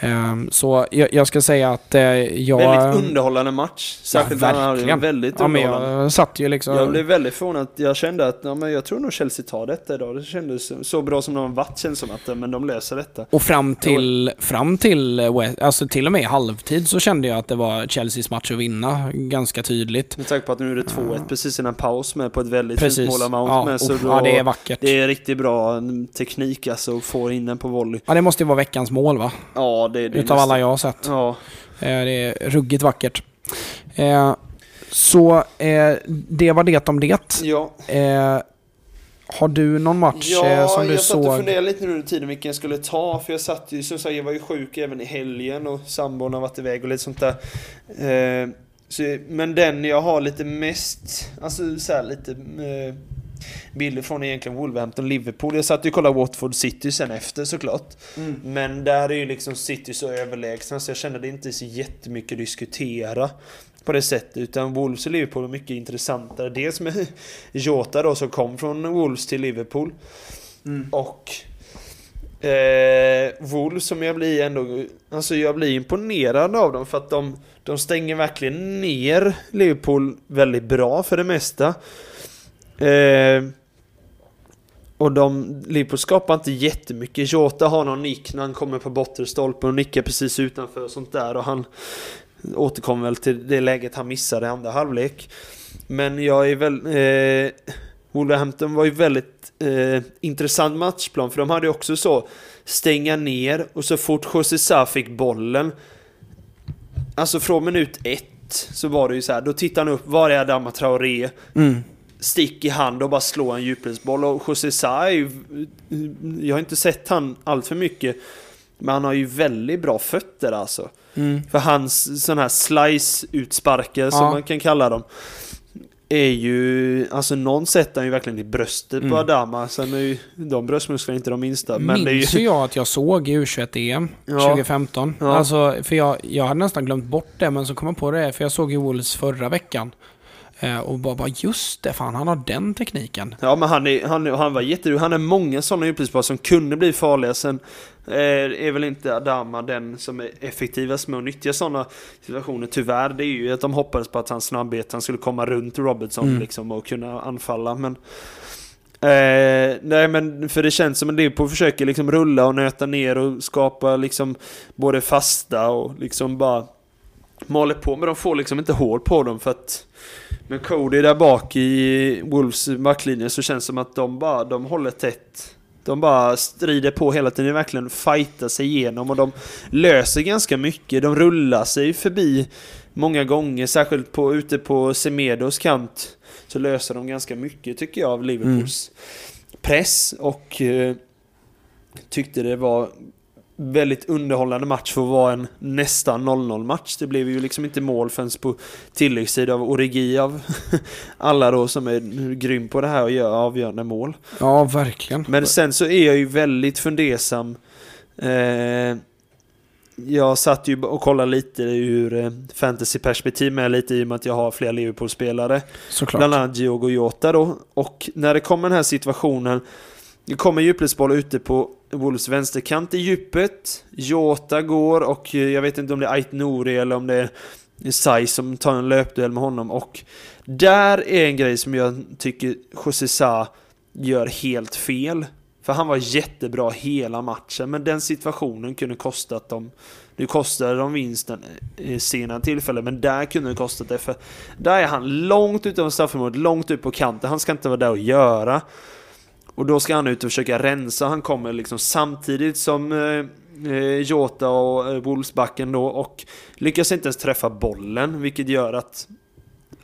Eh, så jag, jag ska säga att eh, jag... Väldigt underhållande match. Särskilt Ja, verkligen. väldigt Ja, men jag satt ju liksom... Jag blev väldigt förvånad. Jag kände att ja, men jag tror nog Chelsea tar detta idag. Det kändes så bra som de har varit känns som att men de löser detta. Och fram till, fram till, eh, alltså till och med i halvtid så kände jag att det var Chelseas match att vinna ganska tydligt. Med tanke på att nu är det 2-1 precis innan paus med på ett väldigt Precis. fint mål av Mount Ja, med. Så uff, då, ja, det är vackert. det är riktigt bra mm, teknik alltså, att få in den på volley. Ja, det måste ju vara veckans mål va? Ja, det, det är Utav nästan- alla jag har sett. Ja, Eh, Det är ruggigt vackert. Eh, Så eh, det var det om det. ja. Har du någon match Ja, som du jag satt och såg? funderade lite nu under tiden vilken jag skulle ta. För jag satt ju, som sagt, jag var ju sjuk även i helgen och sambon har varit iväg och lite sånt där. Eh, så, men den jag har lite mest, alltså så här, lite eh, bilder från egentligen Wolverhampton, Liverpool. Jag satt ju och kollade Watford City sen efter såklart. Mm. Men där är ju liksom City så överlägsna så jag kände det inte så jättemycket att diskutera på det sättet. Utan Wolves och Liverpool är mycket intressantare. Dels med Jota då som kom från Wolves till Liverpool. Mm. Och eh, Wolves som jag blir ändå, alltså jag blir imponerad av dem för att de, de stänger verkligen ner Liverpool väldigt bra för det mesta. Eh, och de, Liverpool skapar inte jättemycket. Jota har någon nick när han kommer på bottenstolpen och nickar precis utanför och sånt där och han återkommer väl till det läget han missade i andra halvlek. Men jag är väl... Eh, Wolverhampton var ju väldigt eh, intressant matchplan för de hade ju också så stänga ner och så fort José Sá fick bollen Alltså från minut ett så var det ju så här, då tittar han upp, var är Adama Traoré? Mm. Stick i hand och bara slå en djupledsboll och José Sa är ju, Jag har inte sett han allt för mycket Men han har ju väldigt bra fötter alltså Mm. för hans sån här slice-utsparkar som Ja. man kan kalla dem är ju, alltså någon sätter han ju verkligen i bröstet Mm. på Adama. Sen är ju de bröstmusklerna inte de minsta. Men Minns ju, ju jag att jag såg i U21-EM Ja. 2015. Ja. Alltså, för jag, jag hade nästan glömt bort det, men så kom jag på det, för jag såg ju Wolves förra veckan. Eh, och bara, bara, just det, fan han har den tekniken. ja men han, är, han, han var jätteduktig. Han är många sådana djupledspar som kunde bli farliga. Sen eh, är väl inte Adama den som är effektivast med att nyttja sådana situationer. Tyvärr, det är ju att de hoppades på att hans snabbhet, han skulle komma runt Robertson Mm. liksom och kunna anfalla. Men Eh, nej men för det känns som att Liverpool försöker liksom rulla och nöta ner och skapa liksom både fasta och liksom bara maler på men de får liksom inte hål på dem för att med Cody där bak i Wolves backlinje så känns det som att de bara, de håller tätt. De bara strider på hela tiden, verkligen fightar sig igenom och de löser ganska mycket. De rullar sig förbi många gånger, särskilt på, ute på Semedos kant så löser de ganska mycket tycker jag av Liverpools press och eh, tyckte det var väldigt underhållande match för att vara en nästan 0-0 match. Det blev ju liksom inte mål förrän på tilläggstid av Origi av alla då som är grym på det här och gör avgörande mål. Ja, verkligen. Men sen så är jag ju väldigt fundersam. Eh, jag satt ju och kollade lite ur eh, fantasyperspektiv med lite i och med att jag har flera Liverpool-spelare. Såklart. Bland annat Diogo Jota då. Och när det kommer den här situationen det kommer djupledsboll ute på Wolves vänsterkant i djupet. Jota går och eh, jag vet inte om det är Ait Nouri eller om det är Sai som tar en löpduell med honom och där är en grej som jag tycker José Sa gör helt fel. För han var jättebra hela matchen, men den situationen kunde kostat dem... Nu kostade de vinsten eh, i sena tillfällen, men där kunde det kostat det. För där är han långt utanför straffområdet, långt ut på kanten. Han ska inte vara där och göra. Och då ska han ut och försöka rensa. Han kommer liksom samtidigt som eh, eh Jota och eh, Wolfsbacken då och lyckas inte ens träffa bollen, vilket gör att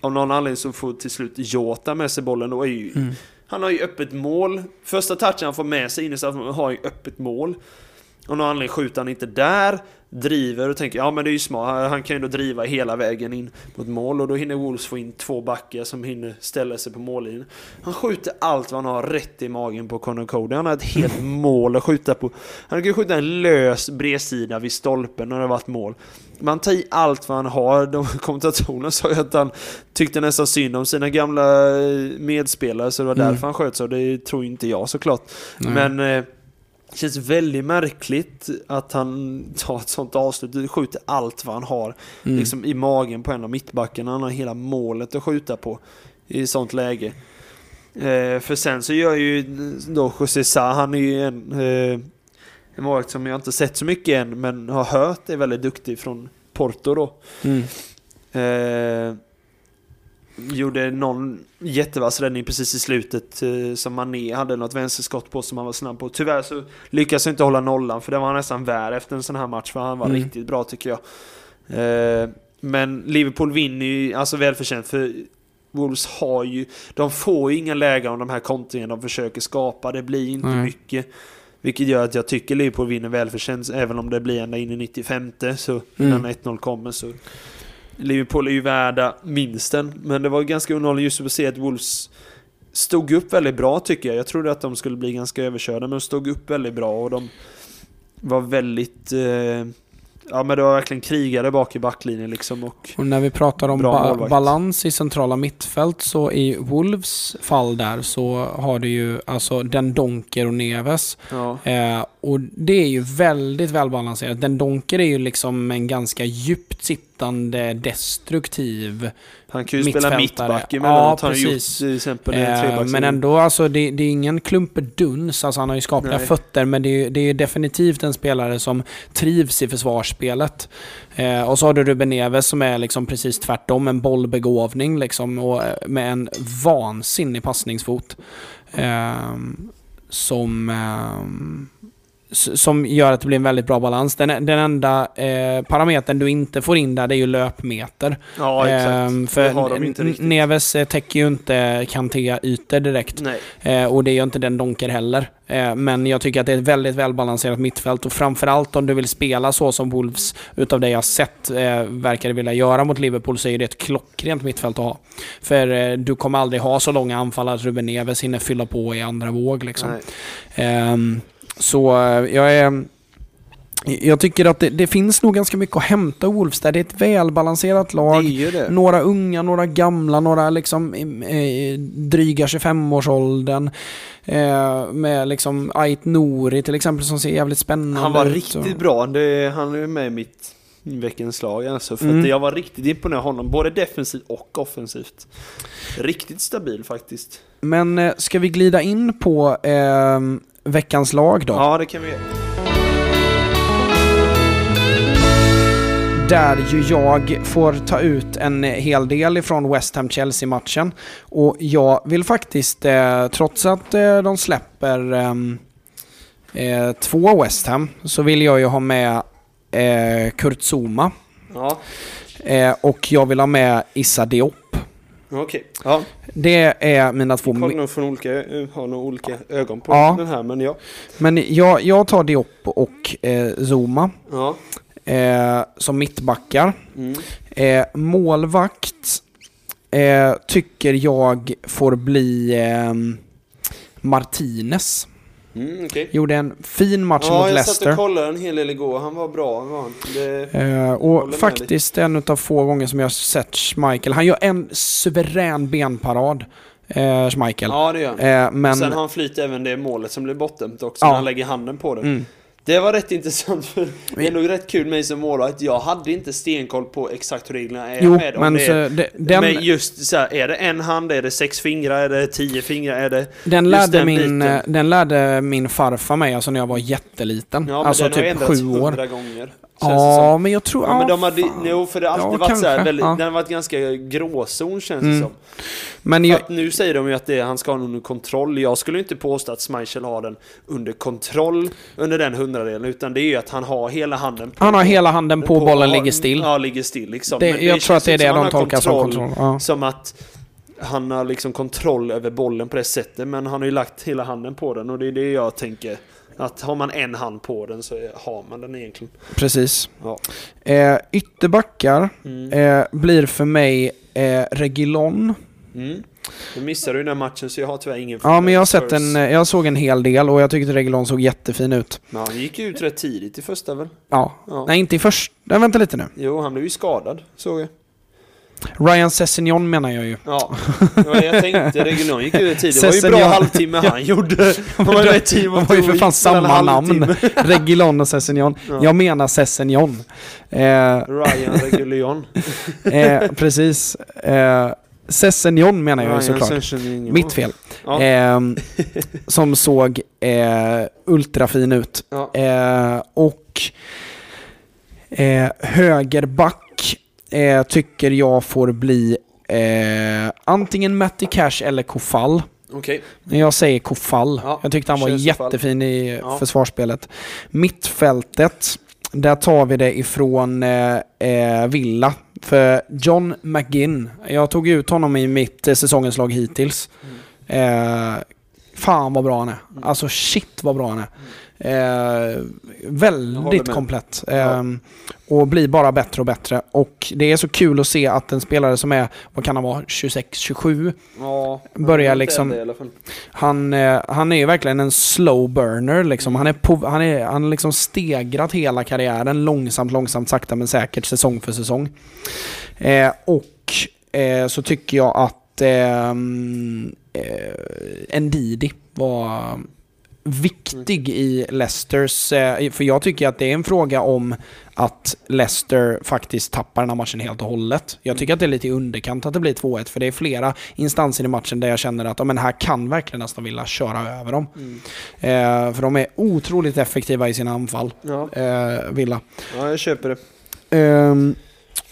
av någon anledning så får till slut Jota med sig bollen och ju mm. Han har ju öppet mål. Första touchen han får med sig in i straffområdet har ju öppet mål. Av någon anledning skjuter han inte där, driver och tänker ja men det är ju smart, han kan ju då driva hela vägen in mot mål och då hinner Wolves få in två backar som hinner ställa sig på mållinjen. Han skjuter allt vad han har rätt i magen på Connor Cody. Han har ett helt mål att skjuta på. Han kan skjuta en lös bredsida vid stolpen när det varit mål. Man tar i allt vad han har. De kommentatorerna sa ju att han tyckte nästan synd om sina gamla medspelare så det var mm. därför han sköt så. Det tror inte jag såklart. Nej. Men eh, det känns väldigt märkligt att han tar ett sånt avslut. Skjuter allt vad han har mm. liksom i magen på en av mittbackarna. Han har hela målet att skjuta på i sånt läge. Eh, för sen så gör ju då José Sa, han är ju en, eh, en målvakt som jag inte sett så mycket än, men har hört är väldigt duktig från Porto då. Mm. Eh, gjorde någon jättevass räddning precis i slutet eh, som Mané hade något vänsterskott på som han var snabb på. Tyvärr så lyckades han inte hålla nollan för det var han nästan värd efter en sån här match för han var mm. riktigt bra tycker jag. Eh, men Liverpool vinner ju, alltså välförtjänt för Wolves har ju, de får ju inga lägen om de här kontringarna de försöker skapa. Det blir inte mm. mycket. Vilket gör att jag tycker Liverpool vinner välförtjänt, även om det blir ända in i 95 så mm. 1-0 kommer så Liverpool är ju värda minsten, men det var ganska underhållande just att se att Wolves stod upp väldigt bra tycker jag. Jag trodde att de skulle bli ganska överkörda, men de stod upp väldigt bra och de var väldigt... Eh, Ja men det var verkligen krigare bak i backlinjen liksom och... och när vi pratar om ba balans i centrala mittfält så i Wolves fall där så har du ju alltså Den Donker och Neves. Ja. Eh, och det är ju väldigt välbalanserat. Den Donker är ju liksom en ganska djupt sittande destruktiv Han kan ju spela mittback emellanåt. Ja, precis. Gjort, till exempel eh, men ändå, alltså det, det är ingen klumpeduns. Alltså han har ju skapliga Nej. fötter, men det är, det är definitivt en spelare som trivs i försvarsspelet. Eh, och så har du Ruben Neves som är liksom precis tvärtom, en bollbegåvning liksom, och eh, med en vansinnig passningsfot. Eh, som ehm, som gör att det blir en väldigt bra balans. Den, den enda eh, parametern du inte får in där det är ju löpmeter. Ja, exakt. Eh, för har de inte riktigt. Neves eh, täcker ju inte Kanté-ytor direkt. Eh, och det gör inte den Donker heller. Eh, men jag tycker att det är ett väldigt välbalanserat mittfält och framförallt om du vill spela så som Wolves, utav det jag sett, eh, verkar vilja göra mot Liverpool, så är det ett klockrent mittfält att ha. För du kommer aldrig ha så långa anfall att Ruben Neves hinner fylla på i andra våg. Liksom. Så eh, jag är... Jag tycker att det, det, finns nog ganska mycket att hämta Wolves där. Det är ett välbalanserat lag. Några unga, några gamla, några liksom eh, dryga 25-årsåldern. Eh, med liksom Ait Nouri till exempel som ser jävligt spännande ut. Han var riktigt och... bra. Det, han är med i mitt veckans lag alltså. För mm. att jag var riktigt imponerad av honom, både defensivt och offensivt. Riktigt stabil faktiskt. Men eh, ska vi glida in på eh, veckans lag då? Ja, det kan vi Där ju jag får ta ut en hel del ifrån West Ham-Chelsea-matchen. Och jag vill faktiskt, eh, trots att eh, de släpper ehm, eh, två West Ham, så vill jag ju ha med eh, Kurt Zuma. Ja. Eh, och jag vill ha med Issa Diop. Okej. Okay. Ja. Det är mina två... Har nog från olika, har nog olika ögon på ja. den här, men ja. Men jag, jag tar Diop och eh, Zuma. Ja. Eh, som mittbackar. Mm. Eh, målvakt eh, tycker jag får bli eh, Martinez. Mm, okay. Gjorde en fin match ja, mot Leicester. Ja, jag satt och kollade en hel del igår. Han var bra. Var han. Det, eh, och faktiskt en av få gånger som jag sett Schmeichel. Han gör en suverän benparad eh, Schmeichel. Ja, det gör han. Eh, men... Sen har han flyt även det målet som blev bortdömt också, Ja. när han lägger handen på det. Mm. Det var rätt intressant för det är nog rätt kul mig som målvakt. Jag hade inte stenkoll på exakt hur reglerna är Jo, med men det är, de, den, Men just så här, är det en hand, är det sex fingrar, är det tio fingrar, är det... den, lärde den min, biten. eh, den lärde min farfar mig alltså när jag var jätteliten. Ja, alltså typ sju år. gånger. Det. Ja, men jag tror... Ja, men de hade, jo, för det har alltid Ja, varit så här kanske, väldigt, ja. den har varit ganska gråzon känns Mm. det som. Men jag, att nu säger de ju att det, han ska ha den under kontroll. Jag skulle inte påstå att Schmeichel har den under kontroll under den hundradelen, utan det är ju att han har hela handen på han har hela handen på, bollen, har- ligger still. Ja, ligger still liksom. det, Men jag tror känns att det är det de tolkar som kontroll. Ja. Som att han har liksom kontroll över bollen på det sättet, men han har ju lagt hela handen på den och det är det jag tänker. Att har man en hand på den så har man den egentligen. Precis. Ja. Eh, ytterbackar Mm. eh, blir för mig eh, Regilon. Mm. Nu missade du den matchen så jag har tyvärr ingen Ja, men jag har sett en, eh, jag såg en hel del och jag tyckte Regilon såg jättefin ut. Men han gick ju ut rätt tidigt i första väl? Ja. Ja. Nej, inte i första. Vänta lite nu. Jo, han blev ju skadad, såg jag. Ryan Sessignon menar jag ju. Ja, det var det jag tänkte. Regional gick ut tidigt. Det var ju bra Sessignon. halvtimme han gjorde. Han var ju i Team of har ju för fan samma namn. Regilon och Sessignon. Ja. Jag menar Sessignon. Eh, Ryan Regulion. eh, precis. Eh, Sessignon menar jag ju såklart. Mitt fel. Ja. Ehm, som såg eh, ultrafin ut. Eh, och eh, högerback eh, tycker jag får bli eh, antingen Matti Cash eller Kofall. Okej. Jag säger Kofall. Ja, jag tyckte han var jättefin i Ja. försvarsspelet. Mittfältet, där tar vi det ifrån eh, eh, Villa. För John McGinn, jag tog ut honom i mitt eh, säsongens lag hittills. Eh, fan vad bra han är. Mm. Alltså shit vad bra han är. Eh, väldigt komplett. Eh, Och blir bara bättre och bättre. Och det är så kul att se att en spelare som är, vad kan han vara, 26-27? Ja, Börjar liksom- fall. Han, eh, han är ju verkligen en slow burner liksom. Han är på, han är, han har liksom stegrat hela karriären långsamt, långsamt, sakta men säkert säsong för säsong. Eh, och eh, så tycker jag att ehm, eh, Ndidi var viktig i Leicesters, eh, för jag tycker att det är en fråga om att Leicester faktiskt tappar den här matchen helt och hållet. Jag tycker att det är lite i underkant att det blir 2-1, för det är flera instanser i matchen där jag känner att ja, men här kan verkligen nästan vilja köra över dem. Mm. Eh, för de är otroligt effektiva i sina anfall, Ja. eh, Villa. ja, jag köper det. Ehm,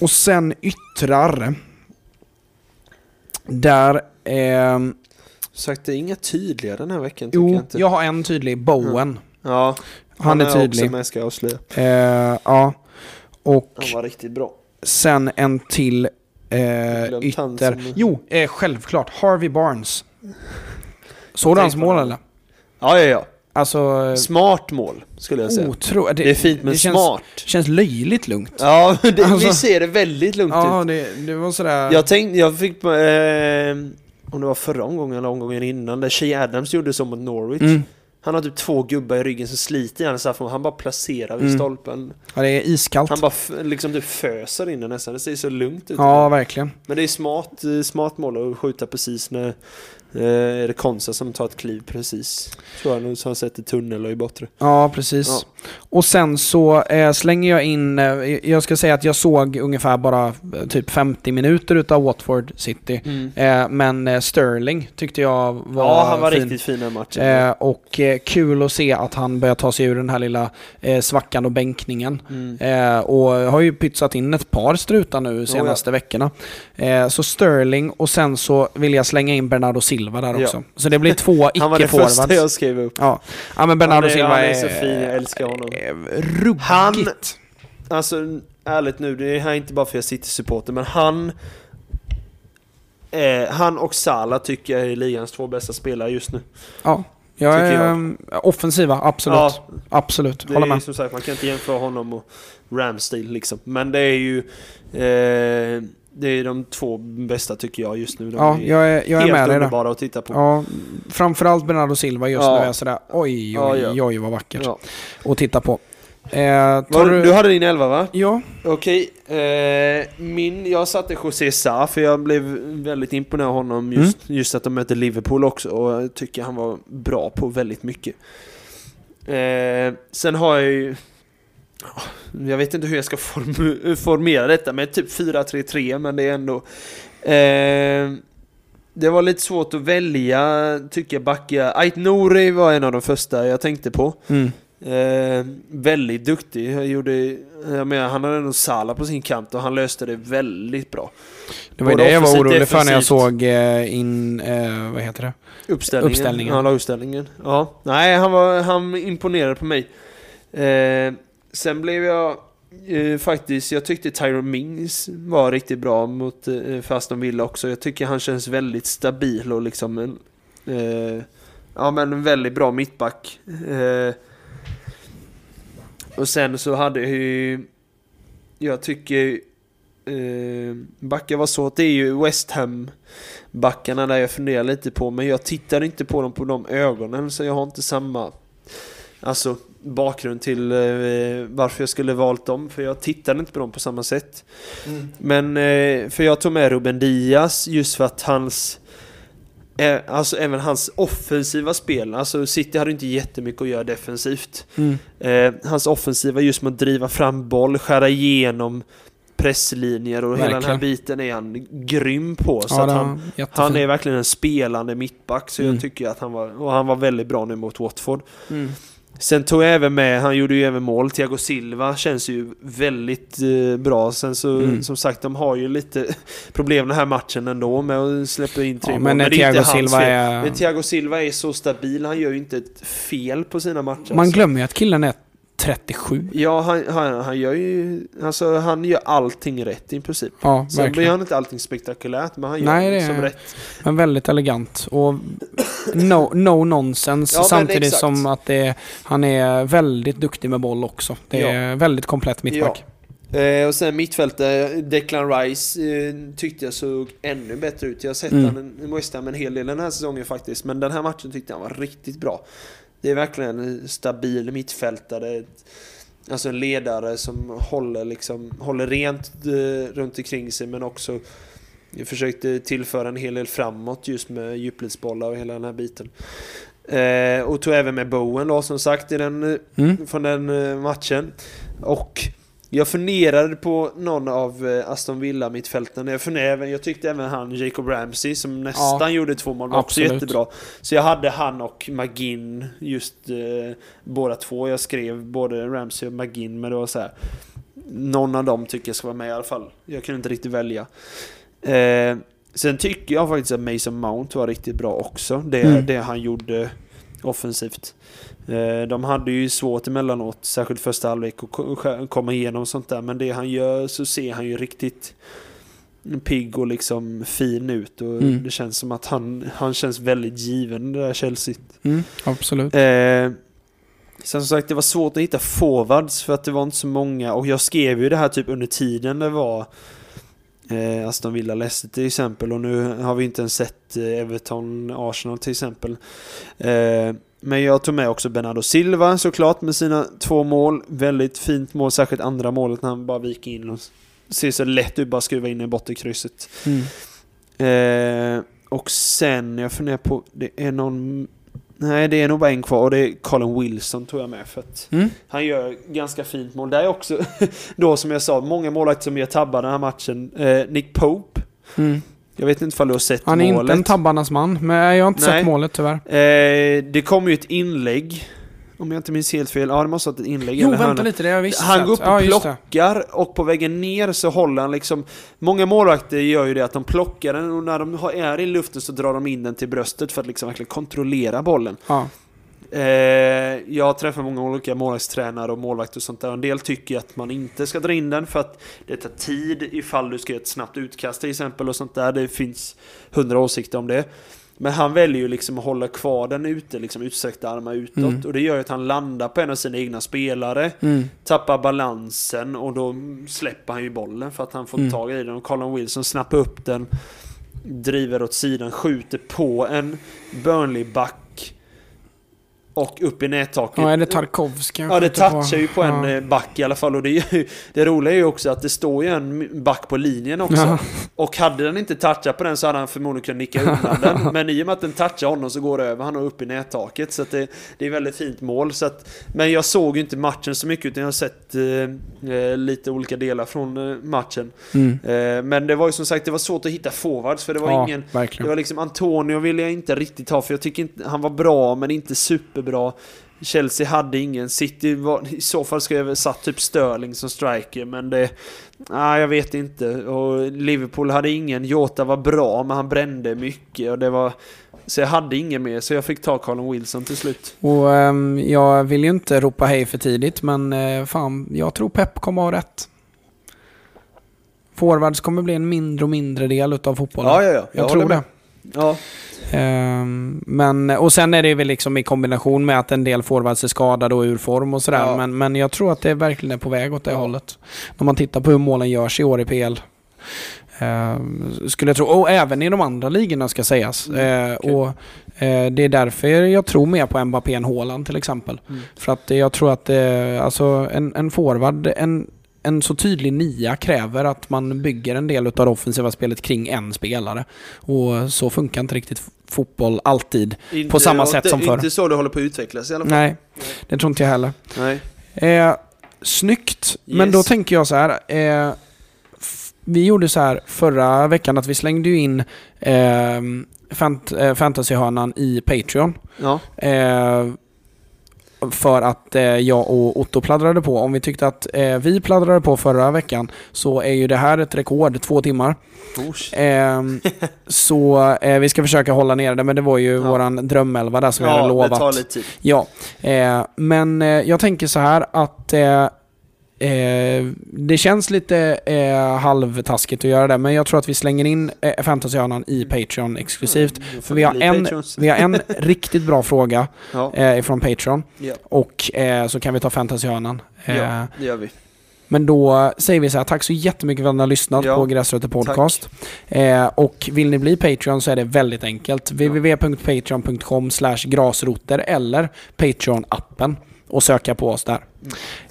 och sen yttrar. Där... Sagt, det är inga tydliga den här veckan tycker jag jo, inte. jag har en tydlig. Bowen. Ja, Han, är också tydlig. med ska jag avslöja. Eh, ja. Och Han var riktigt bra. sen en till eh, han ytter. som- Jo, eh, självklart. Harvey Barnes. Såg du hans mål eller? Ja, ja, ja. Alltså... Smart mål, skulle jag säga. Otro... det är fint men det känns, smart. känns löjligt lugnt. Ja, det, Alltså- vi ser det väldigt lugnt ut. Ja, det, det var sådär... Jag tänkte, jag fick eh, om det var förra omgången eller omgången innan, där Shea Adams gjorde så mot Norwich. Mm. Han har typ två gubbar i ryggen som sliter i hans affär, han bara placerar vid Mm. stolpen. Ja, det är iskallt. Han bara liksom typ föser in den nästan, det ser så lugnt ut. Ja, verkligen. Men det är smart, eh, smart mål att skjuta precis när eh, är det Konsa som tar ett kliv precis. Tror jag nu, så han sätter tunnel och i bortre. Ja, precis. Ja. Och sen så eh, slänger jag in, eh, jag ska säga att jag såg ungefär bara eh, typ 50 minuter utav Watford City. Eh, men eh, Sterling tyckte jag var ja, han var fin. riktigt fin den matchen. Eh, och kul att se att han börjar ta sig ur den här lilla svackan och bänkningen. Mm. Och har ju pytsat in ett par strutar nu senaste veckorna. Eh, så Sterling och sen så vill jag slänga in Bernardo Silva där Ja. också. Så det blir två Han var det icke-forwards. första jag skrev upp. Ja. ja, men Bernardo Han är- Silva han är är, så fin, jag älskar honom. Är ruggigt. Han- Alltså ärligt nu, det är här inte bara för att jag sitter supporter men han eh, Han och Salah tycker jag är ligans två bästa spelare just nu. Ja, jag Tycker är jag. um, offensiva, absolut. Ja, Absolut, det håller är med. som sagt, man kan inte jämföra honom och Ramsdale liksom. Men det är ju eh, Det är de två bästa tycker jag just nu. De Ja, är jag är, jag är helt med underbara att titta på. Ja, framförallt Bernardo Silva just Ja. nu är jag sådär oj, oj, ja. oj vad vackert Ja. att titta på. Eh, Var, du... du hade din elva va? Ja. Okej, eh, min, jag satte José Sa för jag blev väldigt imponerad av honom just, just att de möter Liverpool också och jag tycker han var bra på väldigt mycket. Eh, sen har jag ju, jag vet inte hur jag ska form, formera detta med typ 4-3-3 men det är ändå eh, det var lite svårt att välja, tycker jag, backa. Ait Nouri var en av de första jag tänkte på. Mm. Eh, väldigt duktig. Jag gjorde, jag menar, han hade nog Sala på sin kant och han löste det väldigt bra. Det var Både det jag var orolig för när jag såg eh, in, eh, vad heter det? Uppställningen. Uppställningen. Han la uppställningen. Ja. Nej, han, var, han imponerade på mig. Eh, sen blev jag eh, faktiskt, jag tyckte Tyron Mings var riktigt bra mot eh, Faston Villa också. Jag tycker han känns väldigt stabil och liksom en, eh, ja men en väldigt bra mittback. Eh, och sen så hade jag ju, jag tycker eh, backar var svårt. Det är ju West Ham backarna där jag funderar lite på, men jag tittar inte på dem på de ögonen så jag har inte samma alltså, bakgrund till eh, varför jag skulle valt dem, för jag tittade inte på dem på samma sätt. Men, eh, för jag tog med Ruben Diaz just för att hans eh, Alltså även hans offensiva spel, alltså City hade inte jättemycket att göra defensivt. Mm. Hans offensiva just med att driva fram boll, skära igenom presslinjer och hela den här Verkligen. biten är han grym på. Så Ja, han, han är verkligen en spelande mittback så Mm. jag tycker att han var, och han var väldigt bra nu mot Watford. Mm. Sen tog jag även med, han gjorde ju även mål, Thiago Silva känns ju väldigt eh, bra. Sen så, Mm. som sagt, de har ju lite problem den här matchen ändå med att släppa in tre Ja, mål. men inte Thiago Silva är... Men Thiago Silva är så stabil, han gör ju inte ett fel på sina matcher. Man alltså. glömmer ju att killen är 37. Ja, han, han, han gör ju, alltså han gör allting rätt i princip. Ja, Sen verkligen. han inte allting spektakulärt, men han gör Nej, det liksom är- rätt. Men väldigt elegant och no, no nonsense Ja, samtidigt som att det, han är väldigt duktig med boll också. Det är väldigt komplett mittback. Eh, och sen mittfältet, Declan Rice eh, tyckte jag såg ännu bättre ut. Jag har sett Mm. han i West Ham en hel del den här säsongen faktiskt. Men den här matchen tyckte jag var riktigt bra. Det är verkligen en stabil mittfältare. Alltså en ledare som håller, liksom, håller rent eh, runt omkring sig men också försökte tillföra en hel del framåt just med djupledsbollar och hela den här biten. Eh, och tog även med Bowen då som sagt i den Mm. från den eh, matchen. Och jag funderade på någon av eh, Aston Villa mittfälten. Jag, funderade, även- jag tyckte även han Jacob Ramsey som nästan gjorde två mål var också jättebra. Så jag hade han och McGinn just eh, båda två. Jag skrev både Ramsey och McGinn men det var så här. Någon av dem tycker jag ska vara med i alla fall. Jag kunde inte riktigt välja. Eh, sen tycker jag faktiskt att Mason Mount var riktigt bra också. Det, Mm. det han gjorde offensivt. Eh, De hade ju svårt emellanåt, särskilt första halvlek, att komma igenom sånt där. Men det han gör så ser han ju riktigt pigg och liksom fin ut. Och Mm. Det känns som att han, han känns väldigt given, det där Chelsea. Mm, absolut. Eh, sen som sagt, det var svårt att hitta forwards för att det var inte så många. Och jag skrev ju det här typ under tiden det var eh, Aston Villa Leicester till exempel. Och nu har vi inte ens sett eh, Everton Arsenal till exempel. Eh, men jag tog med också Bernardo Silva såklart med sina två mål. Väldigt fint mål, särskilt andra målet när han bara viker in och ser så lätt ut, bara skruva in i bottenkrysset. Mm. Eh, och sen, jag funderar på, det är någon... Nej, det är nog bara en kvar och det är Colin Wilson tog jag med för att Mm. han gör ganska fint mål. Det är också, då som jag sa, många målvakter som gör tabbar den här matchen. Eh, Nick Pope, Mm. Jag vet inte ifall du har sett Han är målet. inte en tabbarnas man, men jag har inte Nej. sett målet tyvärr. eh, det kom ju ett inlägg, om jag inte minns helt fel. Ja, det måste ha varit ett inlägg. Jo, vänta hörna. lite, det har jag visst Han går upp och ja, plockar och på vägen ner så håller han liksom Många målvakter gör ju det att de plockar den och när de har- är i luften så drar de in den till bröstet för att liksom verkligen kontrollera bollen. Ja. Eh, jag har träffat många olika målvaktstränare och målvakter och sånt där. En del tycker att man inte ska dra in den för att det tar tid ifall du ska göra ett snabbt utkast till exempel och sånt där. Det finns hundra åsikter om det. Men han väljer ju liksom att hålla kvar den ute, liksom utsträckta armar utåt. Mm. Och det gör ju att han landar på en av sina egna spelare Mm. tappar balansen och då släpper han ju bollen för att han får Mm. tag i den. Och Colin Wilson snappar upp den, driver åt sidan, skjuter på en Burnley-back och upp i nättaket. Ja, är det Tarkovsky? Ja, det touchar ju på en Ja. eh, back i alla fall. Och det, är ju, det roliga är ju också att det står ju en back på linjen också. Ja. Och hade den inte touchat på den så hade han förmodligen kunnat nicka undan den. Men i och med att den touchar honom så går det över han och upp i nättaket. Så det, det är väldigt fint mål. Så att, men jag såg ju inte matchen så mycket utan jag har sett eh, eh, lite olika delar från eh, matchen. Mm. Eh, men det var ju som sagt det var svårt att hitta forwards för det var ja, ingen verkligen. det var liksom Antonio ville jag inte riktigt ha för jag tycker inte han var bra men inte superbra. Chelsea hade ingen. City var, i så fall skulle jag väl satt typ Sterling som striker men det... Nej, jag vet inte. Och Liverpool hade ingen. Jota var bra men han brände mycket och det var... Så jag hade ingen mer så jag fick ta Colin Wilson till slut. Och ehm, jag vill ju inte ropa hej för tidigt, men eh, fan, jag tror Pep kommer ha rätt. Forwards kommer bli en mindre och mindre del utav fotbollen. Ja, ja, ja. jag, håller tror det. med. Ja, Ehm, men, och sen är det väl liksom i kombination med att en del forwards är skadade och ur form och sådär. Ja. Men, men jag tror att det verkligen är på väg åt det Ja. hållet. När man tittar på hur målen görs i år i PL. Ehm, skulle jag tro. Och även i de andra ligorna ska sägas. Mm, Eh, okej. och eh, Det är därför jag tror mer på Mbappé än Haaland till exempel. Mm. För att jag tror att eh, alltså en, en forward, en, en så tydlig nia kräver att man bygger en del av det offensiva spelet kring en spelare. Och så funkar inte riktigt fotboll alltid. inte, På samma sätt det- som förr. Inte så det håller på att utvecklas i alla fall. Nej, det tror inte jag heller. Nej. Eh, snyggt, men Yes. då tänker jag så här. Eh, vi gjorde så här förra veckan att vi slängde in eh, fant eh, fantasyhörnan i Patreon. Ja. Eh, för att eh, jag och Otto pladdrade på. Om vi tyckte att eh, vi pladdrade på förra veckan så är ju det här ett rekord, två timmar. Ehm, så eh, vi ska försöka hålla ner det, men det var ju Ja. våran drömelva där som vi hade Ja, lovat. det tar lite tid. Ja, men jag tänker så här att eh, eh, det känns lite eh, halvtaskigt att göra det, men jag tror att vi slänger in eh, Fantasyhörnan i Patreon exklusivt. Mm, För vi har, en, Patrons. vi har en riktigt bra fråga Ja, eh, ifrån Patreon ja, och eh, så kan vi ta Fantasyhörnan. Eh, ja, det gör vi. Men då säger vi så här, tack så jättemycket för att ni har lyssnat Ja, på Gräsrötter Podcast. Eh, och vill ni bli Patreon så är det väldigt enkelt. www.patreon.com grasroter eller Patreon-appen och söka på oss där.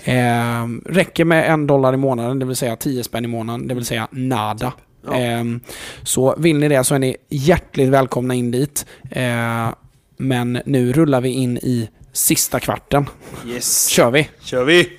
Eh, räcker med en dollar i månaden, det vill säga 10 spänn i månaden, det vill säga nada. Ja. Eh, så vill ni det så är ni hjärtligt välkomna in dit. Eh, men nu rullar vi in i sista kvarten. Yes. Kör vi! Kör vi!